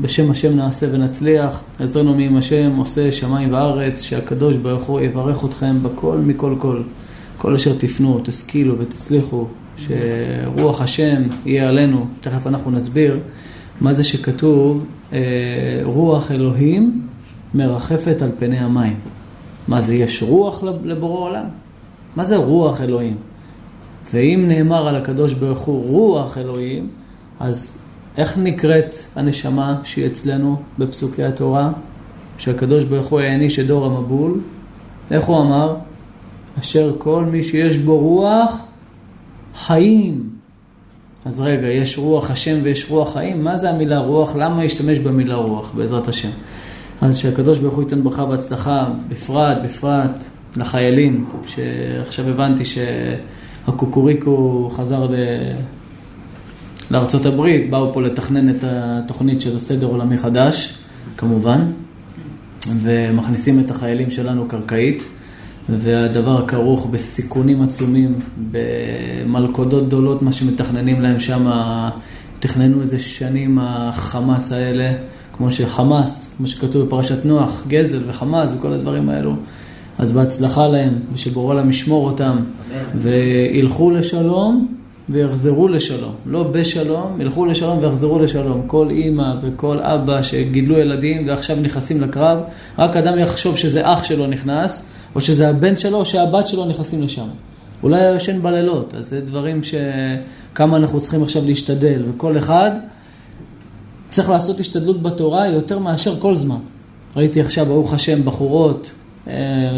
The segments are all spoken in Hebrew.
בשם השם נעשה ונצליח, עזרנו מעם השם, עושה שמיים וארץ, שהקדוש ברוך הוא יברך אתכם בכל מכל כל. כל אשר תפנו, תשכילו ותצליחו, שרוח השם יהיה עלינו, תכף אנחנו נסביר מה זה שכתוב אה, רוח אלוהים מרחפת על פני המים. מה זה, יש רוח לבורא עולם? מה זה רוח אלוהים? ואם נאמר על הקדוש ברוך הוא רוח אלוהים, אז איך נקראת הנשמה שהיא אצלנו בפסוקי התורה? שהקדוש ברוך הוא העניש את דור המבול, איך הוא אמר? אשר כל מי שיש בו רוח, חיים. אז רגע, יש רוח השם ויש רוח חיים? מה זה המילה רוח? למה להשתמש במילה רוח, בעזרת השם? אז שהקדוש ברוך הוא ייתן ברכה והצלחה, בפרט, בפרט לחיילים, שעכשיו הבנתי שהקוקוריקו חזר ל... לארצות הברית, באו פה לתכנן את התוכנית של הסדר עולמי חדש, כמובן, ומכניסים את החיילים שלנו קרקעית. והדבר כרוך בסיכונים עצומים, במלכודות גדולות, מה שמתכננים להם שם, תכננו איזה שנים החמאס האלה, כמו שחמאס, כמו שכתוב בפרשת נוח, גזל וחמאס וכל הדברים האלו. אז בהצלחה להם, ושבורא להם ישמור אותם, וילכו לשלום ויחזרו לשלום. לא בשלום, ילכו לשלום ויחזרו לשלום. כל אימא וכל אבא שגידלו ילדים ועכשיו נכנסים לקרב, רק אדם יחשוב שזה אח שלו נכנס, או שזה הבן שלו או שהבת שלו נכנסים לשם. אולי היה ישן בלילות, אז זה דברים שכמה אנחנו צריכים עכשיו להשתדל, וכל אחד צריך לעשות השתדלות בתורה יותר מאשר כל זמן. ראיתי עכשיו, ברוך השם, בחורות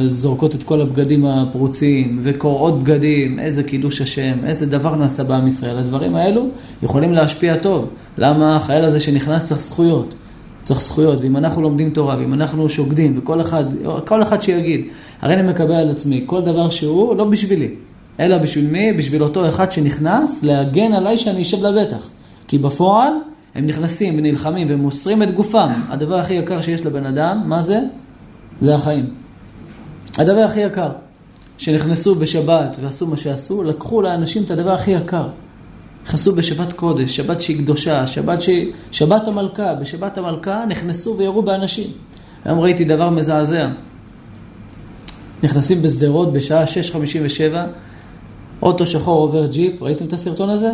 זורקות את כל הבגדים הפרוצים וקורעות בגדים, איזה קידוש השם, איזה דבר נעשה בעם ישראל. הדברים האלו יכולים להשפיע טוב. למה החייל הזה שנכנס צריך זכויות? צריך זכויות, ואם אנחנו לומדים תורה, ואם אנחנו שוקדים, וכל אחד, כל אחד שיגיד, הרי אני מקבל על עצמי כל דבר שהוא לא בשבילי, אלא בשביל מי? בשביל אותו אחד שנכנס להגן עליי שאני אשב לבטח. כי בפועל הם נכנסים ונלחמים ומוסרים את גופם. הדבר הכי יקר שיש לבן אדם, מה זה? זה החיים. הדבר הכי יקר. שנכנסו בשבת ועשו מה שעשו, לקחו לאנשים את הדבר הכי יקר. נכנסו בשבת קודש, שבת שהיא קדושה, שבת שהיא... שבת המלכה, בשבת המלכה נכנסו וירו באנשים. היום ראיתי דבר מזעזע. נכנסים בשדרות בשעה 6.57, אוטו שחור עובר ג'יפ, ראיתם את הסרטון הזה?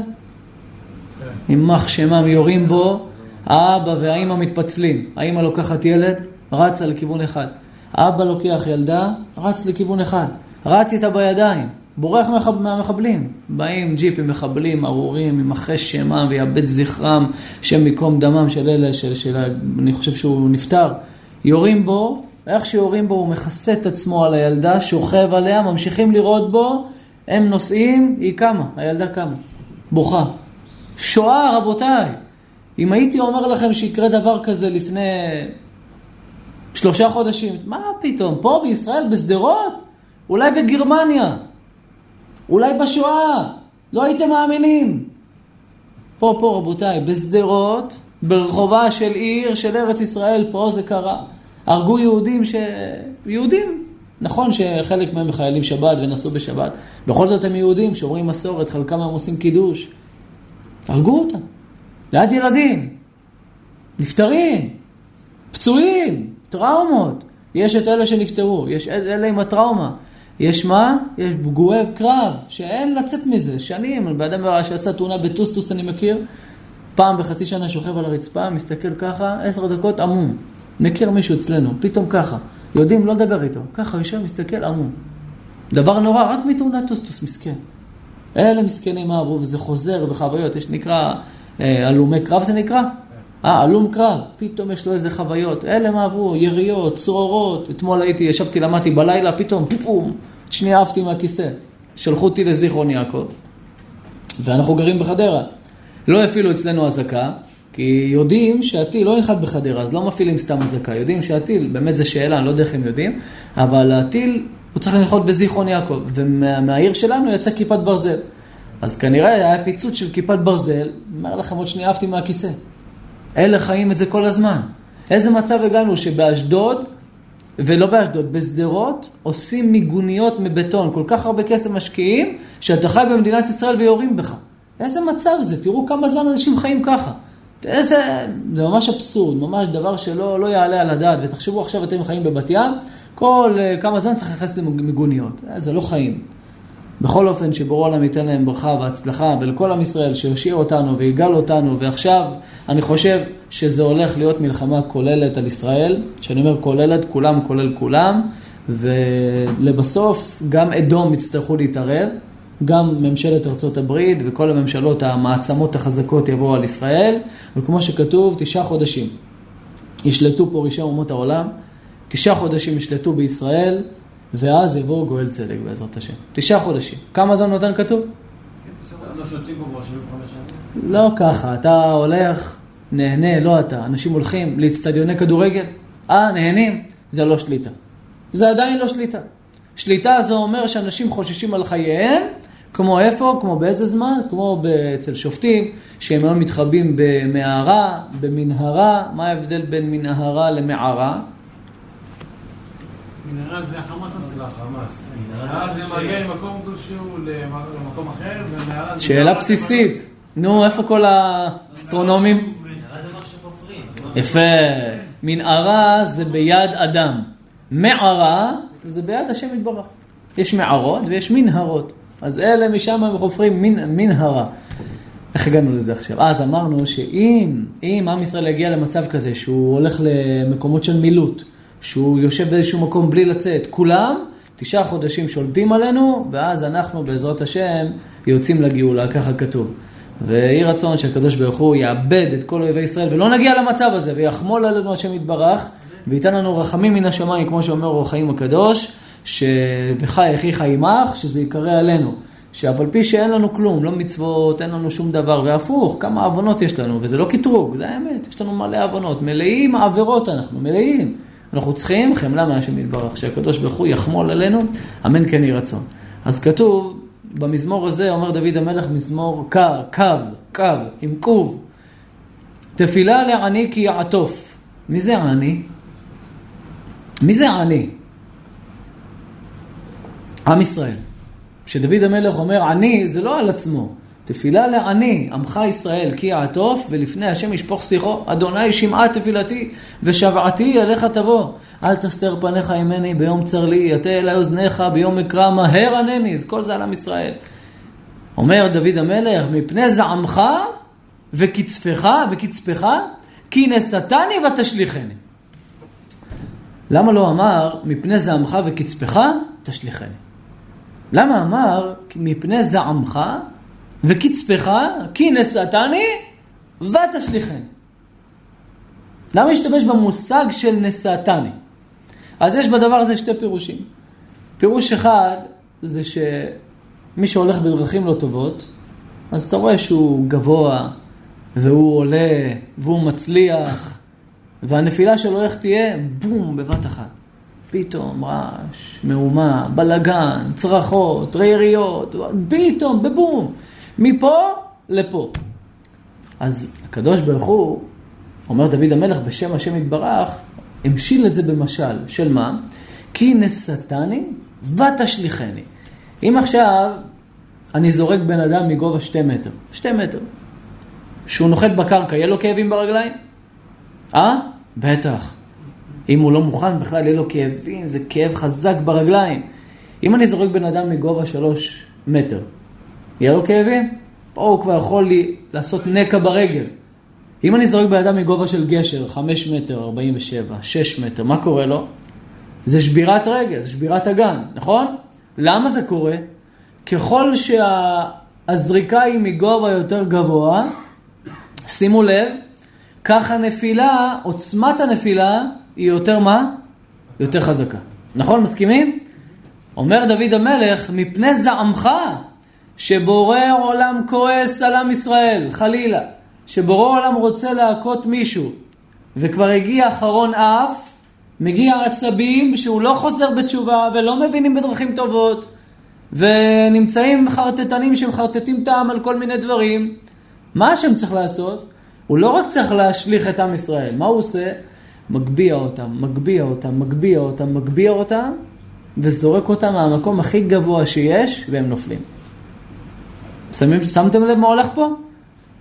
כן. יימח שמם יורים בו, האבא והאימא מתפצלים. האימא לוקחת ילד, רצה לכיוון אחד. האבא לוקח ילדה, רץ לכיוון אחד. רץ איתה בידיים. בורח מהמחבלים. באים ג'יפים מחבלים, ארורים, ימחה שמם ויאבד זכרם, שם מקום דמם של אלה, של, של, אני חושב שהוא נפטר. יורים בו, איך שיורים בו הוא מכסה את עצמו על הילדה, שוכב עליה, ממשיכים לראות בו, הם נוסעים, היא קמה, הילדה קמה, בוכה. שואה, רבותיי. אם הייתי אומר לכם שיקרה דבר כזה לפני שלושה חודשים, מה פתאום, פה בישראל, בשדרות? אולי בגרמניה. אולי בשואה, לא הייתם מאמינים. פה, פה, רבותיי, בשדרות, ברחובה של עיר של ארץ ישראל, פה זה קרה. הרגו יהודים ש... יהודים. נכון שחלק מהם חיילים שבת ונסעו בשבת, בכל זאת הם יהודים, שומרים מסורת, חלקם הם עושים קידוש. הרגו אותם. ליד ילדים. נפטרים. פצועים. טראומות. יש את אלה שנפטרו, יש את אלה עם הטראומה. יש מה? יש פגועי קרב, שאין לצאת מזה, שנים. בן אדם שעשה תאונה בטוסטוס, אני מכיר, פעם בחצי שנה שוכב על הרצפה, מסתכל ככה, עשר דקות עמום. מכיר מישהו אצלנו, פתאום ככה. יודעים לא לדבר איתו. ככה, יושב, מסתכל, עמום. דבר נורא, רק מתאונת טוסטוס, מסכן. אלה מסכנים מה עברו, וזה חוזר בחוויות, יש נקרא, אה, הלומי קרב זה נקרא? אה, הלום קרב, פתאום יש לו איזה חוויות. אלה מה עברו, יריות, צרורות. אתמול הייתי, ישבתי, למדתי בלילה, פתאום, פום, שנייה עפתי מהכיסא. שלחו אותי לזיכרון יעקב, ואנחנו גרים בחדרה. לא הפעילו אצלנו אזעקה, כי יודעים שהטיל לא ינחת בחדרה, אז לא מפעילים סתם אזעקה. יודעים שהטיל, באמת זו שאלה, אני לא יודע איך הם יודעים, אבל הטיל, הוא צריך לנחות בזיכרון יעקב, ומהעיר שלנו יצא כיפת ברזל. אז כנראה היה פיצוץ של כיפת ברזל, אומר לכם, עוד שנייה עפתי מהכיסא. אלה חיים את זה כל הזמן. איזה מצב הגענו שבאשדוד, ולא באשדוד, בשדרות, עושים מיגוניות מבטון, כל כך הרבה כסף משקיעים, שאתה חי במדינת ישראל ויורים בך. איזה מצב זה? תראו כמה זמן אנשים חיים ככה. זה, זה ממש אבסורד, ממש דבר שלא לא יעלה על הדעת. ותחשבו עכשיו, אתם חיים בבת ים, כל uh, כמה זמן צריך להיכנס למיגוניות. אה, זה לא חיים. בכל אופן, שבורא עולם ייתן להם ברכה והצלחה, ולכל עם ישראל שיושיע אותנו ויגאל אותנו, ועכשיו אני חושב שזה הולך להיות מלחמה כוללת על ישראל, שאני אומר כוללת, כולם כולל כולם, ולבסוף גם אדום יצטרכו להתערב, גם ממשלת ארצות הברית וכל הממשלות, המעצמות החזקות יבואו על ישראל, וכמו שכתוב, תשעה חודשים ישלטו פה ראשי אומות העולם, תשעה חודשים ישלטו בישראל, ואז יבוא גואל צדק בעזרת השם. תשעה חודשים. כמה זמן נותן כתוב? לא ככה, אתה הולך, נהנה, לא אתה. אנשים הולכים לאצטדיוני כדורגל, אה, נהנים, זה לא שליטה. זה עדיין לא שליטה. שליטה זה אומר שאנשים חוששים על חייהם, כמו איפה? כמו באיזה זמן? כמו אצל שופטים, שהם היום מתחבאים במערה, במנהרה. מה ההבדל בין מנהרה למערה? מנהרה זה החמאס זה החמאס? מנהרה זה מגיע ממקום כלשהו למקום אחר, ומערה זה... שאלה בסיסית. נו, איפה כל האסטרונומים? יפה. מנהרה זה ביד אדם. מערה זה ביד השם יתברך. יש מערות ויש מנהרות. אז אלה משם הם חופרים מנהרה. איך הגענו לזה עכשיו? אז אמרנו שאם אם עם ישראל יגיע למצב כזה שהוא הולך למקומות של מילוט, שהוא יושב באיזשהו מקום בלי לצאת, כולם תשעה חודשים שולטים עלינו, ואז אנחנו בעזרת השם יוצאים לגאולה, ככה כתוב. ויהי רצון שהקדוש ברוך הוא יאבד את כל אויבי ישראל ולא נגיע למצב הזה ויחמול עלינו השם יתברך וייתן לנו רחמים מן השמיים כמו שאומר אור החיים הקדוש ש"וחי אחיך עמך" שזה ייקרא עלינו שאף על פי שאין לנו כלום, לא מצוות, אין לנו שום דבר, והפוך, כמה עוונות יש לנו, וזה לא קטרוג, זה האמת, יש לנו מלא עוונות, מלאים עבירות אנחנו, מלאים. אנחנו צריכים חמלה מהשם יתברך, שהקדוש ברוך הוא יחמול עלינו, אמן כן יהי רצון. אז כתוב, במזמור הזה אומר דוד המלך מזמור קר, קו, קו, עם קוב. תפילה לעני כי יעטוף. מי זה עני? מי זה עני? עם ישראל. כשדוד המלך אומר עני, זה לא על עצמו. תפילה לעני, עמך ישראל כי יעטוף, ולפני השם ישפוך שיחו. אדוני שמעה תפילתי, ושוועתי אליך תבוא. אל תסתר פניך ממני ביום צר לי, יטה אלי אוזניך ביום אקרא, מהר ענני. כל זה על עם ישראל. אומר דוד המלך, מפני זעמך וקצפך, וקצפך, כי נשאתני ותשליכני. למה לא אמר, מפני זעמך וקצפך, תשליכני? למה אמר, מפני זעמך וקצפך, כי נשאתני ותשליכני. למה השתמש במושג של נשאתני? אז יש בדבר הזה שתי פירושים. פירוש אחד זה שמי שהולך בדרכים לא טובות, אז אתה רואה שהוא גבוה, והוא עולה, והוא מצליח, והנפילה שלו איך תהיה? בום, בבת אחת. פתאום רעש, מהומה, בלגן, צרחות, יריות, פתאום, בבום. מפה לפה. אז הקדוש ברוך הוא, אומר דוד המלך בשם השם יתברך, המשיל את זה במשל, של מה? כי נשאתני ותשליכני. אם עכשיו אני זורק בן אדם מגובה שתי מטר, שתי מטר, שהוא נוחת בקרקע, יהיה לו כאבים ברגליים? אה? בטח. אם הוא לא מוכן בכלל, יהיה לו כאבים, זה כאב חזק ברגליים. אם אני זורק בן אדם מגובה שלוש מטר, יהיה לו כאבים? פה הוא כבר יכול לי לעשות נקע ברגל. אם אני זורק בן אדם מגובה של גשר, חמש מטר, ארבעים ושבע, שש מטר, מה קורה לו? זה שבירת רגל, זה שבירת אגן, נכון? למה זה קורה? ככל שהזריקה היא מגובה יותר גבוה, שימו לב, כך הנפילה, עוצמת הנפילה היא יותר מה? יותר חזקה. נכון? מסכימים? אומר דוד המלך, מפני זעמך, שבורא עולם כועס על עם ישראל, חלילה, שבורא עולם רוצה להכות מישהו, וכבר הגיע אחרון אף, מגיע עצבים שהוא לא חוזר בתשובה ולא מבינים בדרכים טובות, ונמצאים חרטטנים שמחרטטים טעם על כל מיני דברים. מה השם צריך לעשות? הוא לא רק צריך להשליך את עם ישראל, מה הוא עושה? מגביה אותם, מגביה אותם, מגביה אותם, מגביה אותם, וזורק אותם מהמקום הכי גבוה שיש, והם נופלים. שמים, שמתם לב מה הולך פה?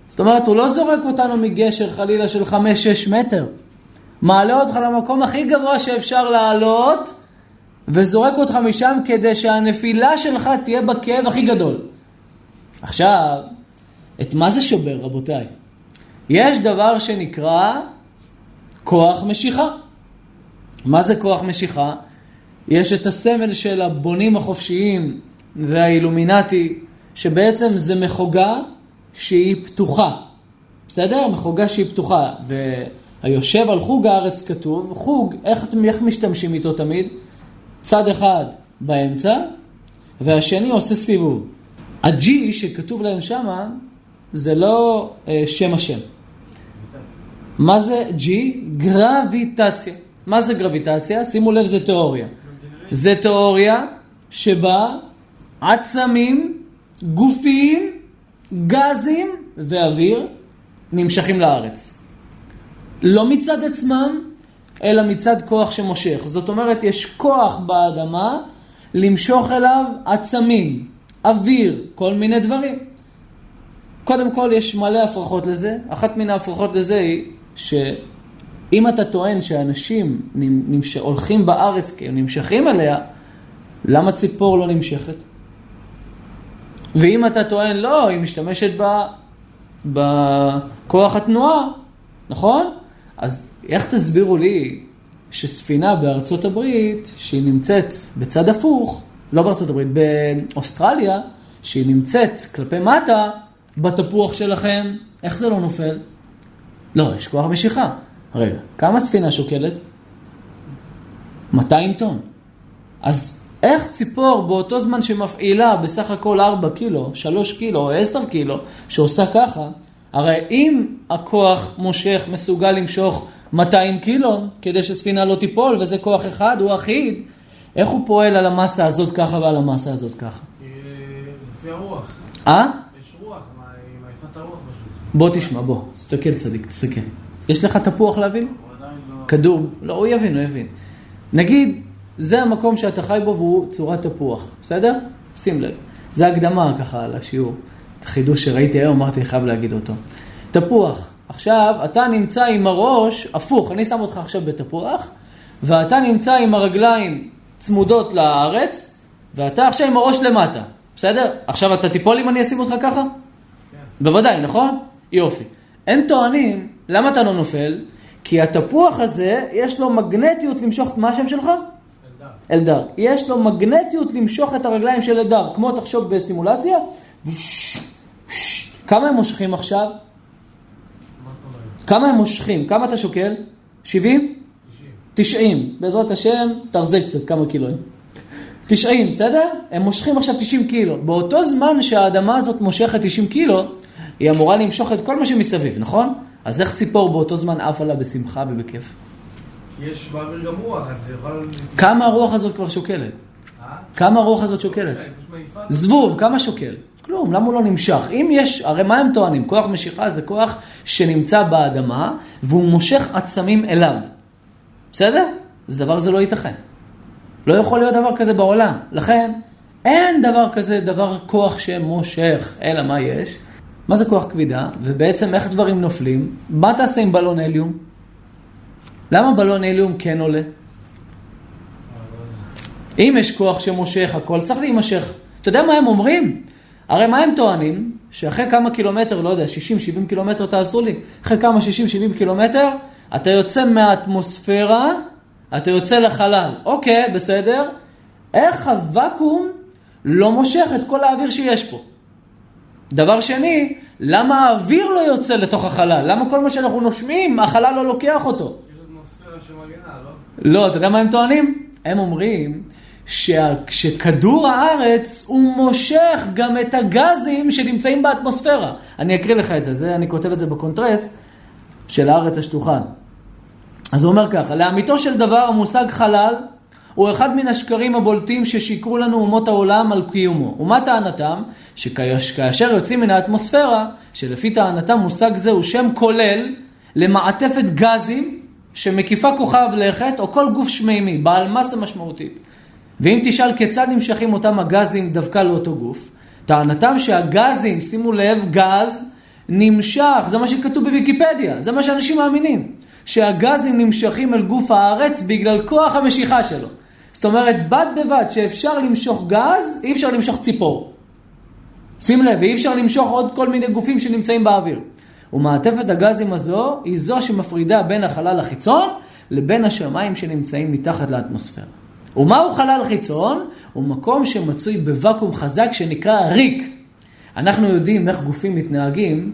זאת אומרת, הוא לא זורק אותנו מגשר חלילה של 5-6 מטר. מעלה אותך למקום הכי גבוה שאפשר לעלות, וזורק אותך משם כדי שהנפילה שלך תהיה בכאב הכי גדול. עכשיו, את מה זה שובר, רבותיי? יש דבר שנקרא כוח משיכה. מה זה כוח משיכה? יש את הסמל של הבונים החופשיים והאילומינטי, שבעצם זה מחוגה שהיא פתוחה. בסדר? מחוגה שהיא פתוחה. והיושב על חוג הארץ כתוב, חוג, איך, איך משתמשים איתו תמיד? צד אחד באמצע, והשני עושה סיבוב. הג'י שכתוב להם שמה, זה לא אה, שם השם. מה זה ג'י? גרביטציה. מה זה גרביטציה? שימו לב, זה תיאוריה. זה תיאוריה שבה עצמים, גופים, גזים ואוויר נמשכים לארץ. לא מצד עצמם, אלא מצד כוח שמושך. זאת אומרת, יש כוח באדמה למשוך אליו עצמים, אוויר, כל מיני דברים. קודם כל, יש מלא הפרחות לזה. אחת מן ההפרחות לזה היא שאם אתה טוען שאנשים נמש... הולכים בארץ כי הם נמשכים אליה, למה ציפור לא נמשכת? ואם אתה טוען, לא, היא משתמשת. בכוח התנועה, נכון? אז איך תסבירו לי שספינה בארצות הברית, שהיא נמצאת בצד הפוך, לא בארצות הברית, באוסטרליה, שהיא נמצאת כלפי מטה, בתפוח שלכם, איך זה לא נופל? לא, יש כוח משיכה. רגע, כמה ספינה שוקלת? 200 טון. אז איך ציפור באותו זמן שמפעילה בסך הכל 4 קילו, 3 קילו או 10 קילו, שעושה ככה, הרי אם הכוח מושך מסוגל למשוך 200 קילו, כדי שספינה לא תיפול, וזה כוח אחד, הוא אחיד, איך הוא פועל על המסה הזאת ככה ועל המסה הזאת ככה? לפי הרוח. אה? יש רוח, מעיפה את הרוח פשוט. בוא תשמע, בוא, תסתכל צדיק, תסתכל. יש לך תפוח להבין? הוא עדיין לא... כדור, לא, הוא יבין, הוא יבין. נגיד, זה המקום שאתה חי בו והוא צורת תפוח, בסדר? שים לב. זה הקדמה ככה על השיעור. חידוש שראיתי היום, אמרתי, חייב להגיד אותו. תפוח. עכשיו, אתה נמצא עם הראש הפוך, אני שם אותך עכשיו בתפוח, ואתה נמצא עם הרגליים צמודות לארץ, ואתה עכשיו עם הראש למטה, בסדר? עכשיו אתה תיפול אם אני אשים אותך ככה? כן. בוודאי, נכון? יופי. הם טוענים, למה אתה לא נופל? כי התפוח הזה, יש לו מגנטיות למשוך, מה השם שלך? אלדר. יש לו מגנטיות למשוך את הרגליים של אלדר, כמו תחשוב בסימולציה, כמה הם מושכים עכשיו? כמה הם מושכים? כמה אתה שוקל? 70? 90. בעזרת השם, תרזה קצת כמה קילואים. 90, בסדר? הם מושכים עכשיו 90 קילו. באותו זמן שהאדמה הזאת מושכת 90 קילו, היא אמורה למשוך את כל מה שמסביב, נכון? אז איך ציפור באותו זמן עף עלה בשמחה ובכיף? יש באוויר גם רוח, אז זה יכול... כמה הרוח הזאת כבר שוקלת? אה? כמה הרוח הזאת שוקלת? זבוב, כמה שוקל? כלום, למה הוא לא נמשך? אם יש, הרי מה הם טוענים? כוח משיכה זה כוח שנמצא באדמה והוא מושך עצמים אליו. בסדר? זה דבר זה לא ייתכן. לא יכול להיות דבר כזה בעולם. לכן, אין דבר כזה, דבר כוח שמושך. אלא מה יש? מה זה כוח כבידה? ובעצם איך דברים נופלים? מה תעשה עם בלון הליום? למה בלון הליום כן עולה? אם יש כוח שמושך הכל, צריך להימשך. אתה יודע מה הם אומרים? הרי מה הם טוענים? שאחרי כמה קילומטר, לא יודע, 60-70 קילומטר תעשו לי, אחרי כמה 60-70 קילומטר, אתה יוצא מהאטמוספירה, אתה יוצא לחלל. אוקיי, בסדר. איך הוואקום לא מושך את כל האוויר שיש פה? דבר שני, למה האוויר לא יוצא לתוך החלל? למה כל מה שאנחנו נושמים, החלל לא לוקח אותו? שמגנה, לא? לא, אתה יודע מה הם טוענים? הם אומרים שכדור הארץ הוא מושך גם את הגזים שנמצאים באטמוספירה. אני אקריא לך את זה, זה אני כותב את זה בקונטרס של הארץ השטוחה. אז הוא אומר ככה, לאמיתו של דבר המושג חלל הוא אחד מן השקרים הבולטים ששיקרו לנו אומות העולם על קיומו. ומה טענתם? שכאשר יוצאים מן האטמוספירה, שלפי טענתם מושג זה הוא שם כולל למעטפת גזים שמקיפה כוכב לכת או כל גוף שמימי, בעל מסה משמעותית. ואם תשאל כיצד נמשכים אותם הגזים דווקא לאותו גוף, טענתם שהגזים, שימו לב, גז, נמשך, זה מה שכתוב בוויקיפדיה, זה מה שאנשים מאמינים, שהגזים נמשכים אל גוף הארץ בגלל כוח המשיכה שלו. זאת אומרת, בד בבד שאפשר למשוך גז, אי אפשר למשוך ציפור. שים לב, ואי אפשר למשוך עוד כל מיני גופים שנמצאים באוויר. ומעטפת הגזים הזו היא זו שמפרידה בין החלל החיצון לבין השמיים שנמצאים מתחת לאטמוספירה. ומהו חלל חיצון? הוא מקום שמצוי בוואקום חזק שנקרא ריק. אנחנו יודעים איך גופים מתנהגים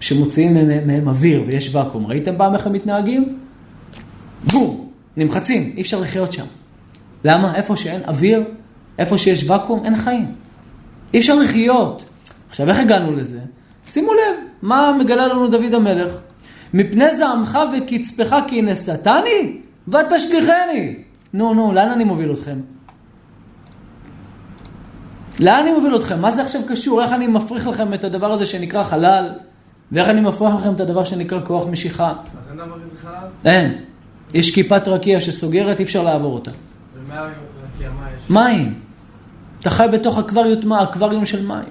שמוציאים מהם, מהם אוויר ויש ואקום. ראיתם פעם איך הם מתנהגים? בום, נמחצים, אי אפשר לחיות שם. למה? איפה שאין אוויר, איפה שיש ואקום, אין חיים. אי אפשר לחיות. עכשיו, איך הגענו לזה? שימו לב, מה מגלה לנו דוד המלך? מפני זעמך וקצפך כי נשאתני ותשליכני. נו, נו, לאן אני מוביל אתכם? לאן אני מוביל אתכם? מה זה עכשיו קשור? איך אני מפריך לכם את הדבר הזה שנקרא חלל? ואיך אני מפריך לכם את הדבר שנקרא כוח משיכה? אז אין דבר כזה חלל? אין. יש כיפת רקיע שסוגרת, אי אפשר לעבור אותה. ומה רקיע, מה יש? מים. אתה חי בתוך אקווריום, של מים.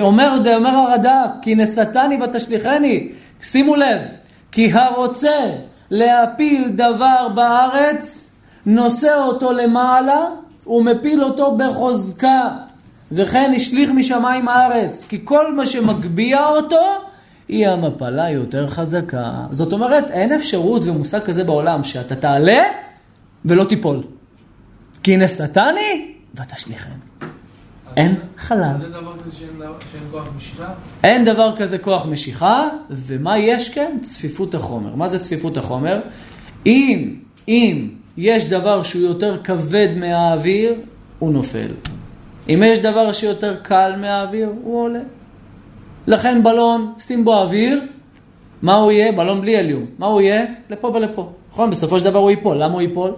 אומר, אומר הרד"ק, כי נשאתני ותשליכני. שימו לב, כי הרוצה להפיל דבר בארץ, נושא אותו למעלה ומפיל אותו בחוזקה. וכן השליך משמיים הארץ, כי כל מה שמגביה אותו, היא המפלה יותר חזקה. זאת אומרת, אין אפשרות ומושג כזה בעולם שאתה תעלה ולא תיפול. כי נשאתני ותשליכני. אין חלל. אין דבר כזה שאין כוח משיכה? אין דבר כזה כוח משיכה, ומה יש כן? צפיפות החומר. מה זה צפיפות החומר? אם, אם יש דבר שהוא יותר כבד מהאוויר, הוא נופל. אם יש דבר שיותר קל מהאוויר, הוא עולה. לכן בלון, שים בו אוויר, מה הוא יהיה? בלון בלי הליום. מה הוא יהיה? לפה ולפה. נכון? בסופו של דבר הוא ייפול. למה הוא ייפול?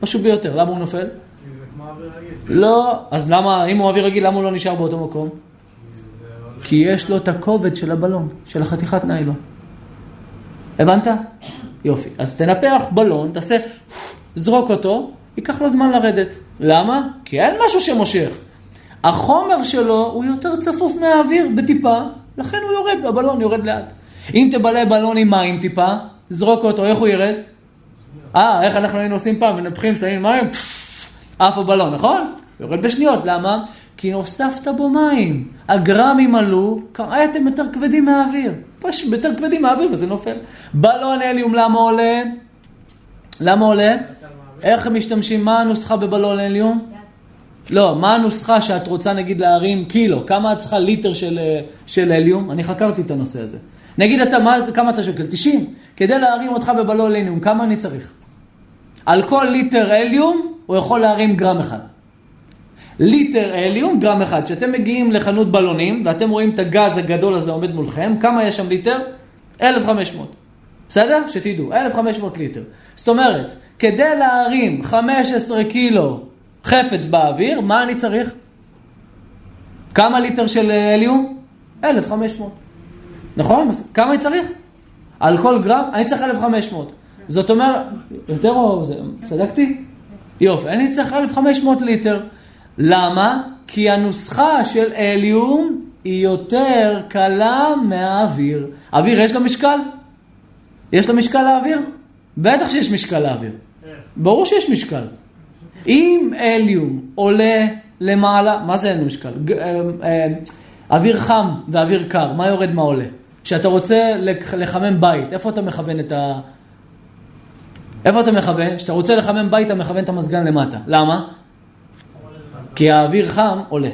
פשוט ביותר. למה הוא נופל? כי זה כמו אוויר רגיל. לא. אז למה, אם הוא אוויר רגיל, למה הוא לא נשאר באותו מקום? כי יש לו את הכובד של הבלון, של החתיכת ניילון. הבנת? יופי. אז תנפח בלון, תעשה, זרוק אותו, ייקח לו זמן לרדת. למה? כי אין משהו שמושך. החומר שלו הוא יותר צפוף מהאוויר בטיפה, לכן הוא יורד, הבלון יורד לאט. אם תבלה בלון עם מים טיפה, זרוק אותו, איך הוא ירד? אה, איך אנחנו היינו עושים פעם, מנפחים, שמים מים, עף הבלון, נכון? יורד בשניות, למה? כי הוספת בו מים. הגרמים עלו, כראיתם יותר כבדים מהאוויר. פשוט יותר כבדים מהאוויר וזה נופל. בלון הליום למה עולה? למה עולה? איך הם משתמשים? מה הנוסחה בבלון הליום? לא, מה הנוסחה שאת רוצה נגיד להרים קילו? כמה את צריכה ליטר של, אה, של הליום? אני חקרתי את הנושא הזה. נגיד אתה, מה, כמה אתה שוקל? 90. כדי להרים אותך בבלון הליום, כמה אני צריך? על כל ליטר הליום הוא יכול להרים גרם אחד. ליטר הליום, גרם אחד. כשאתם מגיעים לחנות בלונים ואתם רואים את הגז הגדול הזה עומד מולכם, כמה יש שם ליטר? 1,500. בסדר? שתדעו, 1,500 ליטר. זאת אומרת, כדי להרים 15 קילו חפץ באוויר, מה אני צריך? כמה ליטר של הליום? 1,500. נכון? כמה אני צריך? על כל גרם? אני צריך 1,500. זאת אומרת, יותר או צדקתי? יופי, אני צריך 1,500 ליטר. למה? כי הנוסחה של הליום היא יותר קלה מהאוויר. אוויר יש לו משקל? יש לו משקל לאוויר? בטח שיש משקל לאוויר. ברור שיש משקל. אם הליום עולה למעלה, מה זה אין לו משקל? אה, אה, אוויר חם ואוויר קר, מה יורד מה עולה? כשאתה רוצה לח- לחמם בית, איפה אתה מכוון את ה... איפה אתה מכוון? כשאתה רוצה לחמם בית, אתה מכוון את המזגן למטה. למה? כי האוויר חם עולה.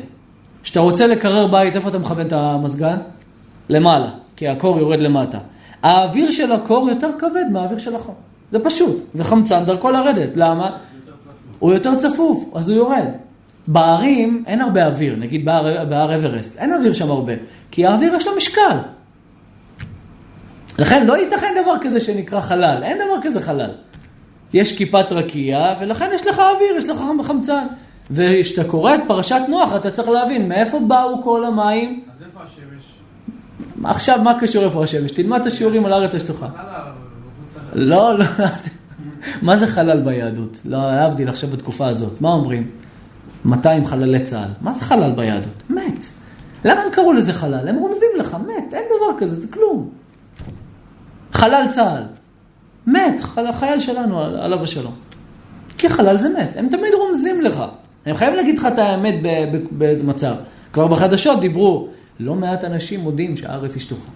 כשאתה רוצה לקרר בית, איפה אתה מכוון את המזגן? למעלה, כי הקור יורד למטה. האוויר של הקור יותר כבד מהאוויר של החום. זה פשוט, וחמצן דרכו לרדת. למה? הוא יותר צפוף, אז הוא יורד. בערים אין הרבה אוויר, נגיד בהר, בהר אברסט, אין אוויר שם הרבה, כי האוויר יש לו משקל. לכן לא ייתכן דבר כזה שנקרא חלל, אין דבר כזה חלל. יש כיפת רקיע, ולכן יש לך אוויר, יש לך חמצן. וכשאתה קורא את פרשת נוח, אתה צריך להבין מאיפה באו כל המים. אז איפה השמש? עכשיו, מה קשור איפה השמש? תלמד את השיעורים על הארץ לחלל. לא, לא, מה זה חלל ביהדות? לא, להבדיל עכשיו בתקופה הזאת. מה אומרים? 200 חללי צה"ל. מה זה חלל ביהדות? מת. למה הם קראו לזה חלל? הם רומזים לך, מת, אין דבר כזה, זה כלום. חלל צה"ל. מת, חייל שלנו, עליו השלום. כי חלל זה מת, הם תמיד רומזים לך. הם חייבים להגיד לך את האמת באיזה מצב. כבר בחדשות דיברו, לא מעט אנשים מודים שהארץ היא שטוחה.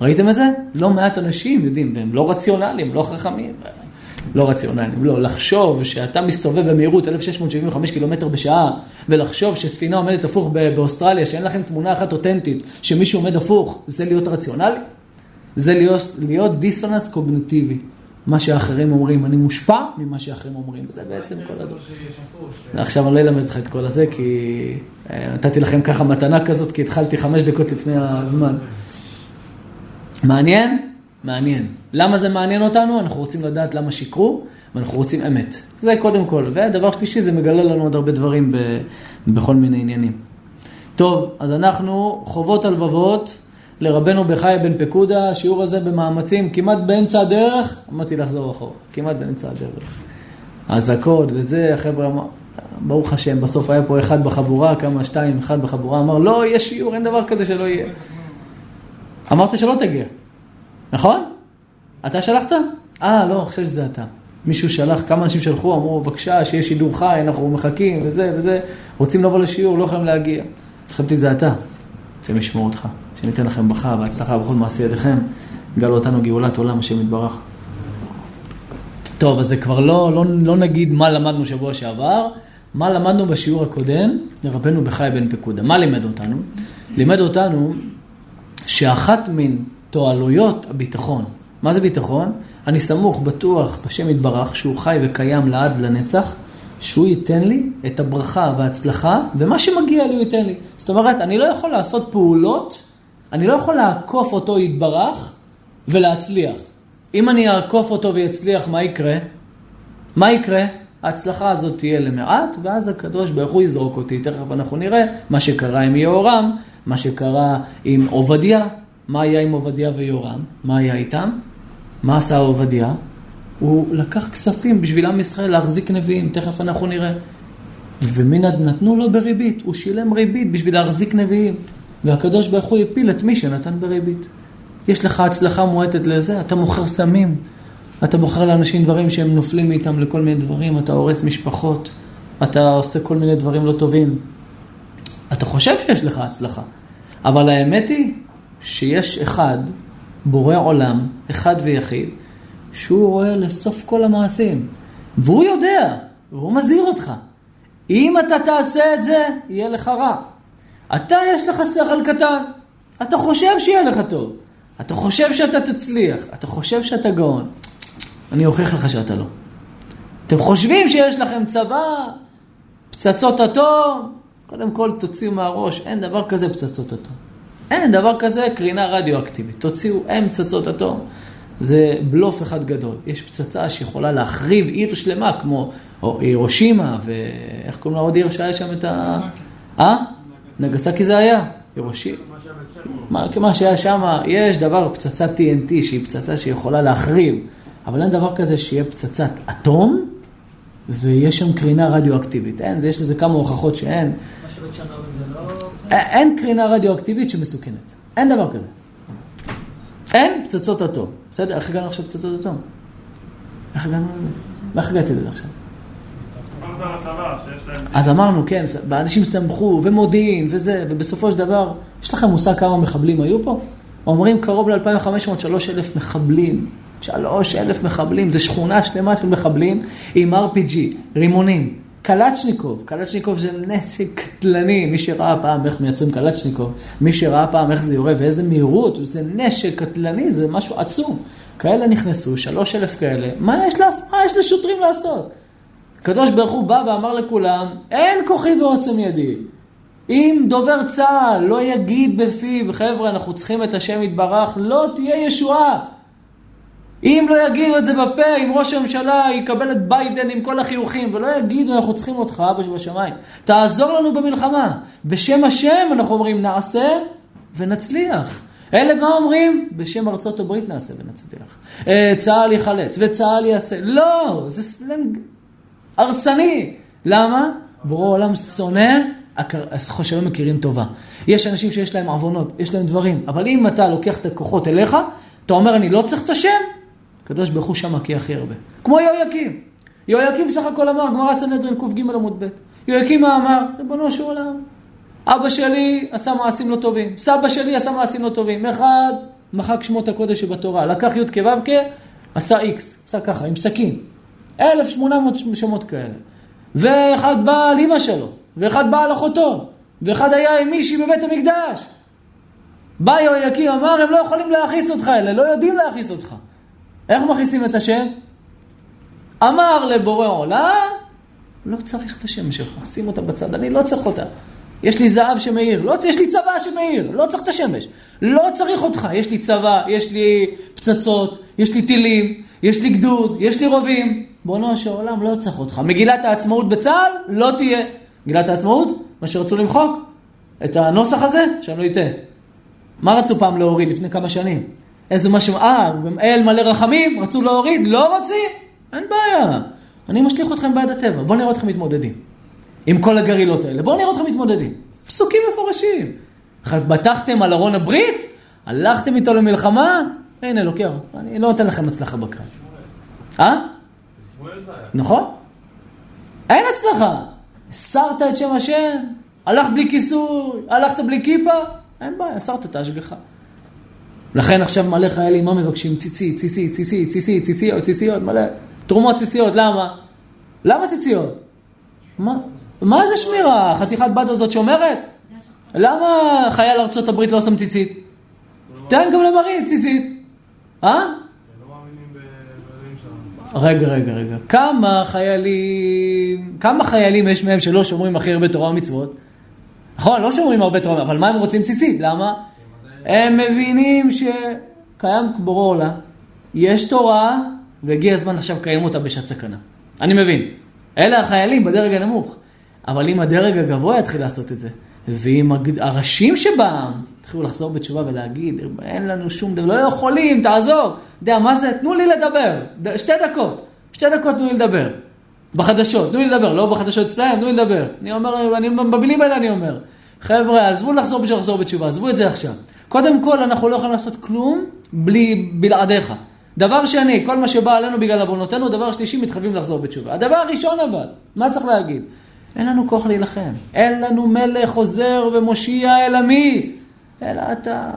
ראיתם את זה? לא מעט אנשים יודעים, והם לא רציונליים, לא חכמים. לא רציונליים, לא. לחשוב שאתה מסתובב במהירות 1675 קילומטר בשעה, ולחשוב שספינה עומדת הפוך באוסטרליה, שאין לכם תמונה אחת אותנטית, שמישהו עומד הפוך, זה להיות רציונלי? זה להיות, להיות דיסוננס קוגנטיבי. מה שאחרים אומרים, אני מושפע ממה שאחרים אומרים, וזה בעצם כל הדבר. עכשיו אני לא אלמד אותך את כל הזה, כי אה, נתתי לכם ככה מתנה כזאת, כי התחלתי חמש דקות לפני הזמן. מעניין? מעניין. למה זה מעניין אותנו? אנחנו רוצים לדעת למה שיקרו, ואנחנו רוצים אמת. זה קודם כל. ודבר שלישי, זה מגלה לנו עוד הרבה דברים ב, בכל מיני עניינים. טוב, אז אנחנו חובות הלבבות לרבנו בחיה בן פקודה, השיעור הזה במאמצים כמעט באמצע הדרך, אמרתי לחזור אחורה, כמעט באמצע הדרך. אזעקות וזה, החבר'ה אמר, ברוך השם, בסוף היה פה אחד בחבורה, כמה, שתיים, אחד בחבורה, אמר, לא, יש שיעור, אין דבר כזה שלא יהיה. אמרת שלא תגיע, נכון? אתה שלחת? אה, לא, אני חושב שזה אתה. מישהו שלח, כמה אנשים שלחו, אמרו, בבקשה, שיהיה שידור חי, אנחנו מחכים, וזה וזה, רוצים לבוא לשיעור, לא יכולים להגיע. אז חשבתי, זה אתה, השם ישמור אותך, שניתן לכם ברכה והצלחה בכל מעשי ידיכם, גלו אותנו גאולת עולם, השם יתברך. טוב, אז זה כבר לא, לא, לא נגיד מה למדנו שבוע שעבר, מה למדנו בשיעור הקודם, לרבנו בחי בן פקודה. מה לימד אותנו? לימד אותנו שאחת מן תועלויות הביטחון, מה זה ביטחון? אני סמוך, בטוח, בשם יתברך, שהוא חי וקיים לעד לנצח, שהוא ייתן לי את הברכה וההצלחה, ומה שמגיע לי הוא ייתן לי. זאת אומרת, אני לא יכול לעשות פעולות, אני לא יכול לעקוף אותו יתברך ולהצליח. אם אני אעקוף אותו ויצליח, מה יקרה? מה יקרה? ההצלחה הזאת תהיה למעט, ואז הקדוש ברוך הוא יזרוק אותי. תכף אנחנו נראה מה שקרה עם יהורם, מה שקרה עם עובדיה. מה היה עם עובדיה ויהורם? מה היה איתם? מה עשה עובדיה? הוא לקח כספים בשביל עם ישראל להחזיק נביאים, תכף אנחנו נראה. ומי נתנו לו בריבית? הוא שילם ריבית בשביל להחזיק נביאים. והקדוש ברוך הוא הפיל את מי שנתן בריבית. יש לך הצלחה מועטת לזה, אתה מוכר סמים, אתה מוכר לאנשים דברים שהם נופלים מאיתם לכל מיני דברים, אתה הורס משפחות, אתה עושה כל מיני דברים לא טובים. אתה חושב שיש לך הצלחה, אבל האמת היא שיש אחד, בורא עולם, אחד ויחיד, שהוא רואה לסוף כל המעשים, והוא יודע, והוא מזהיר אותך. אם אתה תעשה את זה, יהיה לך רע. אתה, יש לך שכל קטן, אתה חושב שיהיה לך טוב, אתה חושב שאתה תצליח, אתה חושב שאתה גאון. אני אוכיח לך שאתה לא. אתם חושבים שיש לכם צבא, פצצות אטום? קודם כל תוציאו מהראש, אין דבר כזה פצצות אטום. אין דבר כזה קרינה רדיואקטיבית. תוציאו, אין פצצות אטום. זה בלוף אחד גדול. יש פצצה שיכולה להחריב עיר שלמה, כמו הירושימה, ואיך קוראים לה עוד עיר שהיה שם את ה... אה? נגסקי זה היה? הירושימה. מה שהיה שם, יש דבר, פצצת TNT, שהיא פצצה שיכולה להחריב. אבל אין דבר כזה שיהיה פצצת אטום, ויש שם קרינה רדיואקטיבית. אין, יש לזה כמה הוכחות שאין. לא... אין קרינה רדיואקטיבית שמסוכנת. אין דבר כזה. אין פצצות אטום. בסדר, איך הגענו עכשיו לפצצות אטום? איך הגענו לזה? איך הגעתי לזה עכשיו? אז אמרנו, כן, אנשים שמחו, ומודיעין, וזה, ובסופו של דבר, יש לכם מושג כמה מחבלים היו פה? אומרים קרוב ל-2500, 3,000 מחבלים. שלוש אלף מחבלים, זו שכונה שלמה של מחבלים עם RPG, רימונים. קלצ'ניקוב, קלצ'ניקוב זה נשק קטלני, מי שראה פעם איך מייצרים קלצ'ניקוב, מי שראה פעם איך זה יורה ואיזה מהירות, זה נשק קטלני, זה משהו עצום. כאלה נכנסו, שלוש אלף כאלה, מה יש, לעשות? מה יש לשוטרים לעשות? הקדוש ברוך הוא בא ואמר לכולם, אין כוחי ועוצם ידי. אם דובר צה"ל לא יגיד בפיו, חבר'ה, אנחנו צריכים את השם יתברך, לא תהיה ישועה. אם לא יגידו את זה בפה, אם ראש הממשלה יקבל את ביידן עם כל החיוכים, ולא יגידו, אנחנו צריכים אותך, אבא שבשמיים, תעזור לנו במלחמה. בשם השם אנחנו אומרים, נעשה ונצליח. אלה מה אומרים? בשם ארצות הברית נעשה ונצליח. אה, צה"ל יחלץ וצה"ל יעשה. לא, זה סלנג הרסני. למה? ברור העולם שונא שהיו מכירים טובה. יש אנשים שיש להם עוונות, יש להם דברים, אבל אם אתה לוקח את הכוחות אליך, אתה אומר, אני לא צריך את השם, הקדוש ברוך הוא שם מכיר הכי הרבה. כמו יהויקים. יהויקים סך הכל אמר, גמרא סנהדרין קג עמוד ב'. יהויקים אמר? ריבונו של עולם. אבא שלי עשה מעשים לא טובים, סבא שלי עשה מעשים לא טובים. אחד, מחק שמות הקודש שבתורה, לקח י' כו' עשה איקס, עשה ככה, עם סכין. 1,800 שמות כאלה. ואחד בא על אמא שלו, ואחד בא על אחותו, ואחד היה עם מישהי בבית המקדש. בא יהויקים, אמר, הם לא יכולים להכעיס אותך, אלה לא יודעים להכעיס אותך. איך מכניסים את השם? אמר לבורא עולם, לא צריך את השם שלך, שים אותה בצד, אני לא צריך אותה. יש לי זהב שמאיר, לא, יש לי צבא שמאיר, לא צריך את השמש. לא צריך אותך, יש לי צבא, יש לי פצצות, יש לי טילים, יש לי גדוד, יש לי רובים. בונו של עולם לא צריך אותך. מגילת העצמאות בצה"ל לא תהיה. מגילת העצמאות, מה שרצו למחוק, את הנוסח הזה, שאני לא אטעה. מה רצו פעם להוריד לפני כמה שנים? איזה משהו, אה, אל מלא רחמים, רצו להוריד, לא רוצים? אין בעיה. אני משליך אתכם בעד הטבע, בואו נראה אתכם מתמודדים. עם כל הגרילות האלה, בואו נראה אתכם מתמודדים. פסוקים מפורשים. בטחתם על ארון הברית, הלכתם איתו למלחמה, הנה לוקח, אני לא נותן לכם הצלחה בקרב. אה? נכון? אין הצלחה. הסרת את שם השם, הלך בלי כיסוי, הלכת בלי כיפה, אין בעיה, הסרת את ההשגחה. לכן עכשיו מלא חיילים, מה מבקשים? ציצית, ציצית, ציצית, ציצית, ציציות, ציציות, מלא. תרומות ציציות, למה? למה ציציות? מה, מה זה שמירה? חתיכת בת הזאת שומרת? למה חייל ארצות הברית לא שם ציצית? תן גם למרין ציצית. אה? רגע, רגע, רגע. כמה חיילים, כמה חיילים יש מהם שלא שומרים הכי הרבה תורה ומצוות? נכון, לא שומרים הרבה תורה, אבל מה הם רוצים ציצית? למה? הם מבינים שקיים בורא עולם, יש תורה, והגיע הזמן עכשיו לקיים אותה בשעת סכנה. אני מבין. אלה החיילים בדרג הנמוך. אבל אם הדרג הגבוה יתחיל לעשות את זה, ואם הראשים שבעם התחילו לחזור בתשובה ולהגיד, אין לנו שום דבר, לא יכולים, תעזור. יודע, מה זה? תנו לי לדבר. שתי דקות. שתי דקות תנו לי לדבר. בחדשות, תנו לי לדבר, לא בחדשות אצלהם, תנו לי לדבר. אני אומר, אני, במילים האלה אני אומר, חבר'ה, עזבו לחזור בשביל לחזור בתשובה, עזבו את זה עכשיו. קודם כל, אנחנו לא יכולים לעשות כלום בלי, בלעדיך. דבר שני, כל מה שבא עלינו בגלל עוונותינו, דבר שלישי, מתחייבים לחזור בתשובה. הדבר הראשון אבל, מה צריך להגיד? אין לנו כוח להילחם. אין לנו מלך עוזר ומושיע אלא מי? אלא אתה.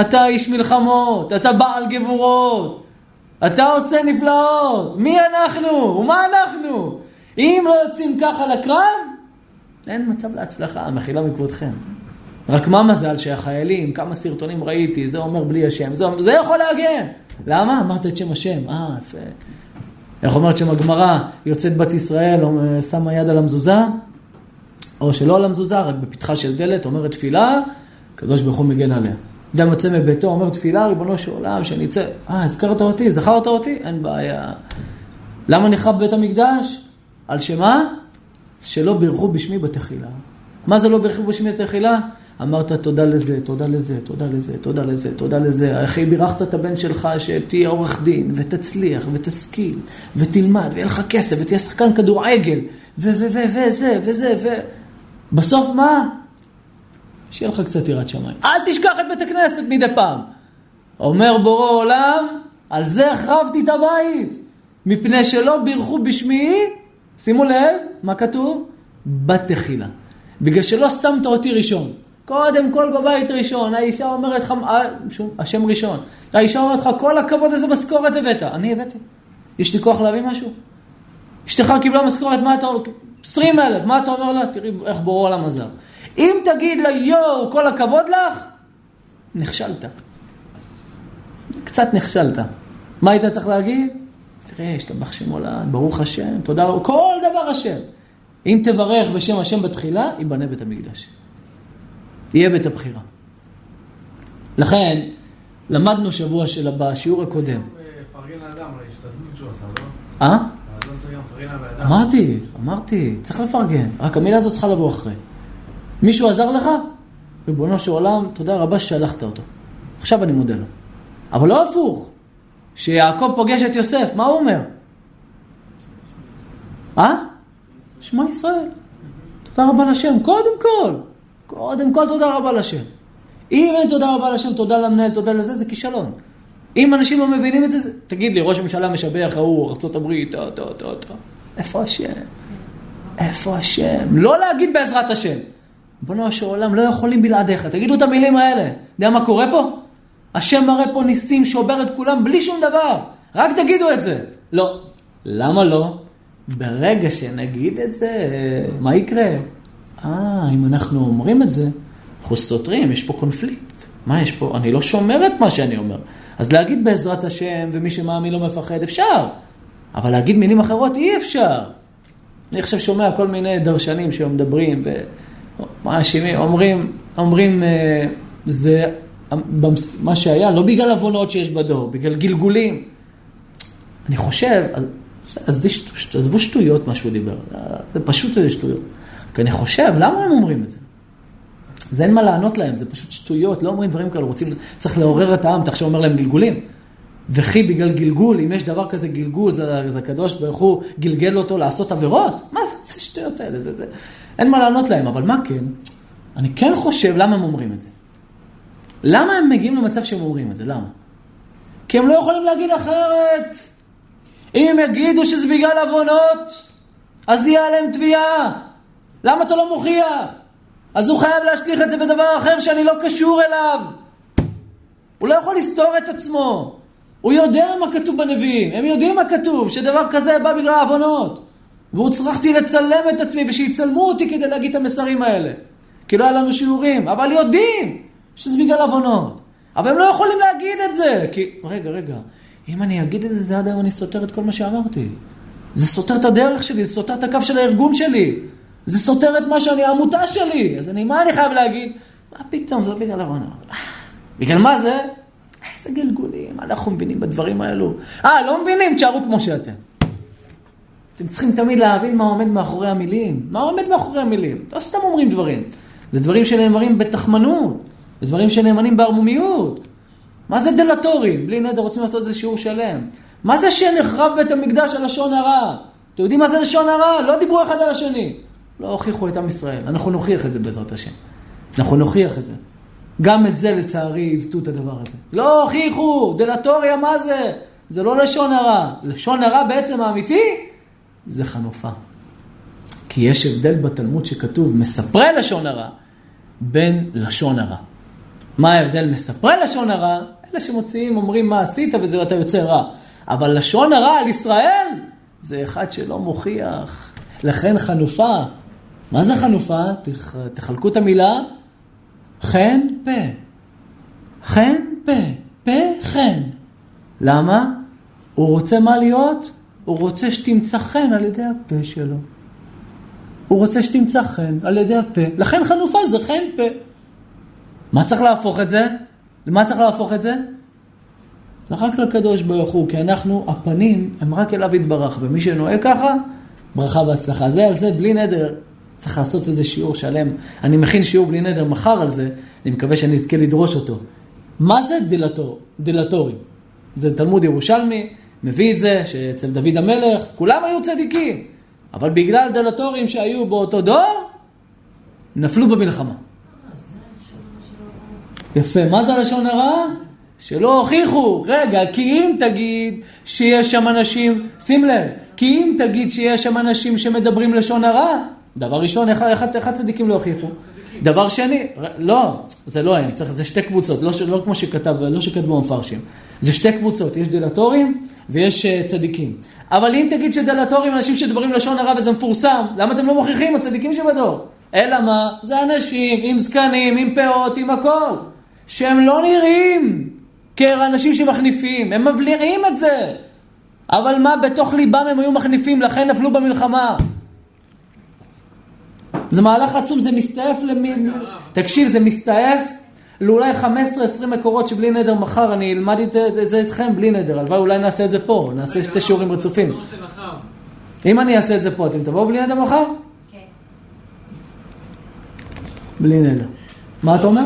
אתה איש מלחמות, אתה בעל גבורות, אתה עושה נפלאות. מי אנחנו? ומה אנחנו? אם לא יוצאים ככה לקרב, אין מצב להצלחה, המחילה מכבודכם. רק מה מזל שהחיילים, כמה סרטונים ראיתי, זה אומר בלי השם, זה, זה יכול להגן. למה? אמרת את שם השם. אה, יפה. איך אומרת שם הגמרא, יוצאת בת ישראל, שמה יד על המזוזה, או שלא על המזוזה, רק בפתחה של דלת, אומרת תפילה, הקדוש ברוך הוא מגן עליה. אדם יוצא מביתו, אומר תפילה, ריבונו של עולם, שאני אצא, אה, הזכרת אותי, זכרת אותי, אין בעיה. למה נחרב בית המקדש? על שמה? שלא בירכו בשמי בתחילה. מה זה לא בירכו בשמי בתחילה? אמרת תודה לזה, תודה לזה, תודה לזה, תודה לזה, תודה לזה. אחי, בירכת את הבן שלך שתהיה עורך דין, ותצליח, ותשכיל, ותלמד, ויהיה לך כסף, ותהיה שחקן כדורגל. וזה, וזה, ו... בסוף מה? שיהיה לך קצת יראת שמיים. אל תשכח את בית הכנסת מדי פעם. אומר בורא עולם, על זה החרבתי את הבית. מפני שלא בירכו בשמי, שימו לב, מה כתוב? בתחילה. בגלל שלא שמת אותי ראשון. קודם כל בבית ראשון, האישה אומרת לך, אה, השם ראשון, האישה אומרת לך, כל הכבוד איזה משכורת הבאת. אני הבאתי. יש לי כוח להביא משהו? אשתך קיבלה משכורת, מה אתה? 20 אלף, מה אתה אומר לה? תראי איך בורא עולם עזר. אם תגיד לה, יואו, כל הכבוד לך, נכשלת. קצת נכשלת. מה היית צריך להגיד? תראה, השתבח שם עולם, ברוך השם, תודה רבה, כל דבר השם. אם תברך בשם השם בתחילה, ייבנה בית המקדש. תהיה בית הבחירה. לכן, למדנו שבוע של בשיעור הקודם. אה? אמרתי, אמרתי, צריך לפרגן, רק המילה הזאת צריכה לבוא אחרי. מישהו עזר לך? ריבונו של עולם, תודה רבה ששלחת אותו. עכשיו אני מודה לו. אבל לא הפוך. שיעקב פוגש את יוסף, מה הוא אומר? אה? שמע ישראל. תודה רבה לשם, קודם כל. קודם כל תודה רבה לשם. אם אין תודה רבה לשם, תודה למנהל, תודה לזה, זה כישלון. אם אנשים לא מבינים את זה, תגיד לי, ראש הממשלה משבח ההוא, ארה"ב, טו, טו, טו, טו. איפה השם? איפה השם? לא להגיד בעזרת השם. ריבונו של עולם, לא יכולים בלעדיך. תגידו את המילים האלה. יודע מה קורה פה? השם מראה פה ניסים, שובר את כולם בלי שום דבר. רק תגידו את זה. לא. למה לא? ברגע שנגיד את זה, מה יקרה? אה, אם אנחנו אומרים את זה, אנחנו סותרים, יש פה קונפליקט. מה יש פה? אני לא שומר את מה שאני אומר. אז להגיד בעזרת השם, ומי שמאמין לא מפחד, אפשר. אבל להגיד מילים אחרות אי אפשר. אני עכשיו שומע כל מיני דרשנים שמדברים ומאשימים, אומרים, אומרים, אה, זה מה שהיה, לא בגלל עוונות שיש בדור, בגלל גלגולים. אני חושב, עזבו שטויות מה שהוא דיבר, זה פשוט זה שטויות. כי אני חושב, למה הם אומרים את זה? זה אין מה לענות להם, זה פשוט שטויות, לא אומרים דברים כאלה, רוצים, צריך לעורר את העם, אתה עכשיו אומר להם גלגולים. וכי בגלל גלגול, אם יש דבר כזה גלגול, אז הקדוש ברוך הוא גלגל אותו לעשות עבירות? מה זה שטויות האלה? זה, זה... אין מה לענות להם, אבל מה כן? אני כן חושב למה הם אומרים את זה. למה הם מגיעים למצב שהם אומרים את זה? למה? כי הם לא יכולים להגיד אחרת. אם הם יגידו שזה בגלל עוונות, אז יהיה עליהם תביעה. למה אתה לא מוכיח? אז הוא חייב להשליך את זה בדבר אחר שאני לא קשור אליו. הוא לא יכול לסתור את עצמו. הוא יודע מה כתוב בנביאים, הם יודעים מה כתוב, שדבר כזה בא בגלל העוונות. והוא צריכתי לצלם את עצמי ושיצלמו אותי כדי להגיד את המסרים האלה. כי לא היה לנו שיעורים, אבל יודעים שזה בגלל עוונות. אבל הם לא יכולים להגיד את זה, כי... רגע, רגע, אם אני אגיד את זה, עד היום אני סותר את כל מה שאמרתי. זה סותר את הדרך שלי, זה סותר את הקו של הארגון שלי. זה סותר את מה שאני, העמותה שלי. אז אני, מה אני חייב להגיד? מה פתאום, זה לא בגלל עוונות. בגלל מה זה? איזה גלגולים, מה אנחנו מבינים בדברים האלו? אה, לא מבינים? תשארו כמו שאתם. אתם צריכים תמיד להבין מה עומד מאחורי המילים. מה עומד מאחורי המילים? לא סתם אומרים דברים. זה דברים שנאמרים בתחמנות. זה דברים שנאמרים בערמומיות. מה זה דלטורים? בלי נדר רוצים לעשות איזה שיעור שלם. מה זה שנחרב בית המקדש על לשון הרע? אתם יודעים מה זה לשון הרע? לא דיברו אחד על השני. לא הוכיחו את עם ישראל. אנחנו נוכיח את זה בעזרת השם. אנחנו נוכיח את זה. גם את זה לצערי עיוותו את הדבר הזה. לא הוכיחו, דלטוריה מה זה? זה לא לשון הרע. לשון הרע בעצם האמיתי זה חנופה. כי יש הבדל בתלמוד שכתוב מספרי לשון הרע בין לשון הרע. מה ההבדל מספרי לשון הרע? אלה שמוציאים אומרים מה עשית וזה אתה יוצא רע. אבל לשון הרע על ישראל זה אחד שלא מוכיח. לכן חנופה. מה זה חנופה? תח... תחלקו את המילה חן פה. חן פה. פה חן. למה? הוא רוצה מה להיות? הוא רוצה שתמצא חן על ידי הפה שלו. הוא רוצה שתמצא חן על ידי הפה. לכן חנופה זה חן פה. מה צריך להפוך את זה? למה צריך להפוך את זה? רק לקדוש ברוך הוא, כי אנחנו, הפנים הם רק אליו יתברך, ומי שנוהג ככה, ברכה והצלחה. זה על זה, בלי נדר, צריך לעשות איזה שיעור שלם. אני מכין שיעור בלי נדר מחר על זה, אני מקווה שאני אזכה לדרוש אותו. מה זה דילטור, דילטורים? זה תלמוד ירושלמי, מביא את זה, שאצל דוד המלך, כולם היו צדיקים, אבל בגלל דלטורים שהיו באותו דור, נפלו במלחמה. יפה, מה זה הלשון הרע? שלא הוכיחו. רגע, כי אם תגיד שיש שם אנשים, שים לב, כי אם תגיד שיש שם אנשים שמדברים לשון הרע, דבר ראשון, איך, איך, איך הצדיקים לא הוכיחו? דבר שני, לא, זה לא הם, צריך, זה שתי קבוצות, לא, לא כמו שכתב, לא שכתבו המפרשים. זה שתי קבוצות, יש דלטורים ויש uh, צדיקים. אבל אם תגיד שדלטורים אנשים שדברים לשון הרע וזה מפורסם, למה אתם לא מוכיחים, הצדיקים שבדור? אלא מה? זה אנשים עם זקנים, עם פאות, עם הכל. שהם לא נראים כאנשים שמחניפים, הם מבליעים את זה. אבל מה, בתוך ליבם הם היו מחניפים, לכן נפלו במלחמה. זה מהלך עצום, זה מסתעף למין... תקשיב, זה מסתעף לאולי 15-20 מקורות שבלי נדר מחר אני אלמד את זה איתכם בלי נדר. הלוואי אולי נעשה את זה פה, נעשה שתי שיעורים רצופים. אם אני אעשה את זה פה, אתם תבואו בלי נדר מחר? כן. בלי נדר. מה אתה אומר?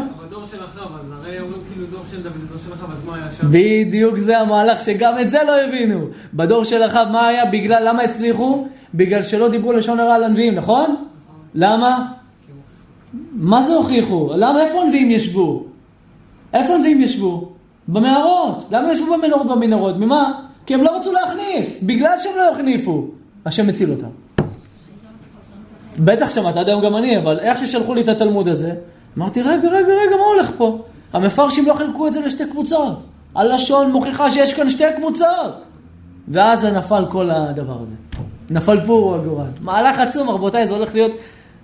בדיוק זה המהלך שגם את זה לא הבינו. בדור של אחאב מה היה? בגלל, למה הצליחו? בגלל שלא דיברו לשון הרע על הנביאים, נכון? למה? מה זה הוכיחו? למה, איפה הנביאים ישבו? איפה הנביאים ישבו? במערות. למה ישבו במנורות ובמנהרות? ממה? כי הם לא רצו להחניף. בגלל שהם לא החניפו, השם הציל אותם. בטח שמעת, עד היום גם אני, אבל איך ששלחו לי את התלמוד הזה, אמרתי, רגע, רגע, רגע, מה הולך פה? המפרשים לא חילקו את זה לשתי קבוצות. הלשון מוכיחה שיש כאן שתי קבוצות. ואז נפל כל הדבר הזה. נפל פור הגורל. מהלך עצום, רבותיי, זה הולך להיות,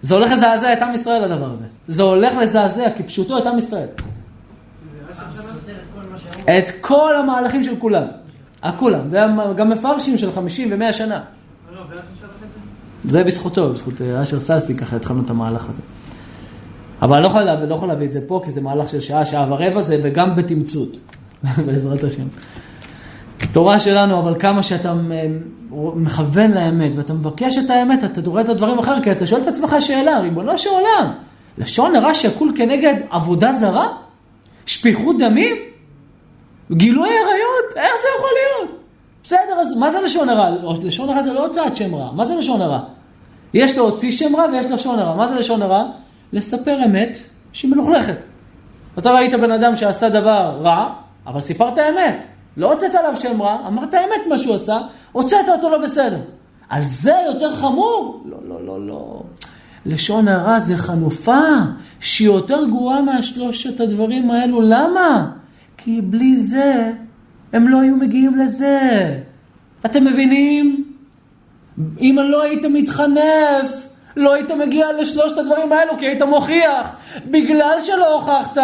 זה הולך לזעזע את עם ישראל הדבר הזה. זה הולך לזעזע כפשוטו את עם ישראל. את כל המהלכים של כולם. הכולם. זה גם מפרשים של 50 ו-100 שנה. זה בזכותו, בזכות אשר ססי, ככה התחלנו את המהלך הזה. אבל אני לא לא יכול להביא את זה פה, כי זה מהלך של שעה, שעה ורבע זה, וגם בתמצות, בעזרת השם. תורה שלנו, אבל כמה שאתה מכוון לאמת, ואתה מבקש את האמת, אתה רואה את הדברים אחר, כי אתה שואל את עצמך שאלה, ריבונו של עולם, לשון הרע שקול כנגד עבודה זרה? שפיכות דמים? גילוי עריות? איך זה יכול להיות? בסדר, אז מה זה לשון הרע? לשון הרע זה לא הוצאת שם רע, מה זה לשון הרע? יש להוציא שם רע ויש לשון הרע. מה זה לשון הרע? לספר אמת שהיא מלוכלכת. אתה ראית בן אדם שעשה דבר רע, אבל סיפרת אמת. לא הוצאת עליו שם רע, אמרת אמת מה שהוא עשה, הוצאת אותו לא בסדר. על זה יותר חמור? לא, לא, לא, לא. לשון הרע זה חנופה שהיא יותר גרועה מהשלושת הדברים האלו. למה? כי בלי זה הם לא היו מגיעים לזה. אתם מבינים? אם לא היית מתחנף, לא היית מגיע לשלושת הדברים האלו, כי היית מוכיח. בגלל שלא הוכחת,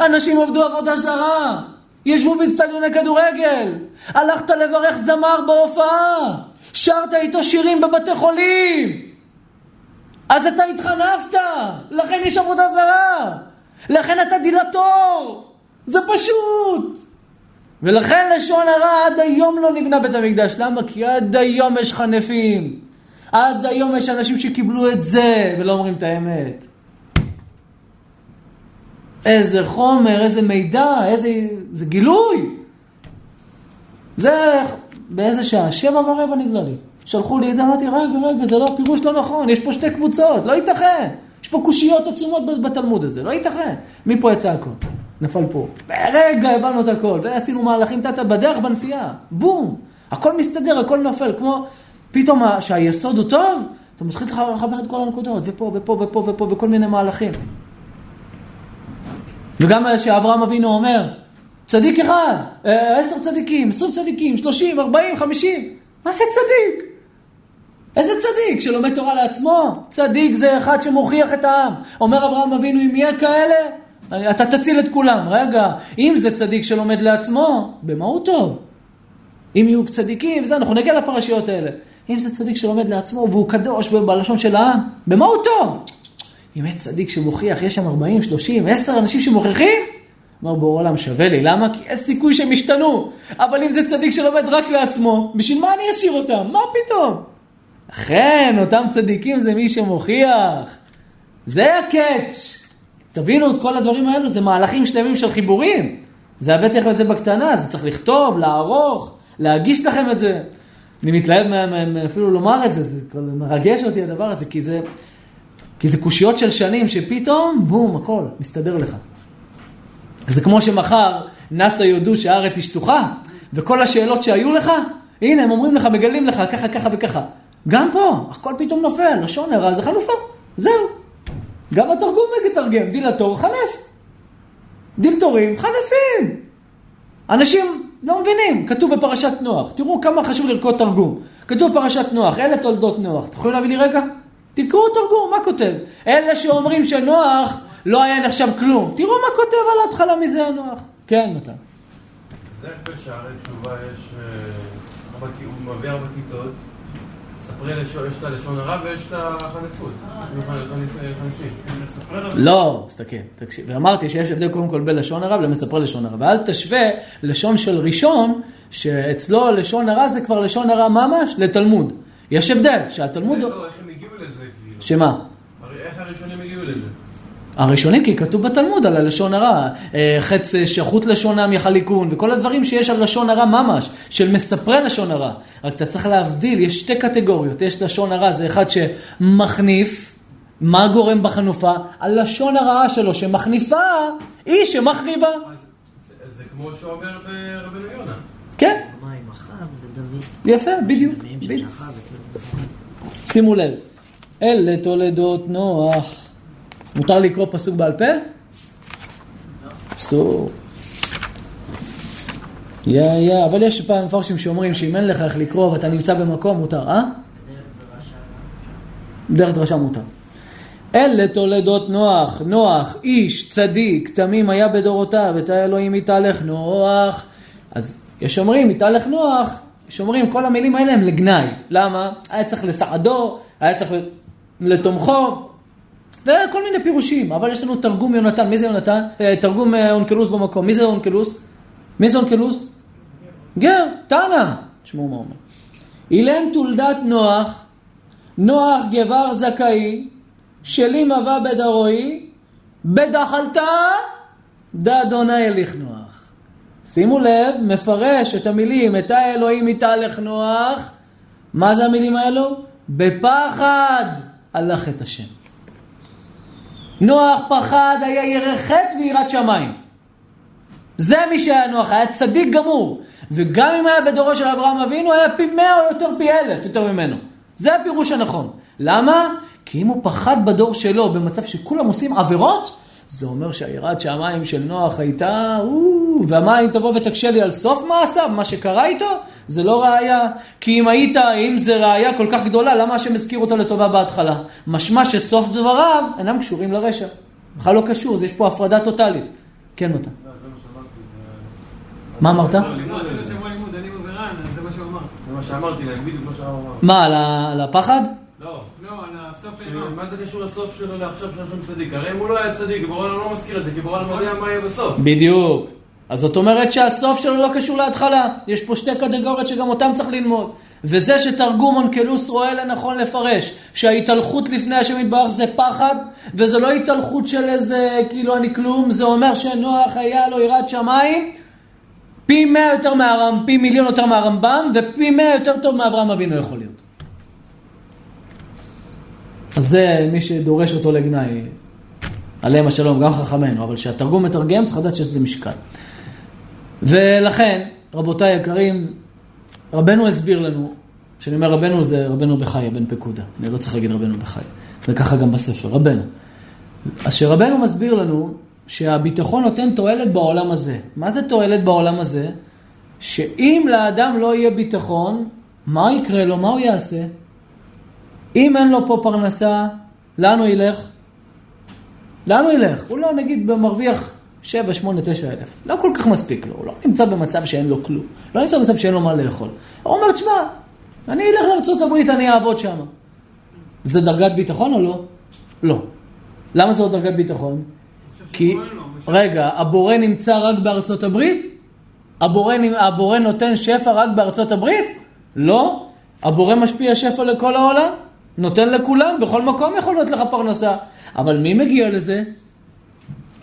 אנשים עבדו עבודה זרה. ישבו באצטדיוני כדורגל. הלכת לברך זמר בהופעה. שרת איתו שירים בבתי חולים. אז אתה התחנפת, לכן יש עבודה זרה. לכן אתה דילטור. זה פשוט. ולכן לשון הרע עד היום לא נבנה בית המקדש. למה? כי עד היום יש חנפים. עד היום יש אנשים שקיבלו את זה ולא אומרים את האמת. איזה חומר, איזה מידע, איזה... זה גילוי. זה באיזה שעה? שבע ורבע נגלה לי. שלחו לי את זה, אמרתי, רגע, רגע, זה לא פירוש לא נכון, יש פה שתי קבוצות, לא ייתכן. יש פה קושיות עצומות בתלמוד הזה, לא ייתכן. מפה יצא הכל. נפל פה. ברגע הבנו את הכל, ועשינו מהלכים תתה בדרך בנסיעה. בום. הכל מסתדר, הכל נופל, כמו פתאום שהיסוד הוא טוב, אתה מתחיל לחבר את כל הנקודות, ופה ופה ופה ופה וכל מיני מהלכים. וגם שאברהם אבינו אומר, צדיק אחד, אה, עשר צדיקים, עשרים צדיקים, שלושים, ארבעים, חמישים, מה זה צדיק? איזה צדיק שלומד תורה לעצמו? צדיק זה אחד שמוכיח את העם. אומר אברהם אבינו, אם יהיה כאלה, אתה תציל את כולם. רגע, אם זה צדיק שלומד לעצמו, במה הוא טוב? אם יהיו צדיקים, זה, אנחנו נגיע לפרשיות האלה. אם זה צדיק שלומד לעצמו והוא קדוש בלשון של העם, במה הוא טוב? אם יש צדיק שמוכיח, יש שם 40, 30, 10 אנשים שמוכיחים, אמר בורא עולם שווה לי, למה? כי יש סיכוי שהם ישתנו. אבל אם זה צדיק שלומד רק לעצמו, בשביל מה אני אשאיר אותם? מה פתאום? אכן, אותם צדיקים זה מי שמוכיח. זה הקאץ'. תבינו את כל הדברים האלו, זה מהלכים שלמים של חיבורים. זה הבאתי לכם את זה בקטנה, זה צריך לכתוב, לערוך, להגיש לכם את זה. אני מתלהב אפילו לומר את זה, זה מרגש אותי הדבר הזה, כי זה, כי זה קושיות של שנים שפתאום, בום, הכל, מסתדר לך. זה כמו שמחר נאסא יודו שהארץ היא שטוחה, וכל השאלות שהיו לך, הנה, הם אומרים לך, מגלים לך, ככה, ככה וככה. גם פה, הכל פתאום נופל, לשון הרע זה חלופה, זהו. גם התרגום מתרגם, דילתור חנף. דילתורים חנפים. אנשים לא מבינים, כתוב בפרשת נוח. תראו כמה חשוב לרקוד תרגום. כתוב בפרשת נוח, אלה תולדות נוח. אתם יכולים להביא לי רגע? תקראו תרגום, מה כותב? אלה שאומרים שנוח לא היה נחשב כלום. תראו מה כותב על ההתחלה מזה הנוח. כן, מתן. אז איך בשערי תשובה יש... אה, הוא מביא ארבע כיתות. ספרי לשון, יש את הלשון הרע ויש את החנפות. לא, תסתכל, תקשיב. ואמרתי שיש הבדל קודם כל בין לשון הרע ולמספר לשון הרע. ואל תשווה לשון של ראשון, שאצלו לשון הרע זה כבר לשון הרע ממש, לתלמוד. יש הבדל, שהתלמוד... לא, איך הם הגיעו לזה, כאילו? שמה? איך הראשונים הגיעו לזה? הראשונים, כי כתוב בתלמוד על הלשון הרע, אה, חץ אה, שחות לשונם יחליקון, וכל הדברים שיש על לשון הרע ממש, של מספרי לשון הרע. רק אתה צריך להבדיל, יש שתי קטגוריות, יש לשון הרע, זה אחד שמחניף, מה גורם בחנופה? הלשון הרעה שלו שמחניפה היא שמחריבה. אז זה כמו שאומר ברבנו יונה. כן? יפה, בדיוק. שימו לב, אלה תולדות נוח. מותר לקרוא פסוק בעל פה? אסור. יא יא, אבל יש פעם מפרשים שאומרים שאם אין לך איך לקרוא ואתה נמצא במקום, מותר, אה? דרך דרשה מותר. אלה תולדות נוח, נוח, איש, צדיק, תמים היה בדורותיו, את האלוהים יתהלך נוח. אז יש אומרים, יתהלך נוח, יש אומרים, כל המילים האלה הם לגנאי. למה? היה צריך לסעדו, היה צריך לתומכו, וכל מיני פירושים. אבל יש לנו תרגום יונתן, מי זה יונתן? אה, תרגום אה, אונקלוס במקום, מי זה אונקלוס? מי זה אונקלוס? גר, תנא. תשמעו מה אומר. אילם תולדת נוח, נוח גבר זכאי, שלי מבא בדרועי, בדחלתה, דה אדוני אליך נוח. שימו לב, מפרש את המילים, את האלוהים יתהלך נוח, מה זה המילים האלו? בפחד הלך את השם. נוח פחד, היה ירא חטא ויראת שמיים. זה מי שהיה נוח, היה צדיק גמור. וגם אם היה בדורו של אברהם אבינו, היה פי מאה או יותר פי אלף יותר ממנו. זה הפירוש הנכון. למה? כי אם הוא פחד בדור שלו במצב שכולם עושים עבירות, זה אומר שהיראת שמיים של נוח הייתה, או, והמים תבוא ותקשה לי על סוף מעשיו, מה שקרה איתו, זה לא ראייה. כי אם היית, אם זה ראייה כל כך גדולה, למה השם הזכיר אותו לטובה בהתחלה? משמע שסוף דבריו אינם קשורים לרשע. בכלל לא קשור, אז יש פה הפרדה טוטאלית. כן, מתן. מה אמרת? לא, עשינו שבוע לימוד, אני וברן, אז זה מה שהוא אמר. זה מה על הפחד? לא. לא, על הסוף ש- אינו. מה זה קשור לסוף שלו לעכשיו של השם צדיק? הרי אם הוא לא היה צדיק, ברור העולם לא מזכיר את זה, כי ברור העולם יודע מה יהיה בסוף. בדיוק. אז זאת אומרת שהסוף שלו לא קשור להתחלה. יש פה שתי קטגוריות שגם אותן צריך ללמוד. וזה שתרגום אונקלוס רואה לנכון לפרש, שההתהלכות לפני השם יתברך זה פחד, וזה לא התהלכות של איזה כאילו אני כלום, זה אומר שנוח היה לו יראת שמיים, פי מאה יותר מהרמב"ם, פי מיליון יותר מהרמב"ם, ופי מאה יותר טוב מאברהם אבינו יכול להיות. אז זה מי שדורש אותו לגנאי, עליהם השלום, גם חכמינו, אבל כשהתרגום מתרגם צריך לדעת שיש לזה משקל. ולכן, רבותיי היקרים, רבנו הסביר לנו, כשאני אומר רבנו זה רבנו בחיה, בן פקודה, אני לא צריך להגיד רבנו בחיה, זה ככה גם בספר, רבנו. אז שרבנו מסביר לנו שהביטחון נותן תועלת בעולם הזה. מה זה תועלת בעולם הזה? שאם לאדם לא יהיה ביטחון, מה יקרה לו? מה הוא יעשה? אם אין לו פה פרנסה, לאן הוא ילך? לאן הוא ילך? הוא לא נגיד מרוויח 7, 8, 9 אלף. לא כל כך מספיק לו, הוא לא נמצא במצב שאין לו כלום. לא נמצא במצב שאין לו מה לאכול. הוא אומר, תשמע, אני אלך לארה"ב, אני אעבוד שם. זה דרגת ביטחון או לא? לא. למה זה לא דרגת ביטחון? כי, רגע, הבורא נמצא רק בארצות הברית? הבורא, הבורא נותן שפע רק בארצות הברית? לא. הבורא משפיע שפע לכל העולם? נותן לכולם, בכל מקום יכול להיות לך פרנסה. אבל מי מגיע לזה?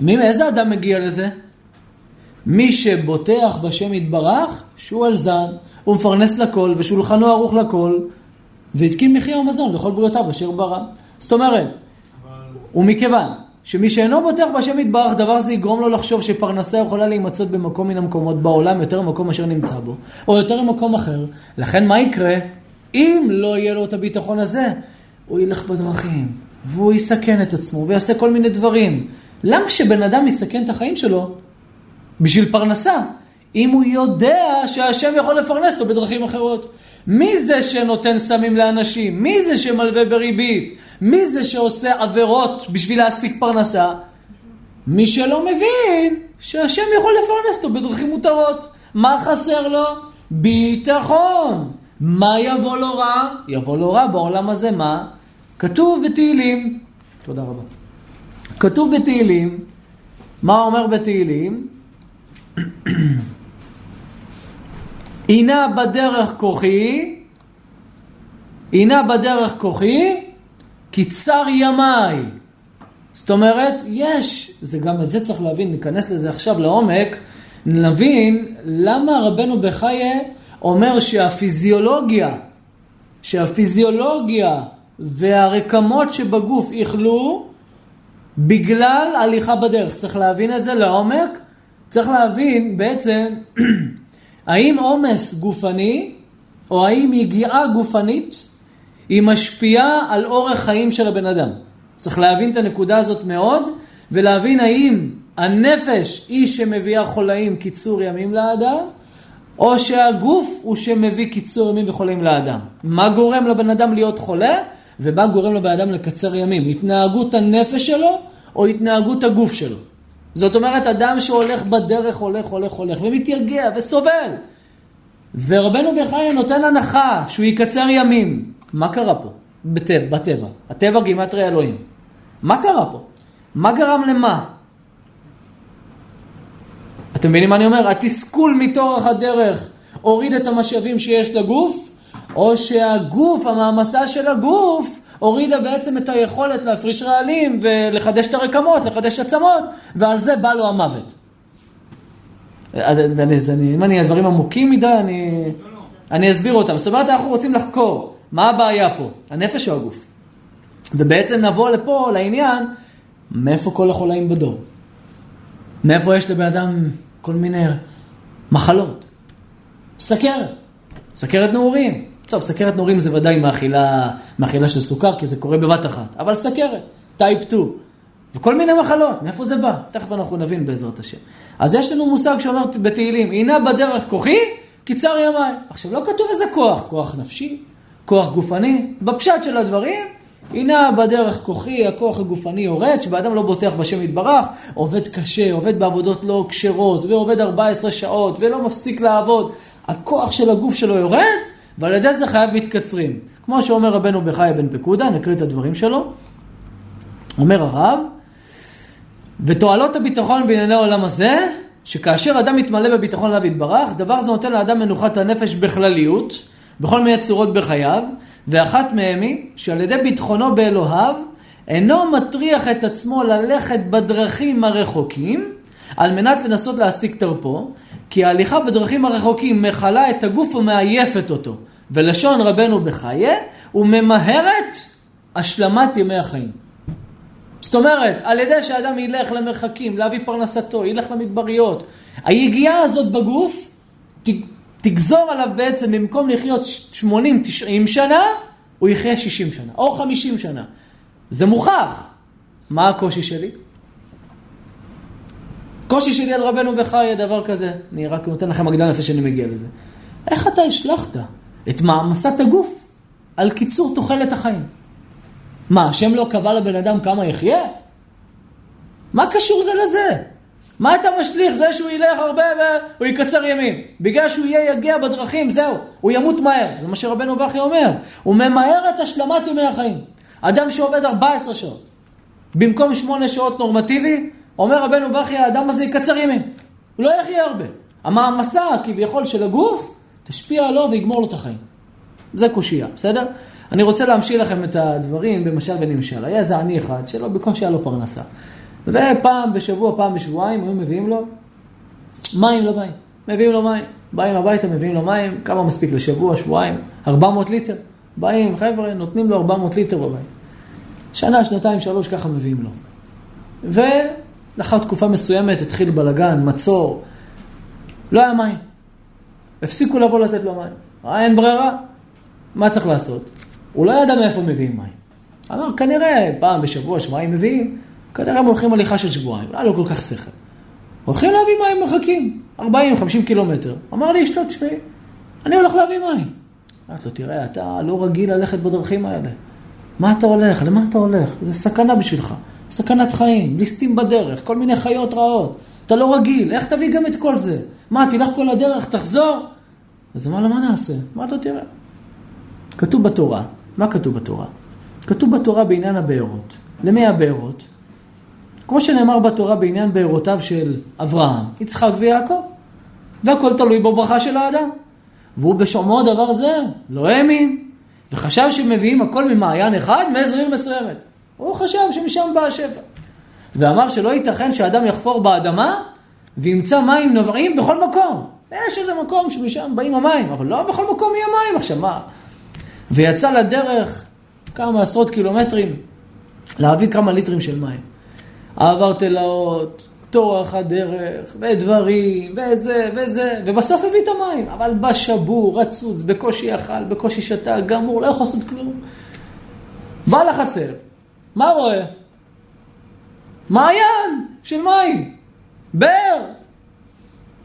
מי, איזה אדם מגיע לזה? מי שבוטח בשם יתברך, שהוא על זן, הוא מפרנס לכל, ושולחנו ערוך לכל, והתקין מחיה ומזון לכל בריאותיו אשר ברא. זאת אומרת, ומכיוון שמי שאינו בוטח בהשם יתברך, דבר זה יגרום לו לחשוב שפרנסה יכולה להימצאות במקום מן המקומות בעולם יותר ממקום אשר נמצא בו, או יותר ממקום אחר. לכן מה יקרה? אם לא יהיה לו את הביטחון הזה, הוא ילך בדרכים, והוא יסכן את עצמו, ויעשה כל מיני דברים. למה שבן אדם יסכן את החיים שלו בשביל פרנסה? אם הוא יודע שהשם יכול לפרנס אותו בדרכים אחרות. מי זה שנותן סמים לאנשים? מי זה שמלווה בריבית? מי זה שעושה עבירות בשביל להשיג פרנסה? מי שלא מבין שהשם יכול לפרנס אותו בדרכים מותרות. מה חסר לו? ביטחון. מה יבוא לו רע? יבוא לו רע בעולם הזה, מה? כתוב בתהילים, תודה רבה. כתוב בתהילים, מה אומר בתהילים? הנה בדרך כוחי, הנה בדרך כוחי, כי צר ימיי. זאת אומרת, יש, זה גם את זה צריך להבין, ניכנס לזה עכשיו לעומק, נבין למה רבנו בחייה אומר שהפיזיולוגיה, שהפיזיולוגיה והרקמות שבגוף יכלו בגלל הליכה בדרך. צריך להבין את זה לעומק. צריך להבין בעצם האם עומס גופני או האם יגיעה גופנית היא משפיעה על אורך חיים של הבן אדם. צריך להבין את הנקודה הזאת מאוד ולהבין האם הנפש היא שמביאה חולאים קיצור ימים לאדם או שהגוף הוא שמביא קיצור ימים וחולאים לאדם. מה גורם לבן אדם להיות חולה ומה גורם לבן אדם לקצר ימים? התנהגות הנפש שלו או התנהגות הגוף שלו? זאת אומרת, אדם שהולך בדרך, הולך, הולך, הולך, ומתייגע וסובל. ורבנו בחיי נותן הנחה שהוא יקצר ימים. מה קרה פה? בטבע, בטבע. הטבע גימטרי אלוהים. מה קרה פה? מה גרם למה? אתם מבינים מה אני אומר? התסכול מתורך הדרך הוריד את המשאבים שיש לגוף, או שהגוף, המעמסה של הגוף, הורידה בעצם את היכולת להפריש רעלים ולחדש את הרקמות, לחדש עצמות, ועל זה בא לו המוות. אם אני דברים עמוקים מדי, אני, אני אסביר אותם. זאת אומרת, אנחנו רוצים לחקור מה הבעיה פה, הנפש או הגוף. ובעצם נבוא לפה, לעניין, מאיפה כל החולאים בדור? מאיפה יש לבן אדם כל מיני מחלות? סכרת, סכרת נעורים. טוב, סכרת נעורים זה ודאי מאכילה, מאכילה של סוכר, כי זה קורה בבת אחת. אבל סכרת, טייפ 2, וכל מיני מחלות, מאיפה זה בא? תכף אנחנו נבין בעזרת השם. אז יש לנו מושג שאומר בתהילים, הנה בדרך כוחי, קיצר ימיי. עכשיו, לא כתוב איזה כוח, כוח נפשי, כוח גופני. בפשט של הדברים, הנה בדרך כוחי, הכוח הגופני יורד, שבאדם לא בוטח בשם יתברך, עובד קשה, עובד בעבודות לא כשרות, ועובד 14 שעות, ולא מפסיק לעבוד. הכוח של הגוף שלו יורד, ועל ידי זה חייו מתקצרים. כמו שאומר רבנו בחיה בן פקודה, נקריא את הדברים שלו. אומר הרב, ותועלות הביטחון בענייני העולם הזה, שכאשר אדם מתמלא בביטחון אליו יתברך, דבר זה נותן לאדם מנוחת הנפש בכלליות, בכל מיני צורות בחייו, ואחת מהן היא שעל ידי ביטחונו באלוהיו, אינו מטריח את עצמו ללכת בדרכים הרחוקים, על מנת לנסות להשיג תרפו, כי ההליכה בדרכים הרחוקים מכלה את הגוף ומעייפת אותו. ולשון רבנו בחייה, וממהרת השלמת ימי החיים. זאת אומרת, על ידי שאדם ילך למרחקים, להביא פרנסתו, ילך למדבריות, היגיעה הזאת בגוף תגזור עליו בעצם, במקום לחיות 80-90 שנה, הוא יחיה 60 שנה, או 50 שנה. זה מוכח. מה הקושי שלי? קושי שלי על רבנו בחיי, דבר כזה. אני רק נותן לכם הקדם איפה שאני מגיע לזה. איך אתה השלכת את מעמסת הגוף על קיצור תוחלת החיים? מה, השם לא קבע לבן אדם כמה יחיה? מה קשור זה לזה? מה אתה משליך? זה שהוא ילך הרבה והוא יקצר ימים. בגלל שהוא יהיה יגיע בדרכים, זהו, הוא ימות מהר. זה מה שרבנו בכי אומר. הוא ממהר את השלמת ימי החיים. אדם שעובד 14 שעות, במקום 8 שעות נורמטיבי, אומר רבנו בכי, האדם הזה יקצר ימים. הוא לא יחיה הרבה. המעמסה כביכול של הגוף, תשפיע עליו ויגמור לו את החיים. זה קושייה, בסדר? אני רוצה להמשיל לכם את הדברים במשל ונמשל. היה איזה עני אחד שלא בקושי היה לו פרנסה. ופעם בשבוע, פעם בשבועיים, היו מביאים לו מים לבית. מביאים לו מים. באים הביתה, מביאים לו מים, כמה מספיק לשבוע, שבועיים? 400 ליטר. באים, חבר'ה, נותנים לו 400 ליטר בבית. שנה, שנתיים, שלוש, ככה מביאים לו. ולאחר תקופה מסוימת התחיל בלגן, מצור. לא היה מים. הפסיקו לבוא לתת לו מים. אה, אין ברירה. מה צריך לעשות? הוא לא ידע מאיפה מביאים מים. אמר, כנראה פעם בשבוע, שבועיים מביאים, כנראה הם הולכים הליכה של שבועיים, לא היה לו כל כך שכל. הולכים להביא מים מרחקים, 40-50 קילומטר. אמר לי אשתו, תשמעי, אני הולך להביא מים. אמרתי לו, תראה, אתה לא רגיל ללכת בדרכים האלה. מה אתה הולך? למה אתה הולך? זה סכנה בשבילך. סכנת חיים, ליסטים בדרך, כל מיני חיות רעות. אתה לא רגיל, איך תביא גם את כל זה? מה, תלך כל הדרך, תחזור? אז אמר לו, מה נעשה? אמרתי לו, תראה, כתוב בתורה, מה כתוב בתורה? כתוב בתורה בעניין הבארות. למי הבארות? כמו שנאמר בתורה בעניין בארותיו של אברהם, יצחק ויעקב. והכל תלוי בברכה של האדם. והוא בשומעו דבר זה, לא האמין. וחשב שמביאים הכל ממעיין אחד מאיזו עיר מסוימת. הוא חשב שמשם בא השפע. ואמר שלא ייתכן שאדם יחפור באדמה וימצא מים נובעים בכל מקום. יש איזה מקום שמשם באים המים, אבל לא בכל מקום יהיה מים. עכשיו מה? ויצא לדרך כמה עשרות קילומטרים, להביא כמה ליטרים של מים. עבר תלאות, טורח הדרך, ודברים, וזה, וזה, ובסוף הביא את המים. אבל בא שבור, רצוץ, בקושי אכל, בקושי שתה, גמור, לא יכול לעשות כלום. בא לחצר, מה רואה? מעיין של מים, באר.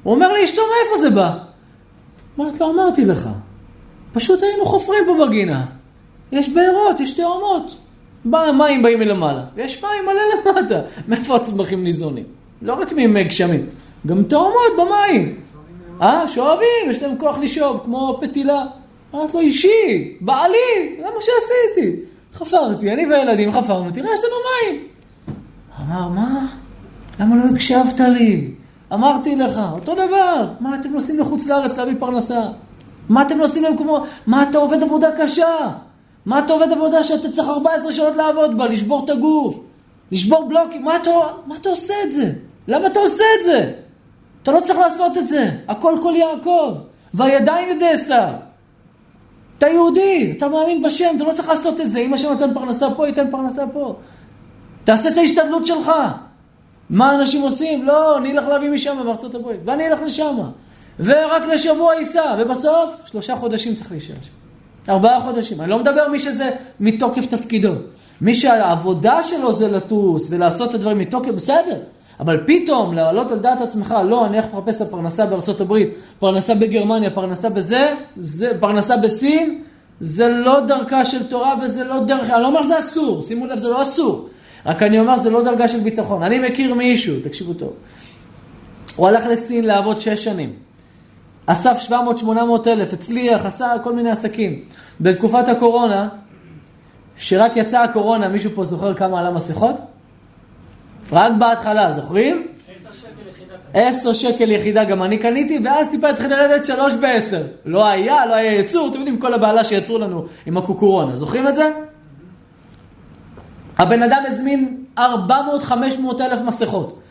הוא אומר לאשתו, מאיפה זה בא? אומרת לו, אמרתי לך, פשוט היינו חופרים פה בגינה. יש בארות, יש תאומות. בא, מים באים מלמעלה, ויש מים מלא למטה. מאיפה הצמחים ניזונים? לא רק מימי גשמים, גם תאומות במים. אה, שואבים, יש להם כוח לשאוב, כמו פתילה. אמרת לו, אישי, בעלי, זה מה שעשיתי. חפרתי, אני והילדים חפרנו, תראה, יש לנו מים. אמר, מה? למה לא הקשבת לי? אמרתי לך, אותו דבר. מה אתם נוסעים לחוץ לארץ להביא פרנסה? מה אתם נוסעים למקומות? מה אתה עובד עבודה קשה? מה אתה עובד עבודה שאתה צריך 14 שעות לעבוד בה, לשבור את הגוף, לשבור בלוקים? מה אתה, מה אתה עושה את זה? למה אתה עושה את זה? אתה לא צריך לעשות את זה. הכל כל יעקב. והידיים ידי עשיו. אתה יהודי, אתה מאמין בשם, אתה לא צריך לעשות את זה. אם השם נותן פרנסה פה, ייתן פרנסה פה. תעשה את ההשתדלות שלך. מה אנשים עושים? לא, אני אלך להביא משם, מארצות הברית, ואני אלך לשם. ורק לשבוע ייסע, ובסוף, שלושה חודשים צריך להישאר שם. ארבעה חודשים. אני לא מדבר מי שזה מתוקף תפקידו. מי שהעבודה שלו זה לטוס ולעשות את הדברים מתוקף, בסדר. אבל פתאום להעלות על דעת עצמך, לא, אני הולך לחפש הפרנסה בארצות הברית, פרנסה בגרמניה, פרנסה בזה, זה, פרנסה בסין, זה לא דרכה של תורה וזה לא דרך, אני לא אומר שזה אסור, שימו לב, זה לא אסור. רק אני אומר, זה לא דרגה של ביטחון. אני מכיר מישהו, תקשיבו טוב. הוא הלך לסין לעבוד שש שנים. אסף 700-800 אלף, הצליח, עשה כל מיני עסקים. בתקופת הקורונה, שרק יצאה הקורונה, מישהו פה זוכר כמה עלה מסכות? רק בהתחלה, זוכרים? עשר שקל יחידה גם אני קניתי, ואז טיפה התחיל לרדת שלוש בעשר. לא היה, לא היה יצור, אתם יודעים כל הבעלה שיצרו לנו עם הקוקורונה, זוכרים את זה? הבן אדם הזמין 400-500 אלף מסכות.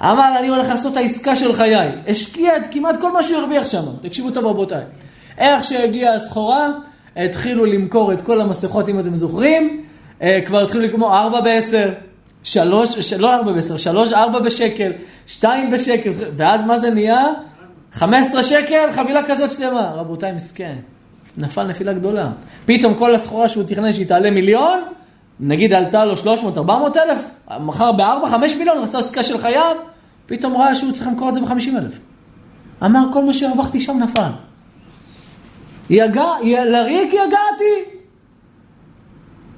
אמר, אני הולך לעשות את העסקה של חיי. השקיע את כמעט כל מה שהוא הרוויח שם. תקשיבו טוב רבותיי. איך שהגיעה הסחורה, התחילו למכור את כל המסכות, אם אתם זוכרים. אה, כבר התחילו לקמור 4 ב-10, 3, לא 4 ב-10, 3, 4 בשקל, 2 בשקל, ואז מה זה נהיה? 15 שקל, חבילה כזאת שלמה. רבותיי, מסכן. נפל נפילה גדולה. פתאום כל הסחורה שהוא תכנן שהיא תעלה מיליון, נגיד עלתה לו 300-400 אלף, מכר ב-4-5 מיליון, רצה עסקה של חייו, פתאום ראה שהוא צריך למכור את זה ב-50 אלף. אמר, כל מה שהרווחתי שם נפל. יגע, לריק יגעתי.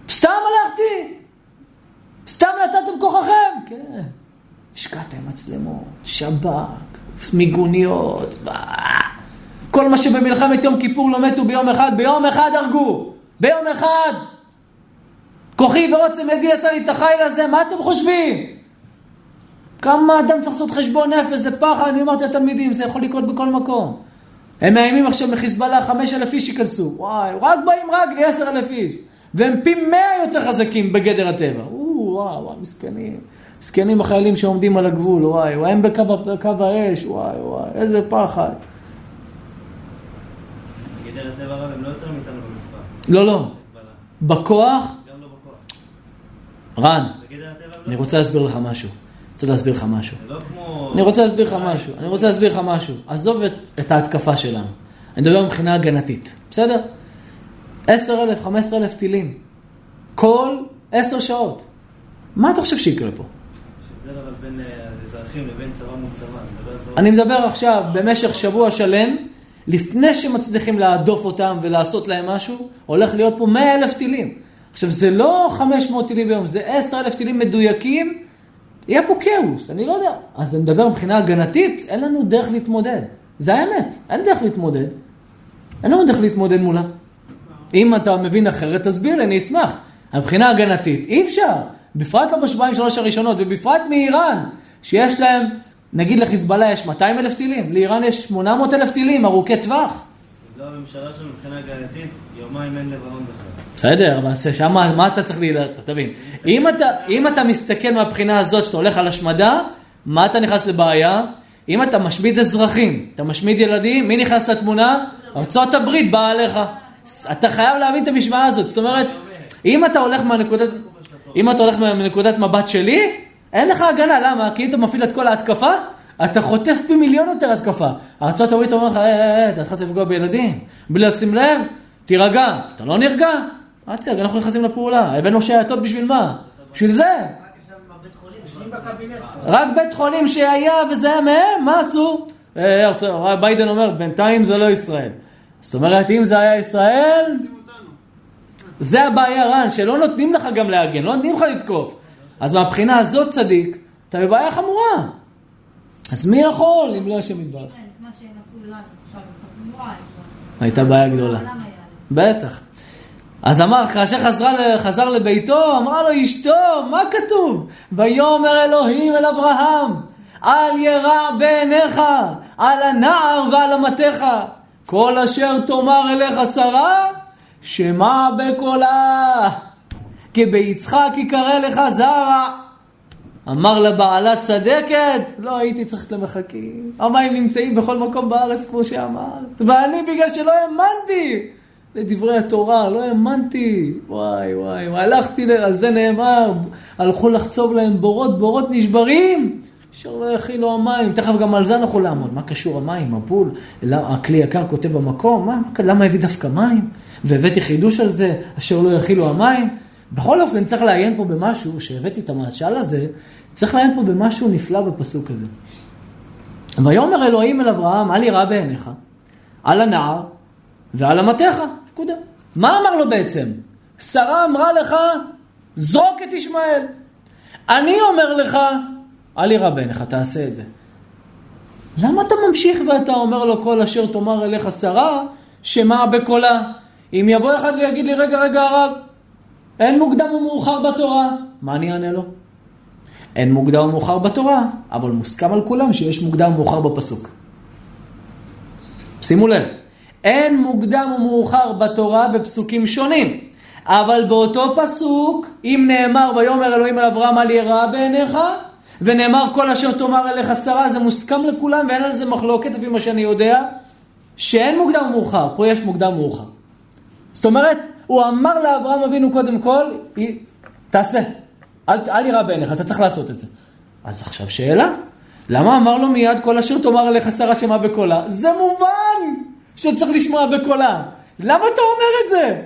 סתם הלכתי. סתם נתתם כוחכם. כן. השקעתם מצלמות, שב"כ, מיגוניות, כל מה שבמלחמת יום כיפור לא מתו ביום אחד, ביום אחד הרגו. ביום אחד. כוחי ועוצם ידי יצא לי את החיל הזה, מה אתם חושבים? כמה אדם צריך לעשות חשבון נפש, זה פחד, אני אמרתי לתלמידים, זה יכול לקרות בכל מקום. הם מאיימים עכשיו מחיזבאללה, חמש אלף איש ייכנסו. וואי, רק באים רק לי עשר אלף איש. והם פי מאה יותר חזקים בגדר הטבע. וואי, וואי, מסכנים. מסכנים החיילים שעומדים על הגבול, וואי, וואי, הם בקו, בקו האש, וואי, וואי, איזה פחד. בגדר הטבע הם לא יותר מאיתנו במספר. לא, לא בכוח. רן, הם אני לא... רוצה להסביר לך משהו. רוצה להסביר לך משהו. לא. אני רוצה להסביר לך משהו, אני רוצה להסביר לך משהו. עזוב את, ההתקפה שלנו. אני מדבר מבחינה הגנתית, בסדר? 10,000, 15,000 טילים. כל 10 שעות. מה אתה חושב שיקרה פה? אה. אני מדבר אני עכשיו במשך שבוע שלם, לפני שמצליחים להדוף אותם ולעשות להם משהו, הולך להיות פה 100,000 טילים. עכשיו, זה לא 500 טילים ביום, זה 10,000 טילים מדויקים, יהיה פה כאוס, אני לא יודע. אז אני מדבר מבחינה הגנתית, אין לנו דרך להתמודד. זה האמת, אין דרך להתמודד. אין לנו דרך להתמודד מולה. אם אתה מבין אחרת, תסביר לי, אני אשמח. מבחינה הגנתית, אי אפשר. בפרט לא בשבועיים שלוש הראשונות, ובפרט מאיראן, שיש להם, נגיד לחיזבאללה יש 200 אלף טילים, לאיראן יש 800 אלף טילים, ארוכי טווח. זו הממשלה שלנו מבחינה הגנתית, יומיים אין לבנון בכלל. בסדר, אבל שם מה אתה צריך לדעת, תבין. אם אתה, אם אתה מסתכל מהבחינה הזאת שאתה הולך על השמדה, מה אתה נכנס לבעיה? אם אתה משמיד אזרחים, אתה משמיד ילדים, מי נכנס לתמונה? ארצות הברית באה עליך. אתה חייב להבין את המשוואה הזאת, זאת אומרת, אם אתה הולך מהנקודת, אם אתה הולך מנקודת מבט שלי, אין לך הגנה, למה? כי אם אתה מפעיל את כל ההתקפה, אתה חוטף פי מיליון יותר התקפה. ארצות הברית אומר לך, אה, אה, אה, אתה התחלת לפגוע בילדים, בלי לשים לב, תירגע. אתה לא נרגע? אל תדאג, אנחנו נכנסים לפעולה. הבאנו שייטות בשביל מה? בשביל זה. רק בית חולים שהיה וזה היה מהם, מה עשו? ביידן אומר, בינתיים זה לא ישראל. זאת אומרת, אם זה היה ישראל. זה הבעיה, רן, שלא נותנים לך גם להגן, לא נותנים לך לתקוף. אז מהבחינה הזאת, צדיק, אתה בבעיה חמורה. אז מי יכול אם לא השם יתברך? כן. הייתה בעיה גדולה. בטח. אז אמר, כאשר חזרה, חזר לביתו, אמרה לו אשתו, מה כתוב? ויאמר אלוהים אל אברהם, אל ירע בעיניך, על הנער ועל אמתך. כל אשר תאמר אליך שרה, שמע בקולה. כי ביצחק יקרא לך זרע. אמר לבעלה צדקת, לא הייתי צריך למחכים. המים נמצאים בכל מקום בארץ כמו שאמרת. ואני בגלל שלא האמנתי לדברי התורה, לא האמנתי. וואי וואי, הלכתי, על זה נאמר, הלכו לחצוב להם בורות, בורות נשברים. אשר לא יכילו המים, תכף גם על זה אנחנו לעמוד. מה קשור המים, הבול, הכלי יקר כותב במקום, מה- למה הביא דווקא מים? והבאתי חידוש על זה, אשר לא יכילו המים. בכל אופן, צריך לעיין פה במשהו, שהבאתי את המשל הזה, צריך לעיין פה במשהו נפלא בפסוק הזה. ויאמר אלוהים אל אברהם, אל יראה בעיניך, על הנער ועל אמתך, נקודה. מה אמר לו בעצם? שרה אמרה לך, זרוק את ישמעאל. אני אומר לך, אל יראה בעיניך, תעשה את זה. למה אתה ממשיך ואתה אומר לו כל אשר תאמר אליך שרה, שמע בקולה? אם יבוא אחד ויגיד לי, רגע, רגע, הרב, אין מוקדם ומאוחר בתורה, מה אני אענה לו? אין מוקדם ומאוחר בתורה, אבל מוסכם על כולם שיש מוקדם ומאוחר בפסוק. שימו לב, אין מוקדם ומאוחר בתורה בפסוקים שונים, אבל באותו פסוק, אם נאמר ויאמר אלוהים אל אברהם אל יראה בעיניך, ונאמר כל אשר תאמר אליך שרה, זה מוסכם לכולם ואין על זה מחלוקת לפי מה שאני יודע, שאין מוקדם ומאוחר, פה יש מוקדם ומאוחר. זאת אומרת, הוא אמר לאברהם אבינו קודם כל, "י- תעשה, אל, אל יראה בעיניך, אתה צריך לעשות את זה. אז עכשיו שאלה, למה אמר לו מיד כל אשר תאמר אליך שרה שמע בקולה? זה מובן שצריך לשמוע בקולה. למה אתה אומר את זה?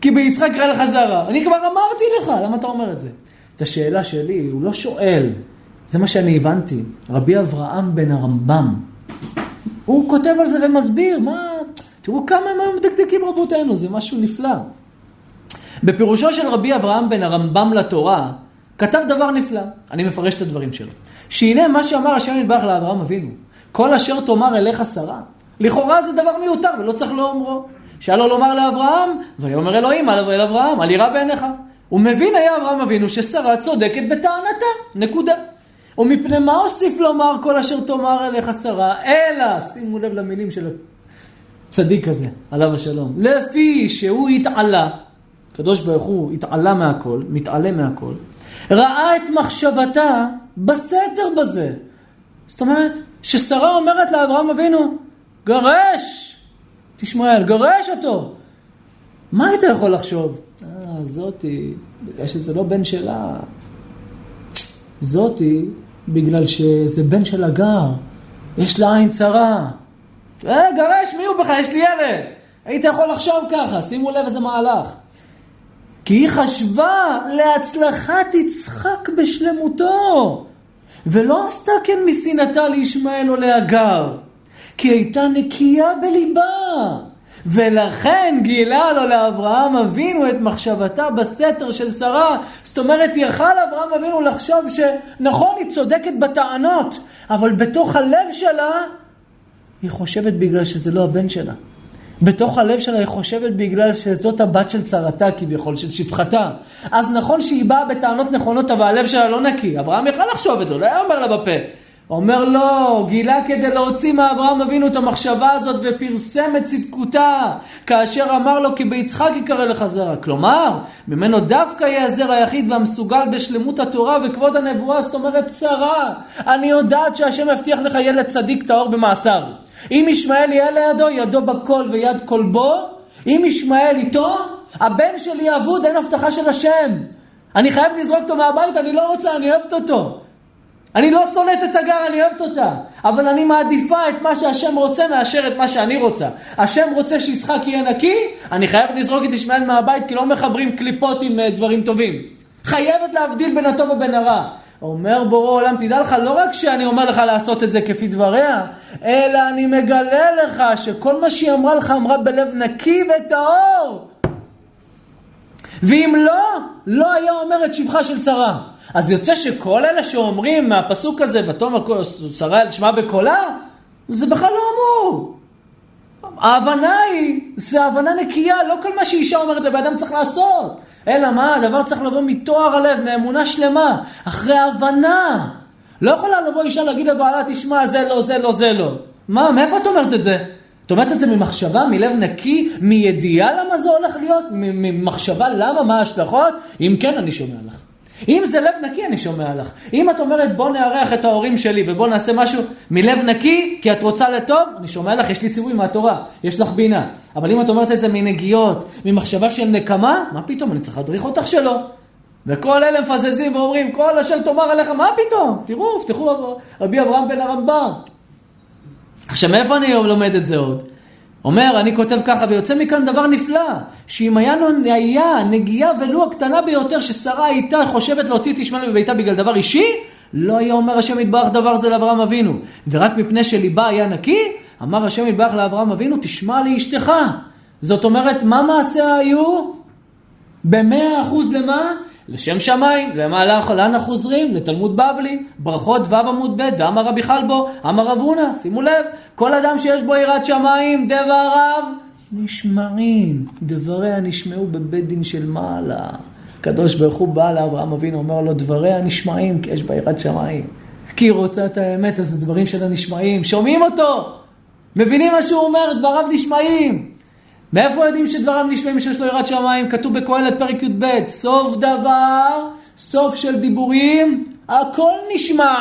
כי ביצחק קרא לך זרה. אני כבר אמרתי לך, למה אתה אומר את זה? את השאלה שלי, הוא לא שואל, זה מה שאני הבנתי. רבי אברהם בן הרמב"ם, הוא כותב על זה ומסביר, מה... תראו כמה הם היו מדקדקים רבותינו, זה משהו נפלא. בפירושו של רבי אברהם בן הרמב"ם לתורה, כתב דבר נפלא, אני מפרש את הדברים שלו. שהנה מה שאמר השם יתברך לאברהם אבינו, כל אשר תאמר אליך שרה, לכאורה זה דבר מיותר ולא צריך לאומרו. שהיה לו לומר לאברהם, ויאמר אלוהים אל אברהם, אל יראה בעיניך. הוא מבין היה אברהם אבינו ששרה צודקת בטענתה, נקודה. ומפני מה הוסיף לומר כל אשר תאמר אליך שרה, אלא, שימו לב למילים של הצדיק הזה, עליו השלום, לפי שהוא התעלה, הקדוש ברוך הוא התעלה מהכל, מתעלה מהכל, ראה את מחשבתה בסתר בזה. זאת אומרת, ששרה אומרת לאברהם אבינו, גרש, תשמעאל, גרש אותו. מה היית יכול לחשוב? אה, זאתי, בגלל שזה לא בן שלה. זאתי, בגלל שזה בן של הגר, יש לה עין צרה. אה, גרש, מי הוא בכלל? יש לי ילד. היית יכול לחשוב ככה, שימו לב איזה מהלך. כי היא חשבה להצלחת יצחק בשלמותו, ולא עשתה כן משנאתה לישמעאל או להגר, כי הייתה נקייה בליבה, ולכן גילה לו לאברהם אבינו את מחשבתה בסתר של שרה. זאת אומרת, יכל אברהם אבינו לחשוב שנכון, היא צודקת בטענות, אבל בתוך הלב שלה, היא חושבת בגלל שזה לא הבן שלה. בתוך הלב שלה היא חושבת בגלל שזאת הבת של צרתה כביכול, של שפחתה. אז נכון שהיא באה בטענות נכונות, אבל הלב שלה לא נקי. אברהם יכל לחשוב את זה, לא היה אומר לה בפה. אומר לא, גילה כדי להוציא מאברהם אבינו את המחשבה הזאת ופרסם את צדקותה, כאשר אמר לו כי ביצחק יקרא לך זרע. כלומר, ממנו דווקא יהיה הזרע היחיד והמסוגל בשלמות התורה וכבוד הנבואה, זאת אומרת שרה. אני יודעת שהשם יבטיח לך ילד צדיק טהור במעשיו. אם ישמעאל יהיה לידו, ידו בכל ויד כל בו. אם ישמעאל איתו, הבן שלי אבוד, אין הבטחה של השם. אני חייב לזרוק אותו מהבית, אני לא רוצה, אני אוהבת אותו. אני לא שונאת את הגר, אני אוהבת אותה. אבל אני מעדיפה את מה שהשם רוצה מאשר את מה שאני רוצה. השם רוצה שיצחק יהיה נקי, אני חייבת לזרוק את ישמעאל מהבית כי לא מחברים קליפות עם אה, דברים טובים. חייבת להבדיל בין הטוב ובין הרע. אומר בורא עולם, תדע לך, לא רק שאני אומר לך לעשות את זה כפי דבריה, אלא אני מגלה לך שכל מה שהיא אמרה לך אמרה בלב נקי וטהור. ואם לא, לא היה אומר את שבחה של שרה. אז יוצא שכל אלה שאומרים מהפסוק הזה, ותאמר שרה תשמע בקולה, זה בכלל לא אמור. ההבנה היא, זה הבנה נקייה, לא כל מה שאישה אומרת לבן אדם צריך לעשות. אלא מה, הדבר צריך לבוא מטוהר הלב, מאמונה שלמה, אחרי הבנה. לא יכולה לבוא אישה להגיד לבעלה, תשמע, זה לא, זה לא, זה לא. מה, מאיפה את אומרת את זה? את אומרת את זה ממחשבה, מלב נקי, מידיעה למה זה הולך להיות? ממחשבה למה, מה ההשלכות? אם כן, אני שומע לך. אם זה לב נקי, אני שומע לך. אם את אומרת, בוא נארח את ההורים שלי ובוא נעשה משהו מלב נקי, כי את רוצה לטוב, אני שומע לך, יש לי ציווי מהתורה, יש לך בינה. אבל אם את אומרת את זה מנגיעות, ממחשבה של נקמה, מה פתאום, אני צריך להדריך אותך שלא. וכל אלה מפזזים ואומרים, כל השם תאמר עליך, מה פתאום? תראו, פתחו רבי אברהם בן הרמב"ם. עכשיו, מאיפה אני לומד את זה עוד? אומר, אני כותב ככה, ויוצא מכאן דבר נפלא, שאם היה, היה נגיעה ולו הקטנה ביותר ששרה הייתה חושבת להוציא את ישמעאל מביתה בגלל דבר אישי, לא היה אומר השם יתברך דבר זה לאברהם אבינו. ורק מפני שליבה היה נקי, אמר השם יתברך לאברהם אבינו, תשמע לאשתך. זאת אומרת, מה מעשיה היו? במאה אחוז למה? לשם שמיים, לאן אנחנו חוזרים? לתלמוד בבלי, ברכות ו' עמוד ב', ואמר רבי חלבו, אמר רב הונא, שימו לב, כל אדם שיש בו יראת שמיים, דבריו נשמעים, דבריה נשמעו בבית דין של מעלה. הקדוש ברוך הוא בא לאברהם אבינו, אומר לו, דבריה נשמעים, כי יש בה יראת שמיים. כי היא רוצה את האמת, אז הדברים שלה נשמעים, שומעים אותו, מבינים מה שהוא אומר, דבריו נשמעים. מאיפה יודעים שדבריו נשמעים שיש לו יראת שמיים? כתוב בקהלת פרק י"ב, סוף דבר, סוף של דיבורים, הכל נשמע.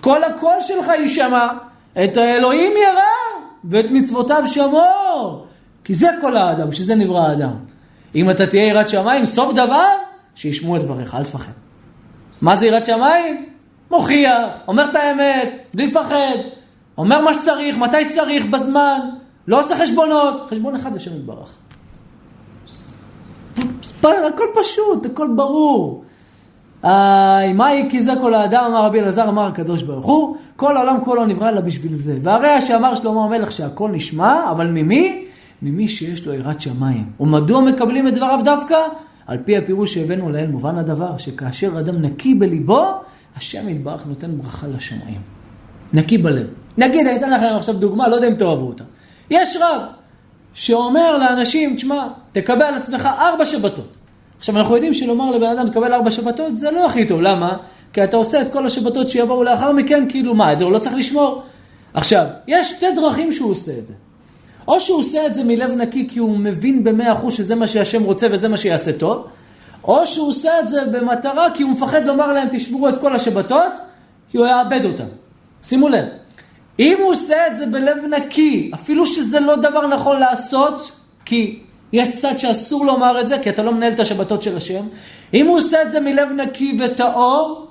כל הקול שלך יישמע. את האלוהים ירא, ואת מצוותיו שמור. כי זה כל האדם, שזה נברא האדם. אם אתה תהיה יראת שמיים, סוף דבר, שישמעו את דבריך, אל תפחד. מה זה יראת שמיים? מוכיח, אומר את האמת, בלי לפחד, אומר מה שצריך, מתי שצריך, בזמן. לא עושה חשבונות, חשבון אחד לשם יתברך. הכל פשוט, הכל ברור. איי, כי זה כל האדם, אמר רבי אלעזר, אמר הקדוש ברוך הוא, כל העולם כולו נברא אלא בשביל זה. והרי שאמר שלמה המלך שהכל נשמע, אבל ממי? ממי שיש לו יראת שמיים. ומדוע מקבלים את דבריו דווקא? על פי הפירוש שהבאנו לעיל מובן הדבר, שכאשר אדם נקי בליבו, השם יתברך נותן ברכה לשמיים. נקי בלב. נגיד, אני אתן לכם עכשיו דוגמה, לא יודע אם תאהבו אותה. יש רב שאומר לאנשים, תשמע, תקבל על עצמך ארבע שבתות. עכשיו, אנחנו יודעים שלומר לבן אדם תקבל ארבע שבתות, זה לא הכי טוב. למה? כי אתה עושה את כל השבתות שיבואו לאחר מכן, כאילו מה, את זה הוא לא צריך לשמור. עכשיו, יש שתי דרכים שהוא עושה את זה. או שהוא עושה את זה מלב נקי כי הוא מבין במאה אחוז שזה מה שהשם רוצה וזה מה שיעשה טוב, או שהוא עושה את זה במטרה כי הוא מפחד לומר להם תשמרו את כל השבתות, כי הוא יאבד אותם. שימו לב, אם הוא עושה את זה בלב נקי, אפילו שזה לא דבר נכון לעשות, כי יש צד שאסור לומר את זה, כי אתה לא מנהל את השבתות של השם, אם הוא עושה את זה מלב נקי וטהור,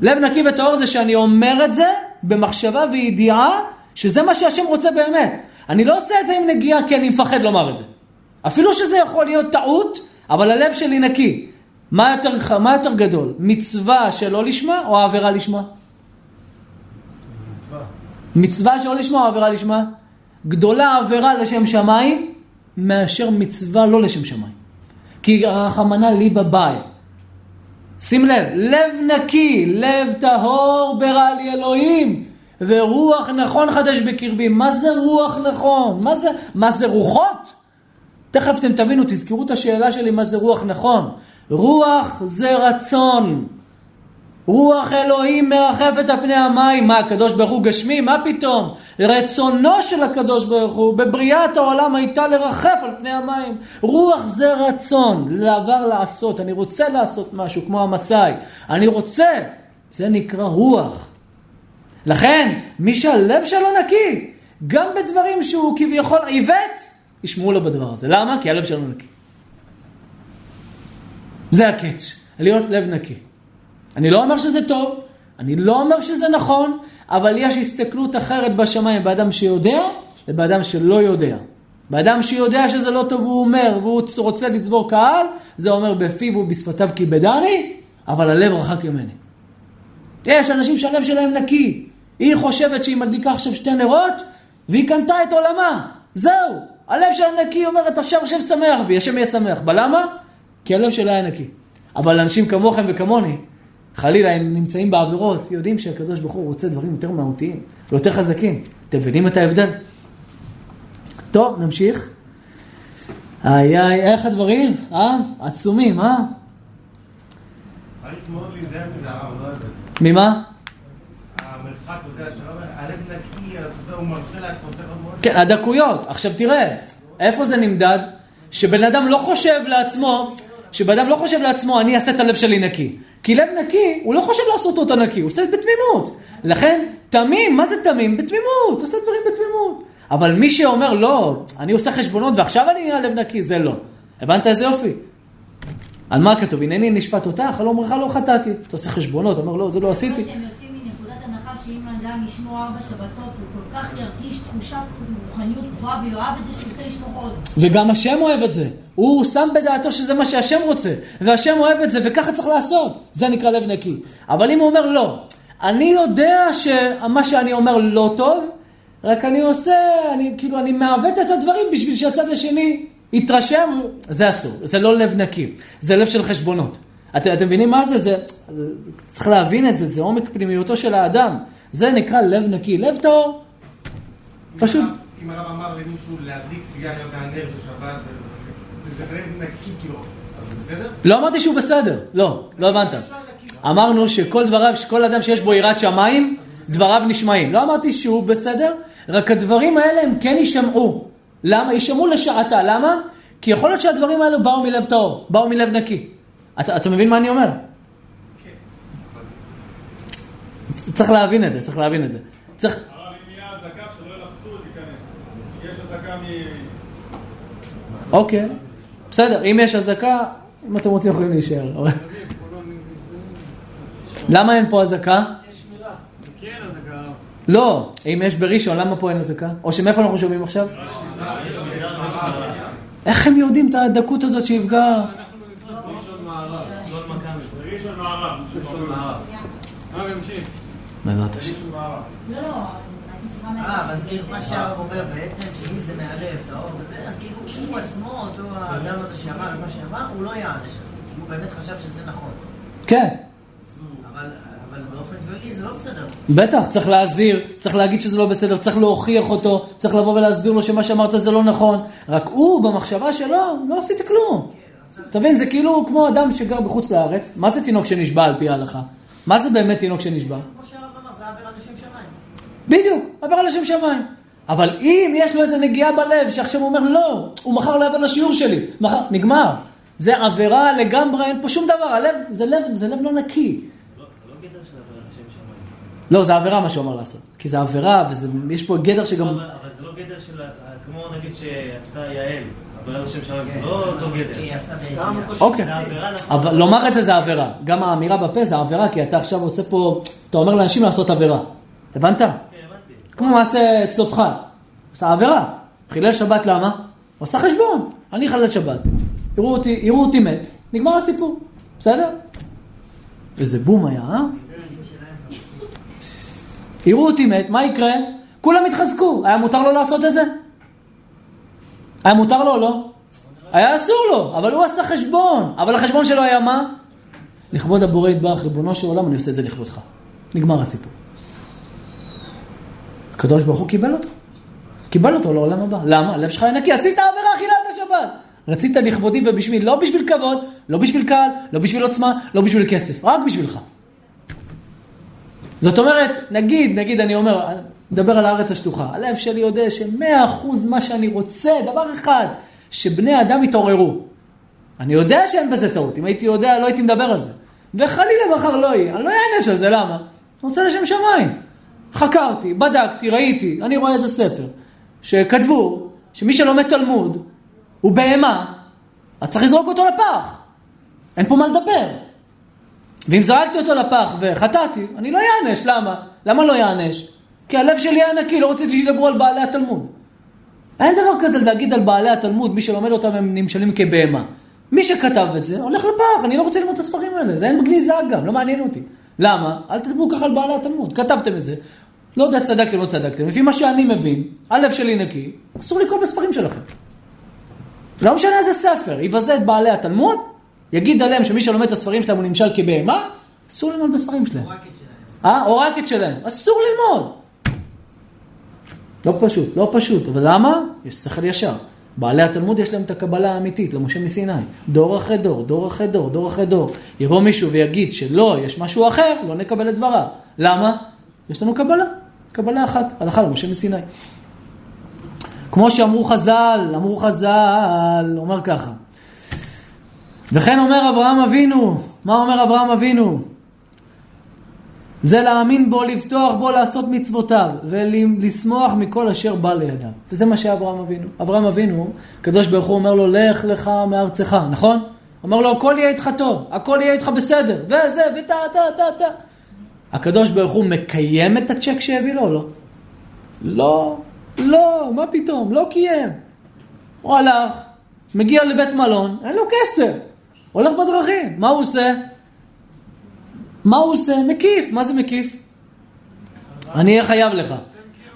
לב נקי וטהור זה שאני אומר את זה במחשבה וידיעה שזה מה שהשם רוצה באמת. אני לא עושה את זה עם נגיעה כי אני מפחד לומר את זה. אפילו שזה יכול להיות טעות, אבל הלב שלי נקי. מה יותר, מה יותר גדול? מצווה שלא לשמה או העבירה לשמה? מצווה שלא לשמה עבירה לשמה? גדולה עבירה לשם שמיים מאשר מצווה לא לשם שמיים. כי רחמנא ליבא באי. שים לב, לב נקי, לב טהור ברע לי אלוהים, ורוח נכון חדש בקרבי. מה זה רוח נכון? מה זה, מה זה רוחות? תכף אתם תבינו, תזכרו את השאלה שלי מה זה רוח נכון. רוח זה רצון. רוח אלוהים מרחפת על פני המים. מה, הקדוש ברוך הוא גשמי? מה פתאום? רצונו של הקדוש ברוך הוא בבריאת העולם הייתה לרחף על פני המים. רוח זה רצון, לעבר לעשות. אני רוצה לעשות משהו, כמו המסאי. אני רוצה. זה נקרא רוח. לכן, מי שהלב שלו נקי, גם בדברים שהוא כביכול עיוות, ישמעו לו בדבר הזה. למה? כי הלב שלנו נקי. זה הקאץ', להיות לב נקי. אני לא אומר שזה טוב, אני לא אומר שזה נכון, אבל יש הסתכלות אחרת בשמיים באדם שיודע ובאדם שלא יודע. באדם שיודע שזה לא טוב, הוא אומר, והוא רוצה לצבור קהל, זה אומר בפיו ובשפתיו כיבדני, אבל הלב רחק ממני. יש אנשים שהלב שלהם נקי. היא חושבת שהיא מדליקה עכשיו שתי נרות, והיא קנתה את עולמה. זהו. הלב שלה נקי, אומרת, השם השם שמח בי, השם יהיה שמח. בלמה? כי הלב שלה היה נקי. אבל אנשים כמוכם וכמוני, חלילה הם נמצאים בעבירות, יודעים שהקדוש ברוך הוא רוצה דברים יותר מהותיים ויותר חזקים. אתם מבינים את ההבדל? טוב, נמשיך. איי איי, איך הדברים? אה? עצומים, אה? צריך מאוד להיזהר מזה, הרב, לא אוהב את זה. ממה? המרחק, אתה יודע, הלב נקי, אז הוא מרשה לעצמו. כן, הדקויות. עכשיו תראה, איפה זה נמדד? שבן אדם לא חושב לעצמו, שבן אדם לא חושב לעצמו, אני אעשה את הלב שלי נקי. כי לב נקי, הוא לא חושב לעשות אותו נקי, הוא עושה את זה בתמימות. לכן, תמים, מה זה תמים? בתמימות, עושה דברים בתמימות. אבל מי שאומר, לא, אני עושה חשבונות ועכשיו אני אהיה לב נקי, זה לא. הבנת איזה יופי? על מה כתוב? הנני נשפט אותך, על אומרך לא חטאתי. אתה עושה חשבונות, אומר, לא, זה לא עשיתי. שהם יוצאים מנקודת הנחה אדם ישמור ארבע שבתות, הוא כל כך ירגיש תחושת רוחניות גבוהה ויאהב את זה שהוא רוצה לשמור עוד. וגם השם אוהב את זה. הוא שם בדעתו שזה מה שהשם רוצה. והשם אוהב את זה, וככה צריך לעשות. זה נקרא לב נקי. אבל אם הוא אומר לא, אני יודע שמה שאני אומר לא טוב, רק אני עושה, אני כאילו, אני מעוות את הדברים בשביל שהצד השני יתרשם, זה אסור. זה לא לב נקי. זה לב של חשבונות. אתם, אתם מבינים מה זה? זה? צריך להבין את זה, זה עומק פנימיותו של האדם. זה נקרא לב נקי. לב טהור, פשוט. אם הרב אמר למישהו להדליק סיגריה מהנר בשבת, זה לב נקי, כאילו, אז בסדר? לא אמרתי שהוא בסדר, לא, לא הבנת. אמרנו שכל דבריו, כל אדם שיש בו יראת שמיים, דבריו נשמעים. לא אמרתי שהוא בסדר, רק הדברים האלה הם כן יישמעו. למה? יישמעו לשעתה. למה? כי יכול להיות שהדברים האלו באו מלב טהור, באו מלב נקי. אתה, אתה מבין מה אני אומר? צריך להבין את זה, צריך להבין את זה. צריך... אוקיי, בסדר, אם יש אזעקה, אם אתם רוצים יכולים להישאר. למה אין פה אזעקה? כן. לא, אם יש בראשון, למה פה אין אזעקה? או שמאיפה אנחנו שומעים עכשיו? איך הם יודעים את הדקות הזאת שיפגע? ראשון מערב. בעזרת השם. לא, אה. אז כאילו מה שהרב אומר בעצם, שאם זה מהלב, טהור וזה, אז כאילו הוא עצמו, אותו האדם הזה שאמר את מה שאמר, הוא לא יענש על זה, כי הוא באמת חשב שזה נכון. כן, אבל אבל באופן כללי זה לא בסדר. בטח, צריך להזהיר, צריך להגיד שזה לא בסדר, צריך להוכיח אותו, צריך לבוא ולהסביר לו שמה שאמרת זה לא נכון. רק הוא, במחשבה שלו, לא עשיתי כלום. אתה מבין, זה כאילו כמו אדם שגר בחוץ לארץ, מה זה תינוק שנשבע על פי ההלכה? מה זה באמת תינוק שנשבע? כמו שהרב אמר, זה עבירה לשם שמיים. בדיוק, עבר לשם שמיים. אבל אם יש לו איזה נגיעה בלב, שעכשיו הוא אומר, לא, הוא מחר לא יבוא לשיעור שלי, מחר, נגמר. זה עבירה לגמרי, אין פה שום דבר, הלב, זה לב, זה לב לא נקי. לא לא גדר של עבירה לשם שמיים. לא, זה עבירה מה שהוא אמר לעשות. כי זה עבירה, ויש פה גדר שגם... אבל אבל זה לא גדר של... כמו נגיד שעשתה יעל, עבירה לשם שמיים. לא אותו גדר. אוקיי. נכון. אבל לומר את זה זה עבירה. גם האמירה בפה זה עבירה, כי אתה עכשיו עושה פה... אתה אומר לאנשים לעשות עבירה. הבנת? כן. כמו מעשה צלופחד. עושה עבירה. חילל שבת למה? הוא עשה חשבון. אני חלל שבת. יראו אותי, יראו אותי מת, נגמר הסיפור. בסדר? איזה בום היה, אה? יראו אותי מת, מה יקרה? כולם יתחזקו. היה מותר לו לעשות את זה? היה מותר לו או לא? היה אסור לו, אבל הוא עשה חשבון. אבל החשבון שלו היה מה? לכבוד הבורא יתברך, ריבונו של עולם, אני עושה את זה לכבודך. נגמר הסיפור. הקדוש ברוך הוא קיבל אותו. קיבל אותו לעולם הבא. למה? הלב שלך נקי, עשית עבירה, חיללת שבת. רצית לכבודי ובשמי, לא בשביל כבוד, לא בשביל קהל, לא בשביל עוצמה, לא בשביל כסף, רק בשבילך. זאת אומרת, נגיד, נגיד, אני אומר, נדבר על הארץ השטוחה. הלב שלי יודע שמאה אחוז מה שאני רוצה, דבר אחד, שבני אדם יתעוררו. אני יודע שאין בזה טעות, אם הייתי יודע, לא הייתי מדבר על זה. וחלילה מחר לא יהיה, אני לא אענש על זה, למה? אני רוצה לשם שמיים. חקרתי, בדקתי, ראיתי, אני רואה איזה ספר, שכתבו שמי שלומד תלמוד הוא בהמה, אז צריך לזרוק אותו לפח. אין פה מה לדבר. ואם זרקתי אותו לפח וחטאתי, אני לא אענש. למה? למה לא אענש? כי הלב שלי היה נקי, לא רציתי שידברו על בעלי התלמוד. אין דבר כזה להגיד על בעלי התלמוד, מי שלומד אותם הם נמשלים כבהמה. מי שכתב את זה, הולך לפח, אני לא רוצה ללמוד את הספרים האלה, זה אין גניזה גם, לא מעניין אותי. למה? אל תדברו ככה על בעלי התלמוד, כתבתם את זה. לא יודע צדקתם, לא צדקתם. לפי מה שאני מבין, הלב שלי נקי, אסור לקרוא בספרים שלכם. לא משנה איזה ספר, יבזה את בעלי התלמוד, יגיד עליהם שמי שלומד את הספרים שלהם הוא נמשל כבהמה, אסור ללמוד בספרים שלהם. הורקת שלהם. אה? עורקת שלהם. אסור ללמוד. לא פשוט, לא פשוט. אבל למה? יש שכל ישר. בעלי התלמוד יש להם את הקבלה האמיתית, למשה מסיני. דור אחרי דור, דור אחרי דור, דור אחרי דור. יבוא מישהו ויגיד שלא, יש משהו אחר, לא נקבל את דבריו. למה? יש לנו קבלה, קבלה אחת, הלכה למשה מסיני. כמו שאמרו חז"ל, אמרו חז"ל, אומר ככה. וכן אומר אברהם אבינו, מה אומר אברהם אבינו? זה להאמין בו, לבטוח בו, לעשות מצוותיו, ולשמוח מכל אשר בא לידיו. וזה מה שאברהם אבינו. אברהם אבינו, הקדוש ברוך הוא אומר לו, לך לך מארצך, נכון? אומר לו, הכל יהיה איתך טוב, הכל יהיה איתך בסדר, וזה, ותה, תה, תה, תה. הקדוש ברוך הוא מקיים את הצ'ק שהביא לו, לא? לא, לא, מה פתאום, לא קיים. הוא הלך, מגיע לבית מלון, אין לו כסף, הולך בדרכים, מה הוא עושה? מה הוא עושה? מקיף. מה זה מקיף? אני אהיה חייב לך.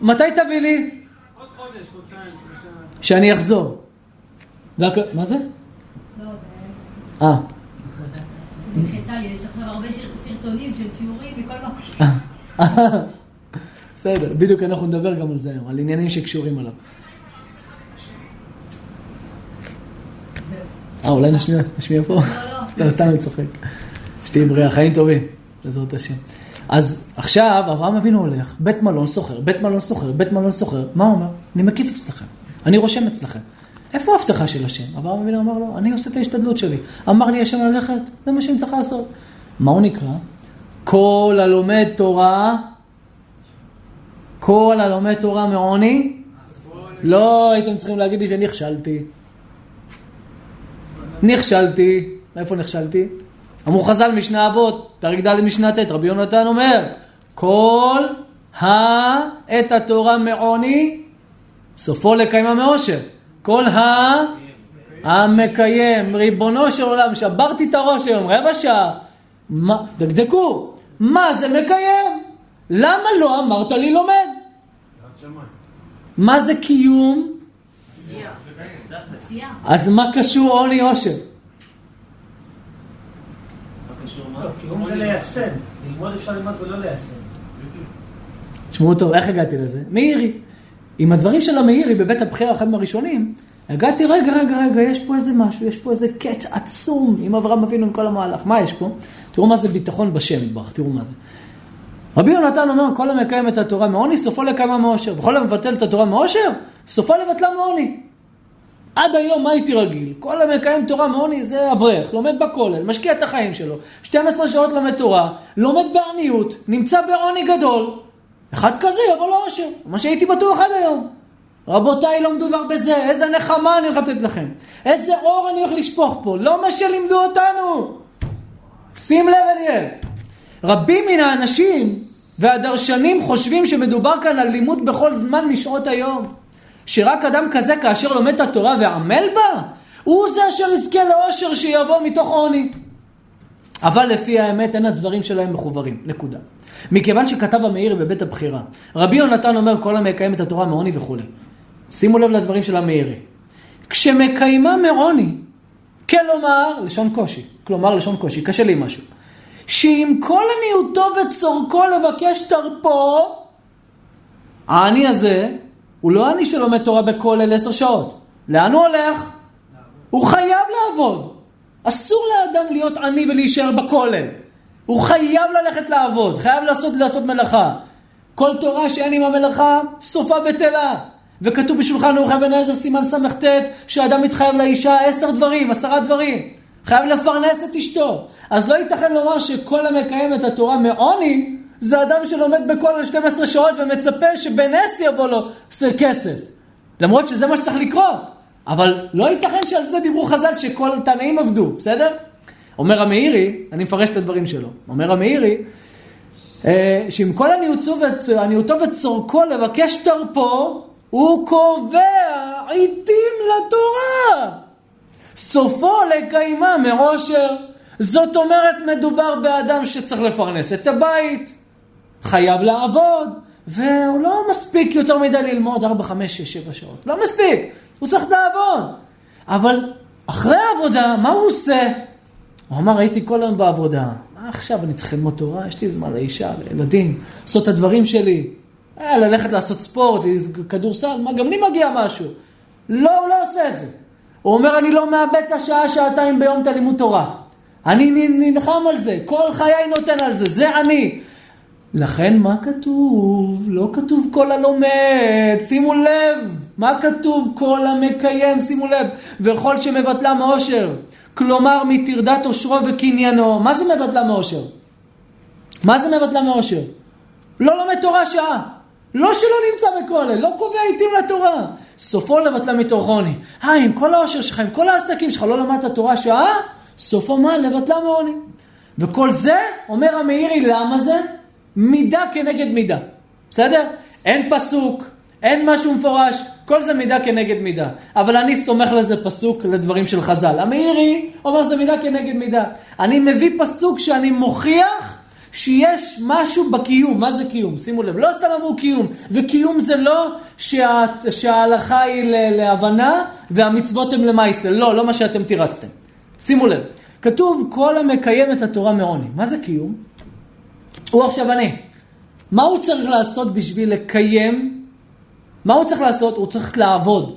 מתי תביא לי? עוד חודש, חודשיים, שלושה. שאני אחזור. מה זה? לא. אה. יש עכשיו הרבה סרטונים של שיעורים מכל מקום. בסדר, בדיוק אנחנו נדבר גם על זה היום, על עניינים שקשורים עליו. אה, אולי נשמיע, נשמיע פה? לא, לא. לא, סתם אני צוחק. שתהיי בריאה, חיים טובים, בעזרת השם. אז עכשיו אברהם אבינו הולך, בית מלון סוחר, בית מלון סוחר, בית מלון סוחר, מה הוא אומר? אני מקיף אצלכם, אני רושם אצלכם. איפה ההבטחה של השם? אברהם אבינו אמר לו, אני עושה את ההשתדלות שלי. אמר לי השם ללכת, זה מה שאני צריך לעשות. מה הוא נקרא? כל הלומד תורה, כל הלומד תורה מעוני, לא הייתם צריכים להגיד לי שנכשלתי. נכשלתי. איפה נכשלתי? אמרו חז"ל משנה אבות, פרק ד' משנה ט', רבי יונתן אומר, כל העת התורה מעוני, סופו לקיימה מאושר. כל ה... המקיים, ריבונו של עולם, שברתי את הראש היום, רבע שעה. מה, דקדקו, מה זה מקיים? למה לא אמרת לי לומד? מה זה קיום? אז מה קשור עוני עושר? מה קשור מה? לא, קיום זה ליישם. ללמוד אפשר ללמוד ולא ליישם. תשמעו טוב, איך הגעתי לזה? מאירי. עם הדברים של המאירי בבית הבחירה, אחד מהראשונים, הגעתי, רגע, רגע, רגע, יש פה איזה משהו, יש פה איזה קאץ' עצום עם אברהם אבינו עם כל המהלך. מה יש פה? תראו מה זה ביטחון בשם יתברך, תראו מה זה. רבי יונתן אומר, כל המקיים את התורה מעוני, סופו לקיימה מאושר. וכל המבטל את התורה מאושר, סופו לבטלה מעוני. עד היום מה הייתי רגיל? כל המקיים תורה מעוני זה אברך, לומד בכולל, משקיע את החיים שלו, 12 שעות לומד תורה, לומד בעניות, נמצא בעוני גדול. אחד כזה יבוא לאושר, מה שהייתי בטוח עד היום. רבותיי, לא מדובר בזה, איזה נחמה אני הולך לתת לכם. איזה אור אני הולך לשפוך פה, לא מה שלימדו אותנו. שים לב אליאל. רבים מן האנשים והדרשנים חושבים שמדובר כאן על לימוד בכל זמן משעות היום. שרק אדם כזה כאשר לומד את התורה ועמל בה, הוא זה אשר יזכה לאושר שיבוא מתוך עוני. אבל לפי האמת אין הדברים שלהם מחוברים, נקודה. מכיוון שכתב המאירי בבית הבחירה, רבי יונתן אומר כל המקיים את התורה מעוני וכולי. שימו לב לדברים של המאירי. כשמקיימה מעוני, כלומר, לשון קושי, כלומר לשון קושי, קשה לי משהו. שעם כל עניותו וצורכו לבקש תרפו, העני הזה הוא לא עני שלומד תורה בכולל עשר שעות. לאן הוא הולך? הוא חייב לעבוד. אסור לאדם להיות עני ולהישאר בכולל. הוא חייב ללכת לעבוד, חייב לעשות, לעשות מלאכה. כל תורה שאין עם המלאכה, סופה בטלה. וכתוב בשולחן ערוך אבן עזר סימן סט, שאדם מתחייב לאישה עשר דברים, עשרה דברים. חייב לפרנס את אשתו. אז לא ייתכן לומר שכל המקיים את התורה מעוני, זה אדם שלומד בכולל 12 שעות ומצפה שבנס יבוא לו כסף. למרות שזה מה שצריך לקרות. אבל לא ייתכן שעל זה דיברו חז"ל שכל התנאים עבדו, בסדר? אומר המאירי, אני מפרש את הדברים שלו, אומר המאירי, אה, שעם כל עניותו, וצ... עניותו וצורכו לבקש תרפו, הוא קובע עיתים לתורה. סופו לקיימה מעושר. זאת אומרת, מדובר באדם שצריך לפרנס את הבית, חייב לעבוד, והוא לא מספיק יותר מדי ללמוד 4, 5, 6, 7 שעות. לא מספיק, הוא צריך לעבוד. אבל אחרי העבודה, מה הוא עושה? הוא אמר, הייתי כל היום בעבודה. מה עכשיו אני צריך ללמוד תורה? יש לי זמן לאישה, לילדים, לעשות את הדברים שלי. אה, ללכת לעשות ספורט, כדורסל, מה, גם לי מגיע משהו. לא, הוא לא עושה את זה. הוא אומר, אני לא מאבד את השעה, שעתיים ביום את הלימוד תורה. אני נלחם על זה, כל חיי נותן על זה, זה אני. לכן מה כתוב? לא כתוב כל הלומד, שימו לב, מה כתוב? כל המקיים, שימו לב, וכל שמבטלה מאושר. כלומר, מטרדת עושרו וקניינו. מה זה מבטלה מאושר? מה זה מבטלה מאושר? לא לומד תורה שעה. לא שלא נמצא בכולל, לא קובע עיתים לתורה. סופו לבטלה מתוכוני. אה, עם כל העושר שלך, עם כל העסקים שלך, לא למדת תורה שעה? סופו מה? לבטלה מעוני. וכל זה, אומר המאירי, למה זה? מידה כנגד מידה. בסדר? אין פסוק, אין משהו מפורש, כל זה מידה כנגד מידה. אבל אני סומך לזה פסוק לדברים של חז"ל. המאירי אומר שזה מידה כנגד מידה. אני מביא פסוק שאני מוכיח שיש משהו בקיום. מה זה קיום? שימו לב, לא סתם אמרו קיום. וקיום זה לא שה, שההלכה היא להבנה והמצוות הן למעשה. לא, לא מה שאתם תירצתם. שימו לב, כתוב כל המקיים את התורה מעוני. מה זה קיום? הוא עכשיו אני. מה הוא צריך לעשות בשביל לקיים? מה הוא צריך לעשות? הוא צריך לעבוד. הוא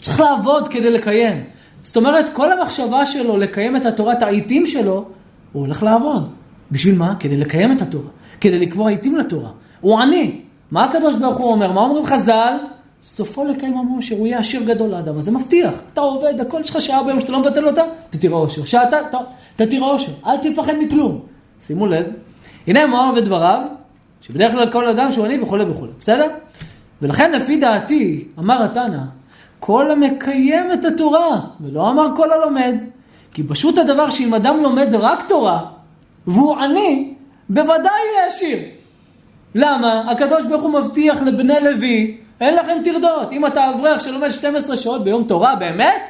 צריך לעבוד כדי לקיים. זאת אומרת, כל המחשבה שלו לקיים את התורה, את העיתים שלו, הוא הולך לעבוד. בשביל מה? כדי לקיים את התורה. כדי לקבוע עיתים לתורה. הוא עני. מה הקדוש ברוך הוא אומר? מה אומרים חז"ל? סופו לקיים המושר, הוא יהיה עשיר גדול לאדם הזה, מבטיח. אתה עובד, הכל שלך שעה ביום שאתה לא מבטל אותה, אתה תראה עושר. שאתה, אתה תראה עושר, אל תפחד מכלום. שימו לב, הנה מואר ודבריו, שבדרך כלל כל אדם שהוא עני וכולי וכולי, בסדר? ולכן לפי דעתי, אמר התנא, כל המקיים את התורה, ולא אמר כל הלומד, כי פשוט הדבר שאם אדם לומד רק תורה, והוא עני, בוודאי יהיה עשיר. למה? הקדוש ברוך הוא מבטיח לבני לוי, אין לכם טרדות. אם אתה אברך שלומד 12 שעות ביום תורה, באמת?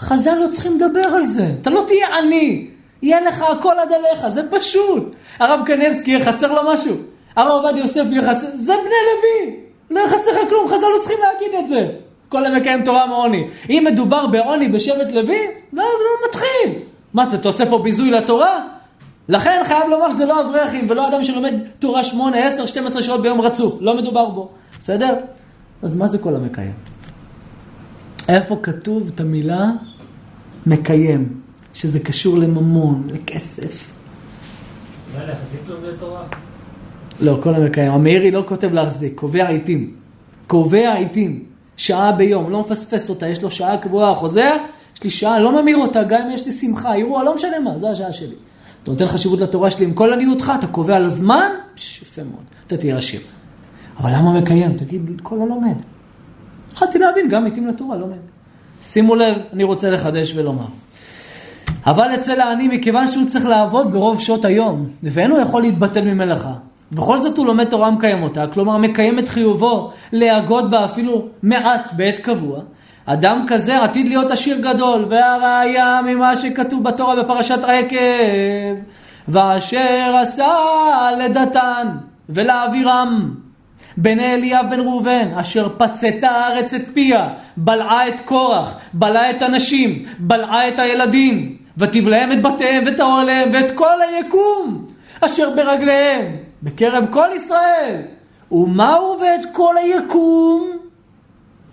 חז"ל לא צריכים לדבר על זה. אתה לא תהיה עני. יהיה לך הכל עד אליך, זה פשוט. הרב קנבסקי יהיה חסר לו משהו. הרב עובדיה יוסף יהיה חסר, זה בני לוי. לא יהיה חסר לך כלום, חז"ל לא צריכים להגיד את זה. כל המקיים תורה מעוני. אם מדובר בעוני בשבט לוי, לא, לא מתחיל. מה זה, אתה עושה פה ביזוי לתורה? לכן חייב לומר שזה לא אברכים ולא אדם שלומד תורה 8, 10, 12 שעות ביום רצוף. לא מדובר בו. בסדר? אז מה זה כל המקיים? איפה כתוב את המילה מקיים? שזה קשור לממון, לכסף. מה, להחזיק לומדי תורה? לא, כל המקיים. המאירי לא כותב להחזיק, קובע עיתים. קובע עיתים. שעה ביום, לא מפספס אותה, יש לו שעה קבועה, חוזר, יש לי שעה, לא ממיר אותה, גם אם יש לי שמחה, אירוע, לא משנה מה, זו השעה שלי. אתה נותן חשיבות לתורה שלי עם כל עניותך, אתה קובע על הזמן, פש, יפה מאוד, אתה תהיה עשיר. אבל למה מקיים? תגיד, כל הלומד. יכולתי להבין, גם עיתים לתורה, לומד. שימו לב, אני רוצה לחדש ולומר. אבל אצל העני, מכיוון שהוא צריך לעבוד ברוב שעות היום, ואין הוא יכול להתבטל ממלאכה, בכל זאת הוא לומד תורה מקיים אותה, כלומר מקיים את חיובו להגות בה אפילו מעט בעת קבוע, אדם כזה עתיד להיות עשיר גדול, והראיה ממה שכתוב בתורה בפרשת עקב, ואשר עשה לדתן ולאבירם, בני אליאב בן ראובן, אשר פצתה הארץ את פיה, בלעה את קורח, בלעה את הנשים, בלעה את הילדים, ותבלעם את בתיהם ואת אוהליהם ואת כל היקום, אשר ברגליהם, בקרב כל ישראל. ומהו ואת כל היקום?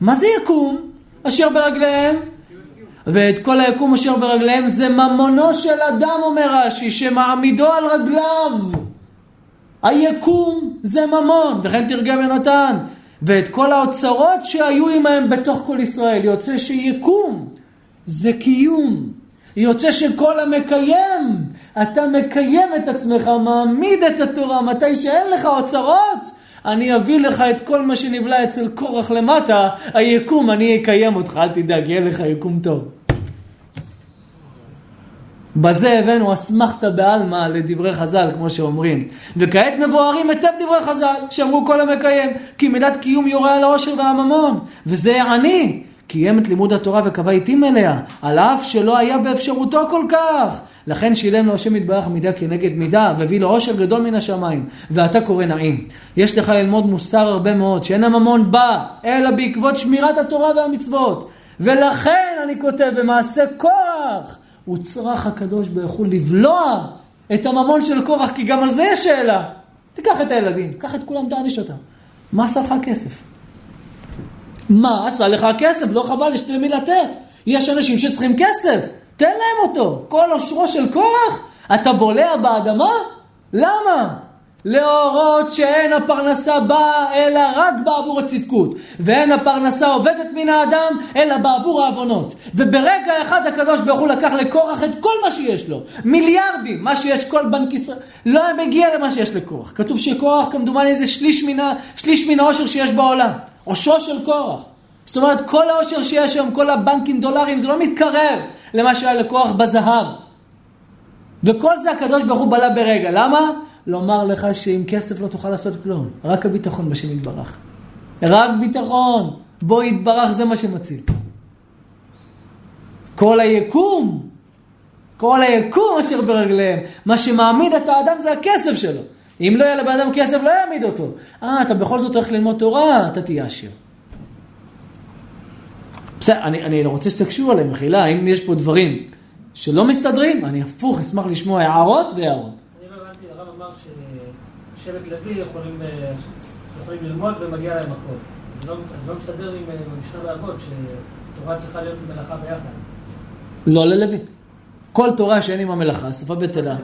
מה זה יקום? אשר ברגליהם? ואת כל היקום אשר ברגליהם זה ממונו של אדם, אומר רש"י, שמעמידו על רגליו. היקום זה ממון, וכן תרגם יונתן. ואת כל האוצרות שהיו עמהם בתוך כל ישראל. יוצא שיקום זה קיום. יוצא שכל המקיים, אתה מקיים את עצמך, מעמיד את התורה, מתי שאין לך אוצרות, אני אביא לך את כל מה שנבלע אצל קורח למטה, היקום, אני אקיים אותך, אל תדאג, יהיה לך יקום טוב. בזה הבאנו אסמכתא בעלמא לדברי חז"ל, כמו שאומרים. וכעת מבוארים היטב דברי חז"ל, שאמרו כל המקיים, כי מידת קיום יורה על העושר והממון, וזה עני. קיים את לימוד התורה וקבע עיתים אליה, על אף שלא היה באפשרותו כל כך. לכן שילם לו השם יתברך מידה כנגד מידה, והביא לו עושר גדול מן השמיים, ואתה קורא נעים. יש לך ללמוד מוסר הרבה מאוד, שאין הממון בא, אלא בעקבות שמירת התורה והמצוות. ולכן אני כותב, במעשה קורח, הוצרך הקדוש ברוך הוא לבלוע את הממון של קורח, כי גם על זה יש שאלה. תיקח את הילדים, קח את כולם, תעניש אותם. מה עשה לך הכסף? מה עשה לך הכסף? לא חבל, יש למי לתת. יש אנשים שצריכים כסף, תן להם אותו. כל עושרו של קורח, אתה בולע באדמה? למה? להורות שאין הפרנסה באה אלא רק בעבור הצדקות, ואין הפרנסה עובדת מן האדם אלא בעבור העוונות. וברגע אחד הקדוש ברוך הוא לקח לקורח את כל מה שיש לו, מיליארדים, מה שיש כל בנק ישראל, לא מגיע למה שיש לקורח. כתוב שקורח כמדומני זה שליש מן, שליש מן העושר שיש בעולם, עושרו של קורח. זאת אומרת, כל העושר שיש היום, כל הבנקים דולרים, זה לא מתקרב למה שהיה לקורח בזהב. וכל זה הקדוש ברוך הוא בלע ברגע. למה? לומר לך שעם כסף לא תוכל לעשות כלום. רק הביטחון בשם יתברך. רק ביטחון. בו יתברך זה מה שמציל. כל היקום, כל היקום אשר ברגליהם. מה שמעמיד את האדם זה הכסף שלו. אם לא יהיה לבן אדם כסף, לא יעמיד אותו. אה, אתה בכל זאת הולך ללמוד תורה, אתה תהיה עשיר. בסדר, אני, אני רוצה שתקשו עליהם, מחילה, אם יש פה דברים שלא מסתדרים, אני הפוך, אשמח לשמוע הערות והערות. אני לא הבנתי, הרב אמר ששבט לוי יכולים, אה, יכולים ללמוד ומגיע להם הכל. זה לא, לא מסתדר עם אה, במשנה באבות, שתורה צריכה להיות עם מלאכה ביחד. לא ללוי. כל תורה שאין עם המלאכה, שפה בטלה.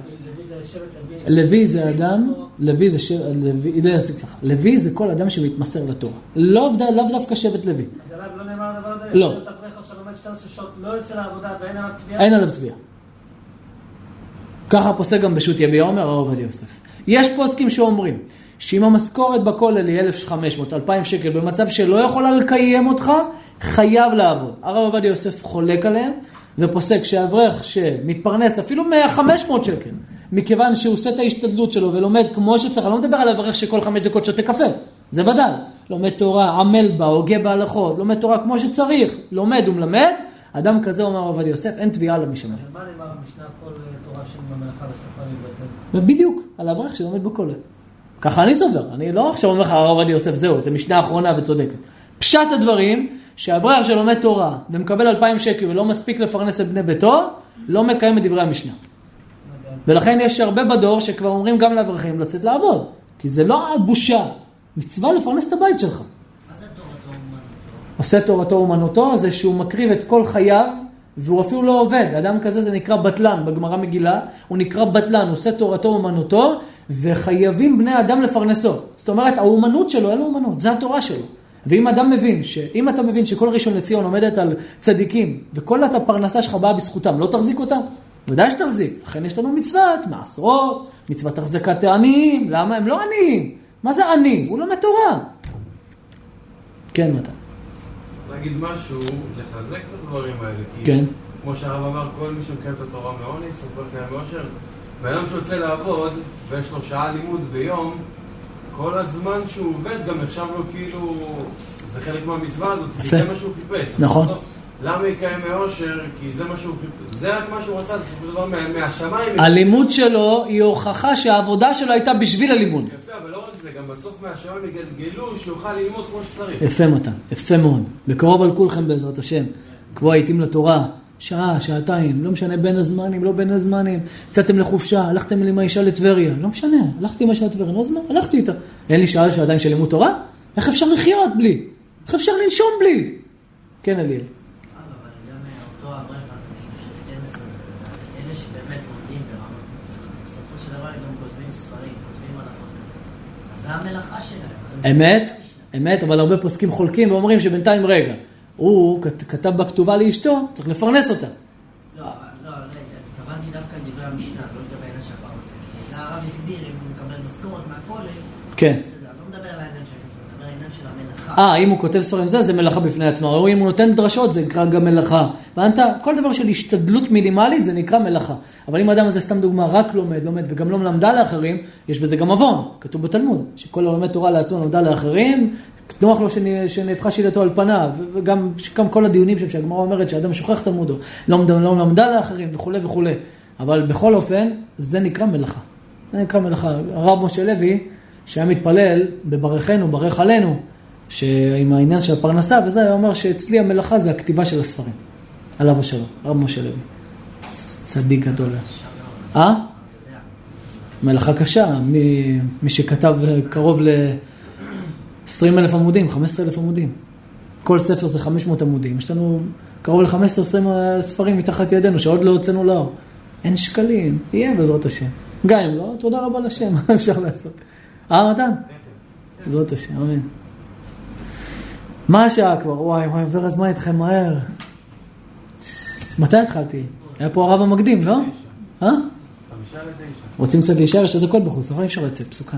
לוי זה אדם, לוי זה שבט, לוי, לא, זה ככה. לוי זה כל אדם שמתמסר לתורה. לא, דווקא שבט לוי. אז עליו לא נאמר הדבר הזה? לא. יכול להיות אברך עכשיו לומד 12 שעות, לא? אין עליו תביעה. ככה פוסק גם בשו"ת יביע עומר, הרב עובדיה יוסף. יש פוסקים שאומרים שאם המשכורת בכולל היא 1,500, 2,000 שקל, במצב שלא יכולה לקיים אותך, חייב לעבוד. הרב עובדיה יוסף חולק עליהם, ופוסק שאברך שמתפרנס אפילו מ-500 שקל, מכיוון שהוא עושה את ההשתדלות שלו ולומד כמו שצריך, אני לא מדבר על אברך שכל חמש דקות שותה קפה, זה ודאי. לומד תורה, עמל בה, הוגה בהלכות, לומד תורה כמו שצריך, לומד ומלמד, אדם כזה, אומר הרב עובדיה יוסף, אין תביעה למשמר. על מה נאמר במשנה כל אה, תורה שאין במלאכה בסופה להתבטל? ובדיוק, על האברך שלומד בכולל. ככה אני סובר, אני לא עכשיו אומר לך הרב עובדיה יוסף, זהו, זה משנה אחרונה וצודקת. פשט הדברים, שאברך שלומד תורה ומקבל אלפיים שקל ולא מספיק לפרנס את בני ביתו, לא מקיים את דברי המשנה. ולכן יש הרבה בדור שכבר אומרים גם לאברכים לצאת לעבוד, כי זה לא בושה, מצווה לפרנס את הבית שלך. עושה תורתו אומנותו זה שהוא מקריב את כל חייו והוא אפילו לא עובד. אדם כזה זה נקרא בטלן בגמרא מגילה, הוא נקרא בטלן, עושה תורתו אומנותו וחייבים בני אדם לפרנסו. זאת אומרת, האומנות שלו אין לו אומנות, זה התורה שלו. ואם אדם מבין, שאם אתה מבין שכל ראשון לציון עומדת על צדיקים וכל הפרנסה שלך באה בזכותם, לא תחזיק אותם? ודאי שתחזיק. לכן יש לנו מצוות, מעשרות, מצוות החזקת העניים. למה? הם לא עניים. מה זה עני? הוא לומד תורה. כן, מתן. להגיד משהו, לחזק את הדברים האלה. כי כן. כמו שהרב אמר, כל מי שמקיים את התורה מעוני, סופר קיים מאושר. בן אדם שיוצא לעבוד, ויש לו שעה לימוד ביום, כל הזמן שהוא עובד גם נחשב לו כאילו, זה חלק מהמצווה הזאת, כי. זה מה שהוא חיפש. נכון. בסוף, למה יקיים מאושר? כי זה מה שהוא. זה רק מה שהוא רצה, בסופו של דבר מה- מהשמיים. הלימוד שלו היא הוכחה שהעבודה שלו הייתה בשביל הלימוד. יפה, אבל לא רק זה, גם בסוף מהשמיים יגלגלו שיוכל ללמוד כמו שצריך. יפה מתן, יפה מאוד. בקרוב על כולכם בעזרת השם. קבוע עיתים לתורה, שעה, שעתיים, לא משנה בין הזמנים, לא בין הזמנים. יצאתם לחופשה, הלכתם עם האישה לטבריה, לא משנה, הלכתי עם האישה לטבריה, לא זמן, הלכתי איתה. אין לי שעה, שעתיים של לימוד תורה? איך אפשר לחיות בלי? איך אפשר לנשום בלי? כן, אליאל. אבל גם אותו אברך הזה, נגיד, של 12, זה אלה שבאמת לומדים ברמות. בסופו של דבר הם גם כותבים ספרים, כותבים הלכות וזה. אז זה המלאכה שלהם. אז הם אמת, אמת, אבל הרבה פוסקים חולקים ואומרים שבינתיים, רגע, הוא כת- כתב בכתובה לאשתו, צריך לפרנס אותה. לא, לא, לא, התכוונתי דווקא לדברי המשנה, לא לגבי העניין של הפרנסה. כי זה הרב הסביר, אם הוא מקבל משכורת מהכולל, כן. בסדר, לא לא מדבר על העניין של הכסף, אני מדבר על העניין אה, אם הוא כותב ספרים זה, זה מלאכה בפני עצמה. או אם הוא נותן דרשות, זה נקרא גם מלאכה. הבנת? כל דבר של השתדלות מינימלית, זה נקרא מלאכה. אבל אם האדם הזה, סתם דוגמה, רק לומד, לומד, וגם לא מלמדה לאחרים, יש בזה גם עוון. כתוב בתלמוד, שכל הלומד תורה לעצמו למדה לאחרים, נוח לו שנ- שנהפכה שיטתו על פניו, וגם גם כל הדיונים שם שהגמרא אומרת שאדם שוכח תלמודו, לא, לא למדה לאחרים וכולי וכולי. אבל בכל אופן, זה נקרא מלאכה. זה נקרא מלאכה. הרב משה לוי, שהיה מתפלל בברכנו, ברך עלינו, שעם העניין של הפרנסה וזה, היה אומר שאצלי המלאכה זה הכתיבה של הספרים. עליו השלום, הרב משה לוי. צדיק גדול. אה? מלאכה קשה, מי, מי שכתב קרוב ל-20 אלף עמודים, 15 אלף עמודים. כל ספר זה 500 עמודים. יש לנו קרוב ל-15-20 ספרים מתחת ידינו, שעוד לא הוצאנו לאור. אין שקלים, יהיה בעזרת השם. גם אם לא, תודה רבה לשם, מה אפשר לעשות? אה, מתן? בעזרת השם, אמן. מה השעה כבר? וואי, וואי, עובר הזמן איתכם מהר. מתי התחלתי? היה פה הרב המקדים, לא? אה? רוצים קצת להישאר, יש איזה קול בחוץ, אבל אי אפשר לצאת, פסוקה.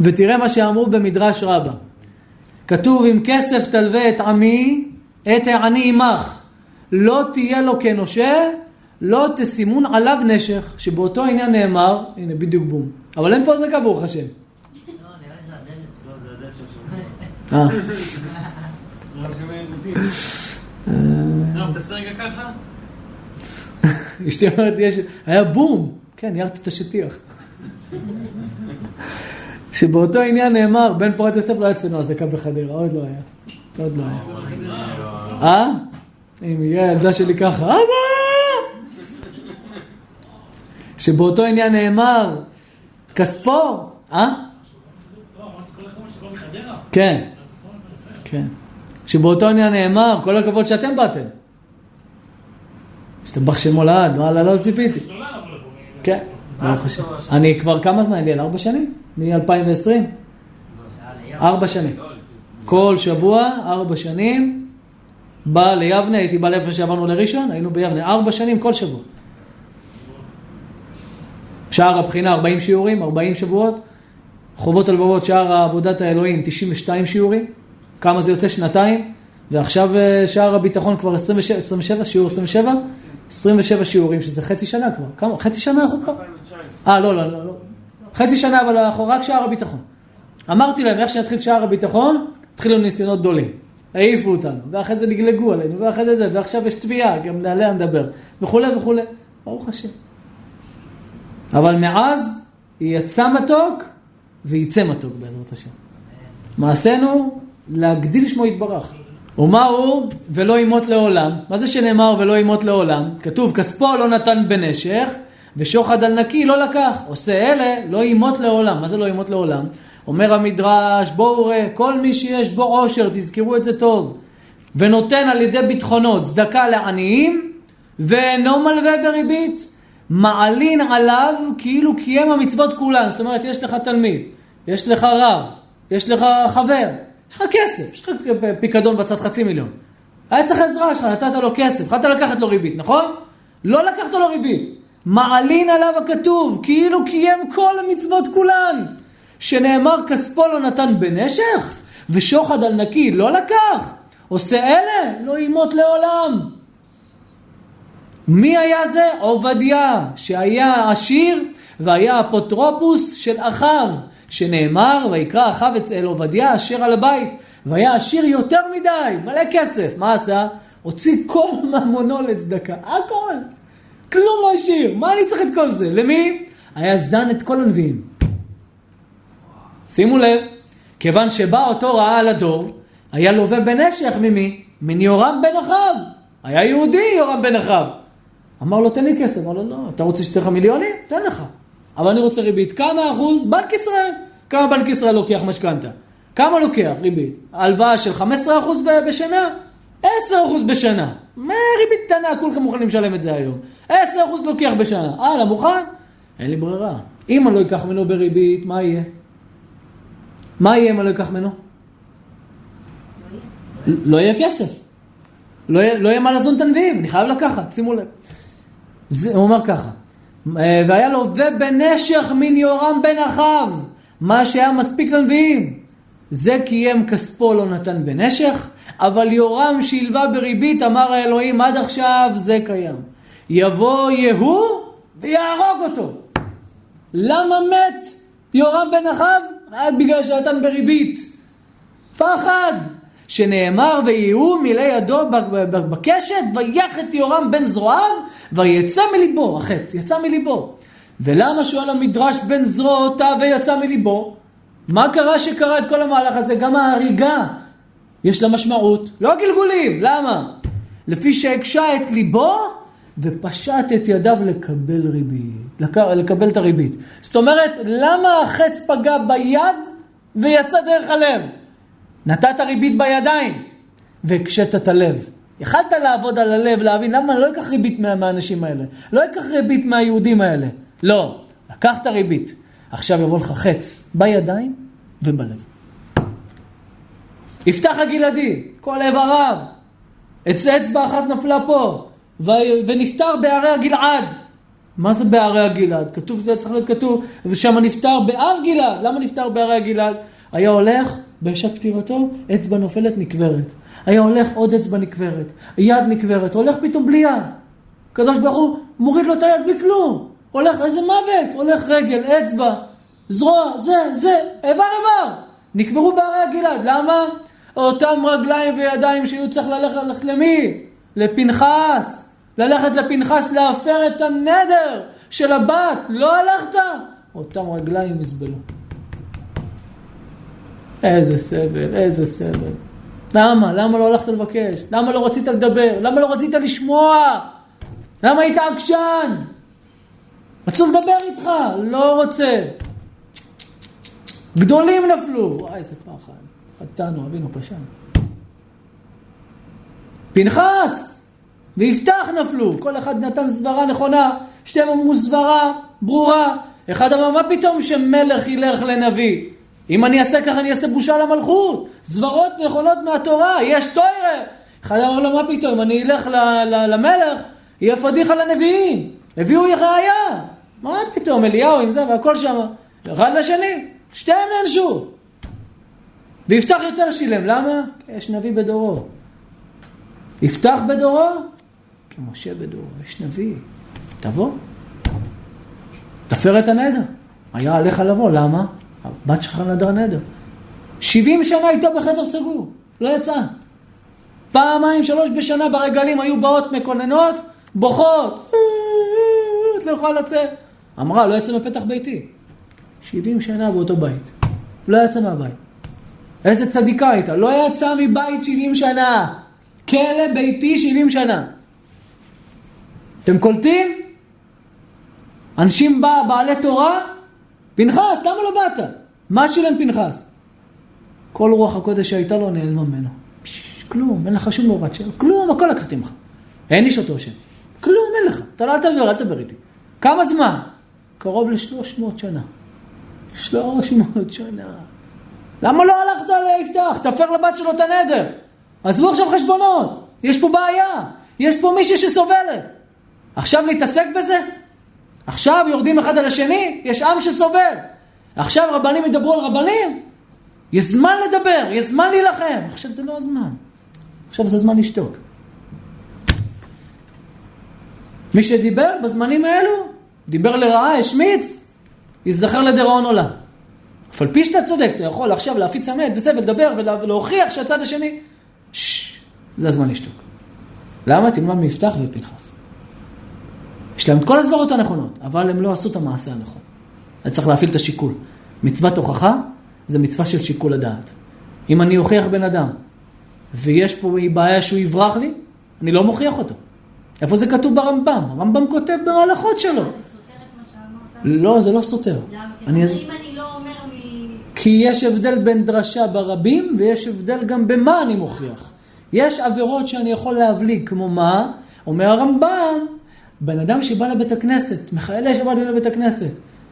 ותראה מה שאמרו במדרש רבה. כתוב, אם כסף תלווה את עמי, את העני עמך. לא תהיה לו כנושה, לא תסימון עליו נשך. שבאותו עניין נאמר, הנה בדיוק בום. אבל אין פה אזעקה ברוך השם. לא, נראה לי זה הדלת. לא, זה הדלת של. אה. לא ככה. אשתי אומרת, יש, היה בום. כן, ירתי את השטיח. שבאותו עניין נאמר, בן פורת יוסף לא יצאנו אזעקה בחדרה, עוד לא היה. עוד לא היה. אה? אם יהיה הילדה שלי ככה, אבא! שבאותו עניין נאמר, כספו, אה? כן, כן. שבאותו עניין נאמר, כל הכבוד שאתם באתם. השתבח שמו לעד, וואלה, לא ציפיתי. כן. אני כבר כמה זמן, אליאל? ארבע שנים? מ-2020? ארבע שנים. כל שבוע, ארבע שנים, בא ליבנה, הייתי בא לפני שעברנו לראשון, היינו ביבנה, ארבע שנים כל שבוע. שער הבחינה 40 שיעורים, 40 שבועות. חובות הלבבות, שער עבודת האלוהים 92 שיעורים. כמה זה יוצא? שנתיים. ועכשיו אה, שער הביטחון כבר 27, 27 שיעור 27? 27 שיעורים, שזה חצי שנה כבר. כמה? חצי שנה אנחנו פה? 2019. אה, לא, לא, לא. לא. חצי שנה, אבל אנחנו רק שער הביטחון. אמרתי להם, איך שנתחיל שער הביטחון, התחילו ניסיונות גדולים. העיפו אותנו, ואחרי זה לגלגו עלינו, ואחרי זה זה, ועכשיו יש תביעה, גם עליה נדבר, וכולי וכולי. ברוך השם. אבל מאז יצא מתוק, ויצא מתוק בעזרת השם. מעשינו, להגדיל שמו יתברך. ומה הוא ולא ימות לעולם? מה זה שנאמר ולא ימות לעולם? כתוב, כספו לא נתן בנשך, ושוחד על נקי לא לקח. עושה אלה, לא ימות לעולם. מה זה לא ימות לעולם? אומר המדרש, בואו ראה, כל מי שיש בו עושר, תזכרו את זה טוב, ונותן על ידי ביטחונות צדקה לעניים, ואינו מלווה בריבית, מעלין עליו כאילו קיים המצוות כולן. זאת אומרת, יש לך תלמיד, יש לך רב, יש לך חבר, יש לך כסף, יש לך פיקדון בצד חצי מיליון. היה צריך עזרה שלך, נתת לו כסף, יכולת לקחת לו ריבית, נכון? לא לקחת לו ריבית. מעלין עליו הכתוב, כאילו קיים כל המצוות כולן. שנאמר כספו לא נתן בנשך, ושוחד על נקי לא לקח. עושה אלה, לא ימות לעולם. מי היה זה? עובדיה, שהיה עשיר והיה אפוטרופוס של אחיו, שנאמר, ויקרא אחיו אל עובדיה אשר על הבית, והיה עשיר יותר מדי, מלא כסף. מה עשה? הוציא כל ממונו לצדקה, הכל. כלום לא השאיר, מה אני צריך את כל זה? למי? היה זן את כל הנביאים. שימו לב, כיוון שבא אותו רעה על הדור, היה לווה בנשך ממי? מן יורם בן אחיו. היה יהודי יורם בן אחיו. אמר לו, תן לי כסף. אמר לו, לא, אתה רוצה שתהיה לך מיליונים? תן לך. אבל אני רוצה ריבית. כמה אחוז? בנק ישראל. כמה בנק ישראל לוקח משכנתה? כמה לוקח ריבית? הלוואה של 15 אחוז בשנה? 10 אחוז בשנה. מה ריבית קטנה? כולכם מוכנים לשלם את זה היום. 10 אחוז לוקח בשנה. הלאה, מוכן? אין לי ברירה. אם אני לא אקח ממנו בריבית, מה יהיה? מה יהיה אם אני לא אקח ממנו? לא יהיה כסף. לא יהיה, לא מה לזון את הנביאים, אני חייב לקחת, שימו לב. זה, הוא אומר ככה, אה, והיה לו ובנשך מן יורם בן אחאב, מה שהיה מספיק לנביאים. זה קיים כספו לא נתן בנשך, אבל יורם שהלווה בריבית, אמר האלוהים עד עכשיו זה קיים. יבוא יהוא ויהרוג אותו. למה מת יורם בן אחאב? רק בגלל שנתן בריבית. פחד. שנאמר ויהוא מילא ידו בקשת ויח את יורם בן זרועיו ויצא מליבו, החץ, יצא מליבו. ולמה שואל המדרש בן זרועותיו ויצא מליבו? מה קרה שקרה את כל המהלך הזה? גם ההריגה יש לה משמעות, לא הגלגולים, למה? לפי שהקשה את ליבו ופשט את ידיו לקבל ריבית, לקבל את הריבית. זאת אומרת, למה החץ פגע ביד ויצא דרך הלב? נתת ריבית בידיים והקשית את הלב. יכלת לעבוד על הלב, להבין למה אני לא אקח ריבית מה, מהאנשים האלה, לא אקח ריבית מהיהודים האלה. לא, לקחת ריבית. עכשיו יבוא לך חץ בידיים ובלב. יפתח הגלעדי, כל איבריו. אצבע אחת נפלה פה, ונפטר בערי הגלעד. מה זה בערי הגלעד? כתוב, זה צריך להיות כתוב, ושם נפטר בהר גלעד. למה נפטר בערי הגלעד? היה הולך, בשעת פטירתו, אצבע נופלת נקברת. היה הולך עוד אצבע נקברת, יד נקברת, הולך פתאום בלי יד. הקדוש ברוך הוא מוריד לו את היד בלי כלום. הולך, איזה מוות, הולך רגל, אצבע, זרוע, זה, זה, איבר איבר. נקברו בערי הגלעד, למה? אותם רגליים וידיים שהיו צריך ללכת, ללכת למי? לפנחס. ללכת לפנחס להפר את הנדר של הבת, לא הלכת? אותם רגליים יסבלו. איזה סבל, איזה סבל. למה? למה לא הלכת לבקש? למה לא רצית לדבר? למה לא רצית לשמוע? למה היית עקשן? רצו לדבר איתך, לא רוצה. גדולים נפלו. וואי, איזה פחד. חטאנו, אבינו פשע. פנחס ויפתח נפלו. כל אחד נתן סברה נכונה, שתיהם אמרו סברה ברורה. אחד אמר, מה פתאום שמלך ילך לנביא? אם אני אעשה ככה, אני אעשה בושה למלכות. סברות נכונות מהתורה, יש תוירה. אחד אמר לו, מה פתאום, אני אלך למלך, יהיה פדיחה לנביאים. הביאו ראייה. מה פתאום, אליהו עם זה והכל שם. אחד לשני, שתיהם נענשו. ויפתח יותר שילם, למה? כי יש נביא בדורו. יפתח בדורו, כמשה בדורו, יש נביא. תבוא. תפר את הנדר. היה עליך לבוא, למה? הבת שלך נדר נדר. 70 שנה הייתה בחדר סגור, לא יצאה. פעמיים, שלוש בשנה ברגלים היו באות מקוננות, בוכות, את לא יכולה לצאת. אמרה, לא יצא מפתח ביתי. 70 שנה באותו בית. לא יצא מהבית. איזה צדיקה הייתה, לא יצא מבית 70 שנה. כלא ביתי 70 שנה. אתם קולטים? אנשים בעלי תורה, פנחס, למה לא באת? מה שילם פנחס? כל רוח הקודש שהייתה לו נעלמה ממנו. פש, כלום, אין לך שום מורת שם, כלום, הכל לקחתי ממך. אין איש אותו שם. כלום, אין לך. אתה לא תדבר, אל תדבר איתי. כמה זמן? קרוב לשלוש מאות שנה. שלוש מאות שנה. למה לא הלכת ליפתח? תפר לבת שלו את הנדר. עזבו עכשיו חשבונות. יש פה בעיה. יש פה מישהי שסובלת. עכשיו להתעסק בזה? עכשיו יורדים אחד על השני? יש עם שסובל. עכשיו רבנים ידברו על רבנים? יש זמן לדבר, יש זמן להילחם. עכשיו זה לא הזמן. עכשיו זה הזמן לשתוק. מי שדיבר בזמנים האלו, דיבר לרעה, השמיץ, ייזכר לדיראון עולם. אף על פי שאתה צודק, אתה יכול עכשיו להפיץ אמת וזה, ולדבר ולהוכיח שהצד השני... ששש, זה הזמן לשתוק. למה? תלמד מיפתח ופנחס. יש להם את כל הסברות הנכונות, אבל הם לא עשו את המעשה הנכון. אז צריך להפעיל את השיקול. מצוות הוכחה זה מצווה של שיקול הדעת. אם אני אוכיח בן אדם, ויש פה בעיה שהוא יברח לי, אני לא מוכיח אותו. איפה זה כתוב ברמב"ם? הרמב"ם כותב בהלכות שלו. זה סותר את מה שאמרת? לא, זה לא סותר. למה? כי אני- אם אני לא אומר מ... כי יש הבדל בין דרשה ברבים, ויש הבדל גם במה אני מוכיח. יש עבירות שאני יכול להבליג, כמו מה? אומר הרמב"ם, בן אדם שבא לבית הכנסת, מחיילי שבא לבית הכנסת,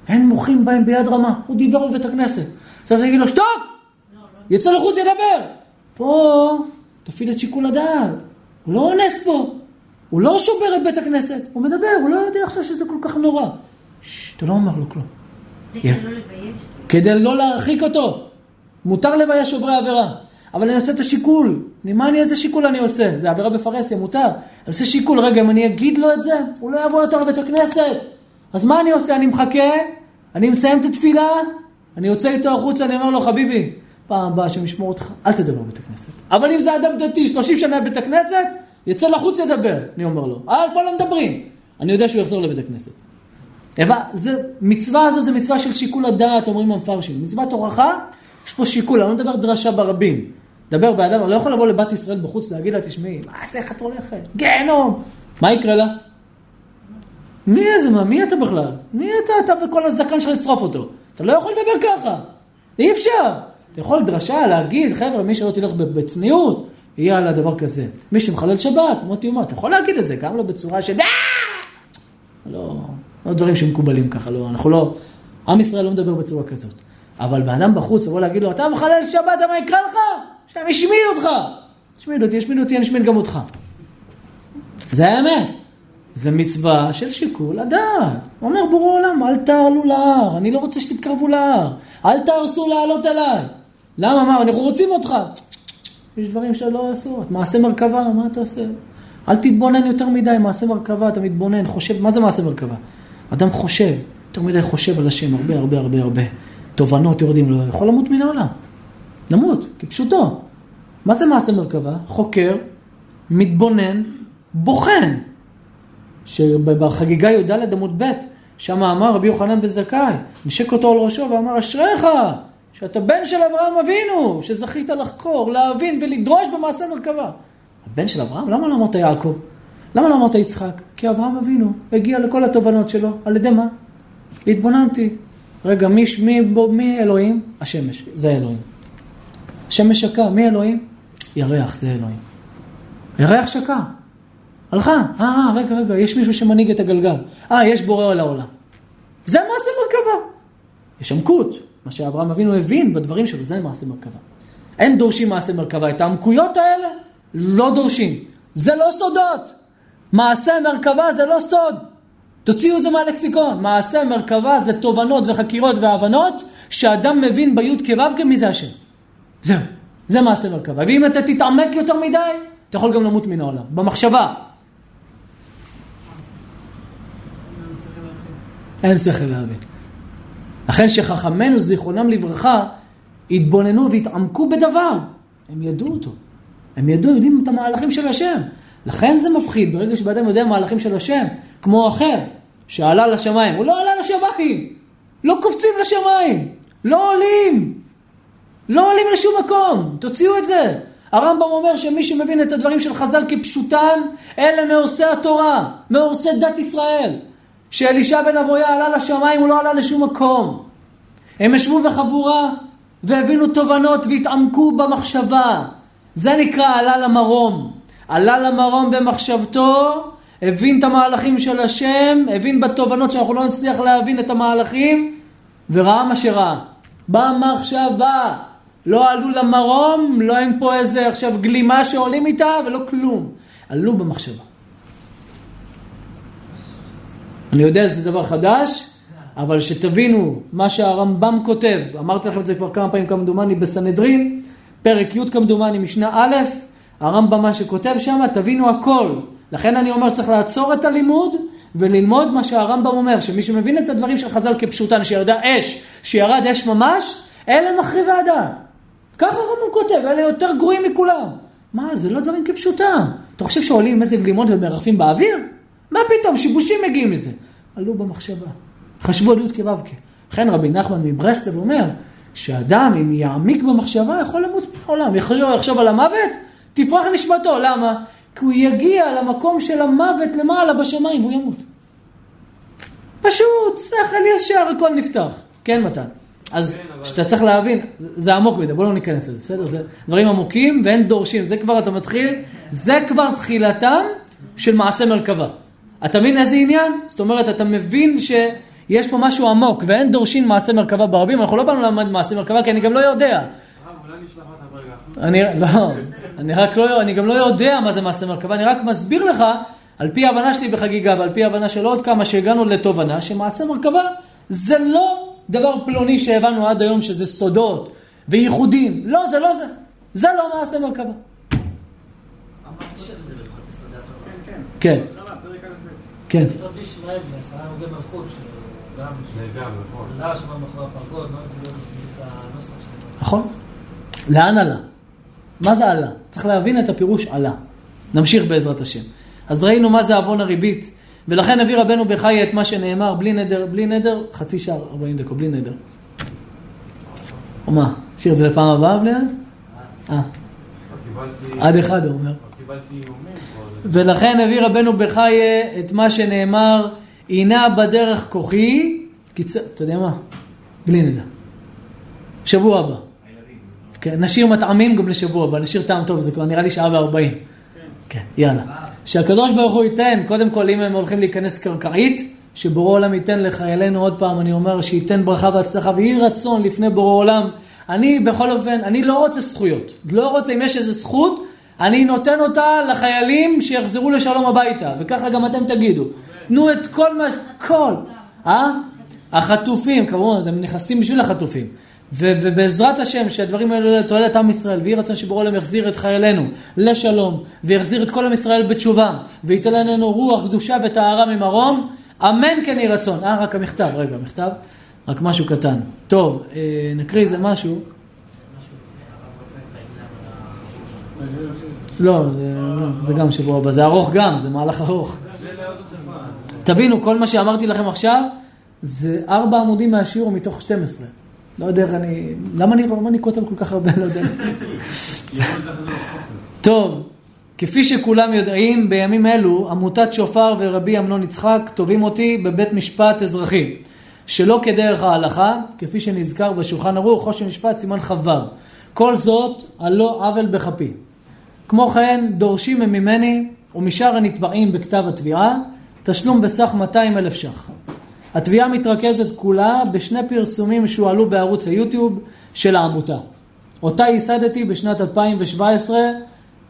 אין מוחים בהם ביד רמה, הוא דיבר בבית הכנסת. עכשיו תגיד לו, שתוק! יצא לחוץ ידבר. פה, תפעיל את שיקול הדעת. הוא לא אונס פה. הוא לא שובר את בית הכנסת, הוא מדבר, הוא לא יודע עכשיו שזה כל כך נורא. ששש, אתה לא אומר לו כלום. זה. כדי לא לבייש. כדי לא להרחיק אותו. מותר לבייש שוברי עבירה, אבל אני עושה את השיקול. מה אני, איזה שיקול אני עושה? זה עבירה בפרהסיה, מותר. אני עושה שיקול, רגע, אם אני אגיד לו את זה, הוא לא יבוא יותר לבית הכנסת. אז מה אני עושה? אני מחכה, אני מסיים את התפילה, אני יוצא איתו החוצה, אני אומר לו, חביבי, פעם הבאה שאני אשמור אותך, אל תדבר בבית הכנסת. אבל אם זה אדם דתי, 30 שנה בבית הכנסת, יצא לחוץ ידבר, אני אומר לו. אל, פה לא מדברים. אני יודע שהוא יחזור לבית הכנסת. הבא, זה, מצווה הזאת זה מצווה של שיקול הדעת, אומרים המפרשים. מצוות הוכחה, יש פה שיקול, אני לא מדבר דרשה ברבים. מדבר באדם, אני לא יכול לבוא לבת ישראל בחוץ להגיד לה, תשמעי, מה זה, איך את הולכת? גיהנום! מה יקרה לה? מי זה, מה, מי אתה בכלל? מי אתה, אתה וכל הזקן שלך לשרוף אותו. אתה לא יכול לדבר ככה. אי אפשר. אתה יכול דרשה להגיד, חבר'ה, מי שלא תלך בצניעות, יהיה על הדבר כזה. מי שמחלל שבת, מוטי אומה, אתה יכול להגיד את זה, גם לא בצורה של... "אה!" לא, לא דברים שמקובלים ככה, לא, אנחנו לא, עם ישראל לא מדבר בצורה כזאת. אבל באדם בחוץ, לבוא להגיד לו, אתה מחלל שבת, מה יקרה לך? שהם השמיד אותך. השמיד אותי, השמיד אותי, אני אשמיד גם אותך. זה האמת. זה מצווה של שיקול הדעת. הוא אומר בורא עולם, אל תעלו להר, אני לא רוצה שתתקרבו להר. אל תהרסו לעלות אליי. למה, מה, אנחנו רוצים אותך. יש דברים שלא לעשות. מעשה מרכבה, מה אתה עושה? אל תתבונן יותר מדי, מעשה מרכבה, אתה מתבונן, חושב, מה זה מעשה מרכבה? אדם חושב, יותר מדי חושב על השם, הרבה הרבה הרבה הרבה. תובנות יורדים לו, יכול למות מן העולם. למות, כפשוטו. מה זה מעשה מרכבה? חוקר, מתבונן, בוחן. שבחגיגה י"ד עמוד ב', שם אמר רבי יוחנן בן זכאי, נשק אותו על ראשו ואמר, אשריך, שאתה בן של אברהם אבינו, שזכית לחקור, להבין ולדרוש במעשה מרכבה. הבן של אברהם? למה לא אמרת יעקב? למה לא אמרת יצחק? כי אברהם אבינו הגיע לכל התובנות שלו, על ידי מה? התבוננתי. רגע, מי, מי, מי אלוהים? השמש, זה אלוהים. השמש שקע, מי אלוהים? ירח, זה אלוהים. ירח שקע. הלכה, אה, אה, רגע, רגע, יש מישהו שמנהיג את הגלגל. אה, יש בורא לעולם. זה מעשה מרכבה. יש עמקות. מה שאברהם אבינו הבין בדברים שלו, זה מעשה מרכבה. אין דורשים מעשה מרכבה. את העמקויות האלה לא דורשים. זה לא סודות. מעשה מרכבה זה לא סוד. תוציאו את זה מהלקסיקון. מעשה מרכבה זה תובנות וחקירות והבנות שאדם מבין בי' כו' מי זה השם. זהו, זה מעשה מרכבה. ואם אתה תתעמק יותר מדי, אתה יכול גם למות מן העולם. במחשבה. אין שכל להבין. לכן שחכמינו זיכרונם לברכה התבוננו והתעמקו בדבר. הם ידעו אותו. הם ידעו, הם יודעים את המהלכים של השם. לכן זה מפחיד, ברגע שבאדם יודע מהלכים של השם, כמו אחר, שעלה לשמיים. הוא לא עלה לשמיים! לא קופצים לשמיים! לא עולים! לא עולים לשום מקום! תוציאו את זה! הרמב"ם אומר שמי שמבין את הדברים של חז"ל כפשוטן, אלה מעושי התורה, מעושי דת ישראל. שאלישע בן אבויה עלה לשמיים, הוא לא עלה לשום מקום. הם ישבו בחבורה והבינו תובנות והתעמקו במחשבה. זה נקרא עלה למרום. עלה למרום במחשבתו, הבין את המהלכים של השם, הבין בתובנות שאנחנו לא נצליח להבין את המהלכים, וראה מה שראה. במחשבה. לא עלו למרום, לא אין פה איזה עכשיו גלימה שעולים איתה ולא כלום. עלו במחשבה. אני יודע שזה דבר חדש, אבל שתבינו מה שהרמב"ם כותב, אמרתי לכם את זה כבר כמה פעמים כמדומני בסנהדרין, פרק י' כמדומני משנה א', הרמב"ם מה שכותב שם, תבינו הכל. לכן אני אומר צריך לעצור את הלימוד וללמוד מה שהרמב"ם אומר, שמי שמבין את הדברים של חז"ל כפשוטן, שירדה אש, שירד אש ממש, אלה מחריבי הדעת. ככה הרמב"ם כותב, אלה יותר גרועים מכולם. מה, זה לא דברים כפשוטם. אתה חושב שעולים עם איזה גלימות ומרחפים באוויר? מה פתאום, שיבושים מגיעים מזה. עלו במחשבה. חשבו על י' כו'. לכן רבי נחמן מברסלב אומר, שאדם, אם יעמיק במחשבה, יכול למות מן העולם. יחשוב, יחשוב על המוות, תפרח נשמתו. למה? כי הוא יגיע למקום של המוות למעלה בשמיים והוא ימות. פשוט, שכל ישר, הכל נפתח. כן, מתן? אז שאתה צריך להבין, זה עמוק מדי, בוא לא ניכנס לזה, בסדר? זה דברים עמוקים ואין דורשים, זה כבר אתה מתחיל, זה כבר תחילתם של מעשה מרכבה. אתה מבין איזה עניין? זאת אומרת, אתה מבין שיש פה משהו עמוק ואין דורשים מעשה מרכבה ברבים, אנחנו לא באנו ללמד מעשה מרכבה כי אני גם לא יודע. אני, לא, אני רק לא, אני גם לא יודע מה זה מעשה מרכבה, אני רק מסביר לך על פי ההבנה שלי בחגיגה ועל פי ההבנה של עוד כמה שהגענו לתובנה, שמעשה מרכבה זה לא דבר פלוני שהבנו עד היום שזה סודות וייחודים. לא, זה לא זה. זה לא מעשה מרכבה. כן. כן. נכון? לאן עלה? מה זה עלה? צריך להבין את הפירוש עלה. נמשיך בעזרת השם. אז ראינו מה זה עוון הריבית, ולכן הביא רבנו בחיי את מה שנאמר, בלי נדר, בלי נדר, חצי שעה, 40 דקות, בלי נדר. או מה? שיר זה לפעם הבאה בלי נדר? אה. עד אחד הוא אומר. ולכן הביא רבנו בחיי את מה שנאמר, הנה בדרך כוחי, קיצר, אתה יודע מה? בלי נדר. שבוע הבא. כן, נשאיר מטעמים גם לשבוע הבא, נשאיר טעם טוב, זה כבר נראה לי שעה וארבעים. כן, יאללה. שהקדוש ברוך הוא ייתן, קודם כל אם הם הולכים להיכנס קרקעית, שבורא עולם ייתן לחיילינו עוד פעם, אני אומר, שייתן ברכה והצלחה, ויהי רצון לפני בורא עולם. אני בכל אופן, אני לא רוצה זכויות. לא רוצה, אם יש איזו זכות, אני נותן אותה לחיילים שיחזרו לשלום הביתה, וככה גם אתם תגידו. תנו את כל מה, כל, אה? החטופים, כמובן, הם נכנסים בשביל החטופים. ובעזרת השם, שהדברים האלו לתועלת עם ישראל, ויהי רצון שבורא עולם יחזיר את חיילינו לשלום, ויחזיר את כל עם ישראל בתשובה, וייתן לנו רוח, קדושה וטהרה ממרום, אמן כן יהי רצון. אה, רק המכתב, רגע, מכתב, רק משהו קטן. טוב, אה, נקריא איזה משהו. לא, זה, לא, זה גם שבוע הבא, זה ארוך גם, זה מהלך ארוך. תבינו, כל מה שאמרתי לכם עכשיו, זה ארבע עמודים מהשיעור מתוך 12. לא יודע איך אני... למה אני, אני כותב כל כך הרבה? לא יודע. טוב, כפי שכולם יודעים, בימים אלו עמותת שופר ורבי אמנון יצחק תובעים אותי בבית משפט אזרחי, שלא כדרך ההלכה, כפי שנזכר בשולחן ערוך, חושן משפט סימן כ"ו. כל זאת על לא עוול בכפי. כמו כן, דורשים ממני ומשאר הנתבעים בכתב התביעה, תשלום בסך 200 אלף ש"ח. התביעה מתרכזת כולה בשני פרסומים שהועלו בערוץ היוטיוב של העמותה. אותה ייסדתי בשנת 2017 אה,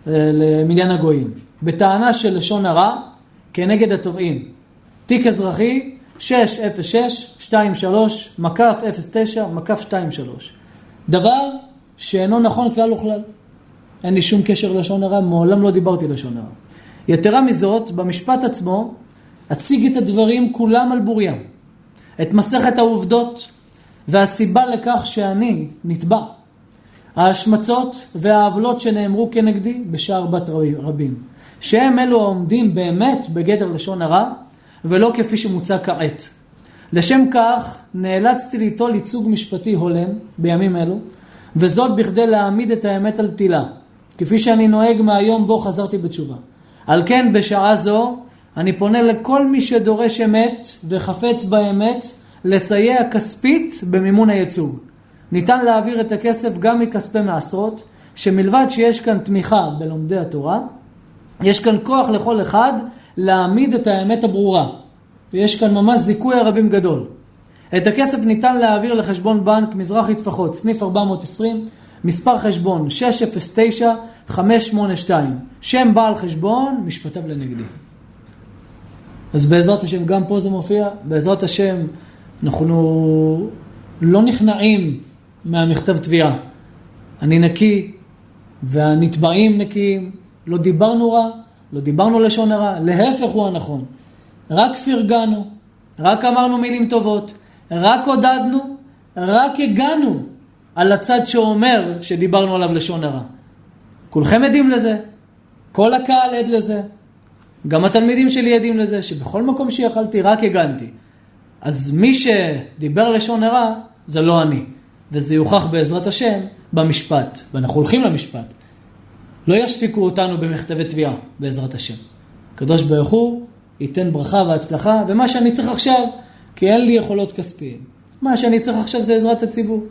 למניין הגויים, בטענה של לשון הרע כנגד התובעים. תיק אזרחי 606-23 מקף 09 מקף 23. דבר שאינו נכון כלל וכלל. אין לי שום קשר ללשון הרע, מעולם לא דיברתי לשון הרע. יתרה מזאת, במשפט עצמו, אציג את הדברים כולם על בוריים. את מסכת העובדות והסיבה לכך שאני נתבע. ההשמצות והעוולות שנאמרו כנגדי בשער בת רבים, שהם אלו העומדים באמת בגדר לשון הרע, ולא כפי שמוצע כעת. לשם כך נאלצתי ליטול ייצוג משפטי הולם בימים אלו, וזאת בכדי להעמיד את האמת על תילה, כפי שאני נוהג מהיום בו חזרתי בתשובה. על כן בשעה זו אני פונה לכל מי שדורש אמת וחפץ באמת לסייע כספית במימון הייצוג. ניתן להעביר את הכסף גם מכספי מעשרות, שמלבד שיש כאן תמיכה בלומדי התורה, יש כאן כוח לכל אחד להעמיד את האמת הברורה. ויש כאן ממש זיכוי הרבים גדול. את הכסף ניתן להעביר לחשבון בנק מזרחי טפחות, סניף 420, מספר חשבון 609-582, שם בעל חשבון, משפטיו לנגדי. אז בעזרת השם, גם פה זה מופיע, בעזרת השם, אנחנו לא נכנעים מהמכתב תביעה. אני נקי, והנתבעים נקיים, לא דיברנו רע, לא דיברנו לשון הרע, להפך הוא הנכון. רק פרגנו, רק אמרנו מילים טובות, רק עודדנו, רק הגענו על הצד שאומר שדיברנו עליו לשון הרע. כולכם עדים לזה, כל הקהל עד לזה, גם התלמידים שלי עדים לזה, שבכל מקום שיכלתי רק הגנתי. אז מי שדיבר לשון הרע, זה לא אני. וזה יוכח בעזרת השם במשפט, ואנחנו הולכים למשפט. לא ישתיקו אותנו במכתבי תביעה, בעזרת השם. הקדוש ברוך הוא ייתן ברכה והצלחה, ומה שאני צריך עכשיו, כי אין לי יכולות כספיים. מה שאני צריך עכשיו זה עזרת הציבור.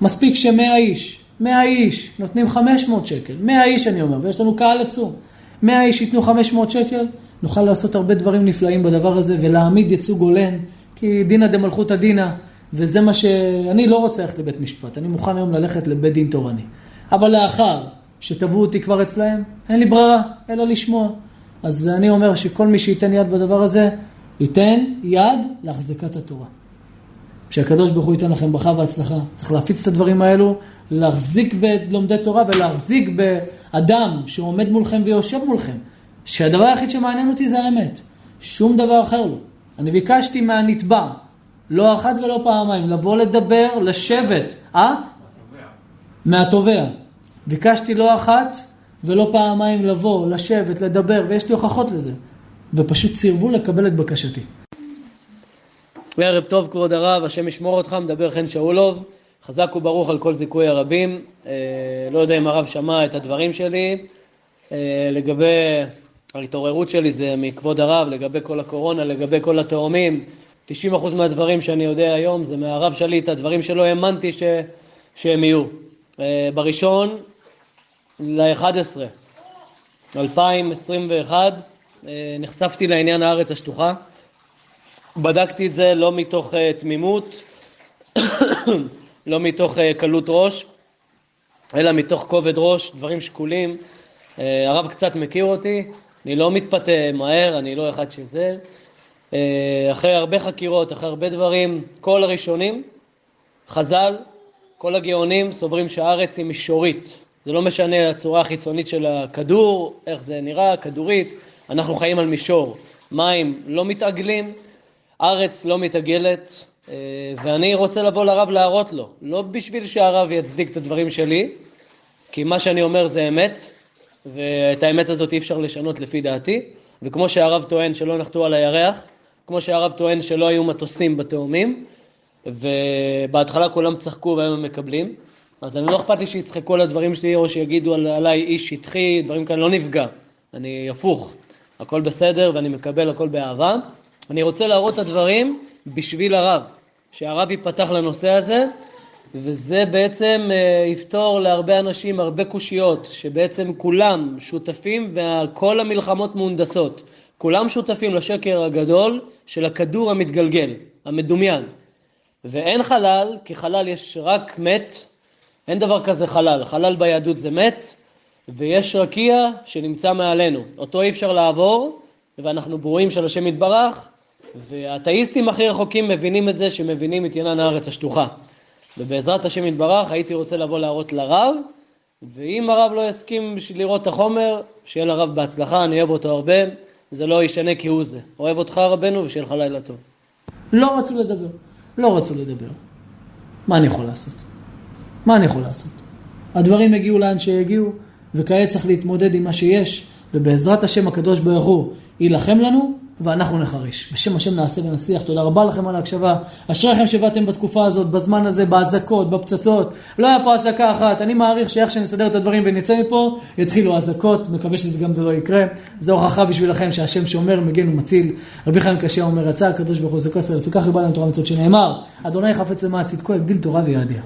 מספיק שמאה איש, מאה איש, נותנים 500 שקל, מאה איש אני אומר, ויש לנו קהל עצום. מאה איש ייתנו 500 שקל, נוכל לעשות הרבה דברים נפלאים בדבר הזה, ולהעמיד ייצוג הולם, כי דינא דמלכותא דינא, וזה מה שאני לא רוצה ללכת לבית משפט, אני מוכן היום ללכת לבית דין תורני. אבל לאחר שתבעו אותי כבר אצלהם, אין לי ברירה, אלא לשמוע. אז אני אומר שכל מי שייתן יד בדבר הזה, ייתן יד להחזקת התורה. שהקדוש ברוך הוא ייתן לכם ברכה והצלחה. צריך להפיץ את הדברים האלו, להחזיק בלומדי תורה ולהחזיק באדם שעומד מולכם ויושב מולכם. שהדבר היחיד שמעניין אותי זה האמת. שום דבר אחר לא. אני ביקשתי מהנתבע, לא אחת ולא פעמיים, לבוא לדבר, לשבת, אה? מהתובע. ביקשתי לא אחת ולא פעמיים לבוא, לשבת, לדבר, ויש לי הוכחות לזה. ופשוט סירבו לקבל את בקשתי. ערב טוב כבוד הרב, השם ישמור אותך, מדבר חן שאולוב, חזק וברוך על כל זיכוי הרבים. אה, לא יודע אם הרב שמע את הדברים שלי. אה, לגבי ההתעוררות שלי זה מכבוד הרב, לגבי כל הקורונה, לגבי כל התאומים. 90% מהדברים שאני יודע היום זה מהרב שלי, את הדברים שלא האמנתי ש... שהם יהיו. אה, בראשון ל-11, 2021, נחשפתי לעניין הארץ השטוחה. בדקתי את זה לא מתוך uh, תמימות, לא מתוך uh, קלות ראש, אלא מתוך כובד ראש, דברים שקולים. Uh, הרב קצת מכיר אותי, אני לא מתפתה מהר, אני לא אחד שזה. Uh, אחרי הרבה חקירות, אחרי הרבה דברים, כל הראשונים, חז"ל, כל הגאונים סוברים שהארץ היא מישורית. זה לא משנה הצורה החיצונית של הכדור, איך זה נראה, כדורית, אנחנו חיים על מישור. מים לא מתעגלים, ארץ לא מתעגלת, אה, ואני רוצה לבוא לרב להראות לו, לא בשביל שהרב יצדיק את הדברים שלי, כי מה שאני אומר זה אמת, ואת האמת הזאת אי אפשר לשנות לפי דעתי, וכמו שהרב טוען שלא נחתו על הירח, כמו שהרב טוען שלא היו מטוסים בתאומים, ובהתחלה כולם צחקו והיום הם מקבלים, אז אני לא אכפת לי שיצחקו על הדברים שלי או שיגידו עליי איש שטחי, דברים כאלה, לא נפגע, אני הפוך, הכל בסדר ואני מקבל הכל באהבה. אני רוצה להראות את הדברים בשביל הרב, שהרב ייפתח לנושא הזה, וזה בעצם אה, יפתור להרבה אנשים הרבה קושיות, שבעצם כולם שותפים וכל המלחמות מהונדסות. כולם שותפים לשקר הגדול של הכדור המתגלגל, המדומיין. ואין חלל, כי חלל יש רק מת, אין דבר כזה חלל. חלל ביהדות זה מת, ויש רקיע שנמצא מעלינו. אותו אי אפשר לעבור, ואנחנו ברואים של השם יתברך, והאתאיסטים הכי רחוקים מבינים את זה, שמבינים את עניין הארץ השטוחה. ובעזרת השם יתברך הייתי רוצה לבוא להראות לרב, ואם הרב לא יסכים לראות את החומר, שיהיה לרב בהצלחה, אני אוהב אותו הרבה, זה לא ישנה כהוא זה. אוהב אותך רבנו ושיהיה לך לילה טוב. לא רצו לדבר, לא רצו לדבר. מה אני יכול לעשות? מה אני יכול לעשות? הדברים הגיעו לאן שהגיעו, וכעת צריך להתמודד עם מה שיש, ובעזרת השם הקדוש ברוך הוא יילחם לנו, ואנחנו נחריש. בשם השם נעשה ונצליח. תודה רבה לכם על ההקשבה. אשריכם שבאתם בתקופה הזאת, בזמן הזה, באזעקות, בפצצות. לא היה פה אזעקה אחת. אני מעריך שאיך שנסדר את הדברים ונצא מפה, יתחילו אזעקות. מקווה שזה גם זה לא יקרה. זו הוכחה בשבילכם שהשם שומר, מגן ומציל. רבי חיים קשה אומר, רצה הקדוש ברוך הוא זה כסר, לפיכך יבא לנו תורה מצוות שנאמר, אדוני חפץ למען צדקו, יגדיל תורה ויעדיע.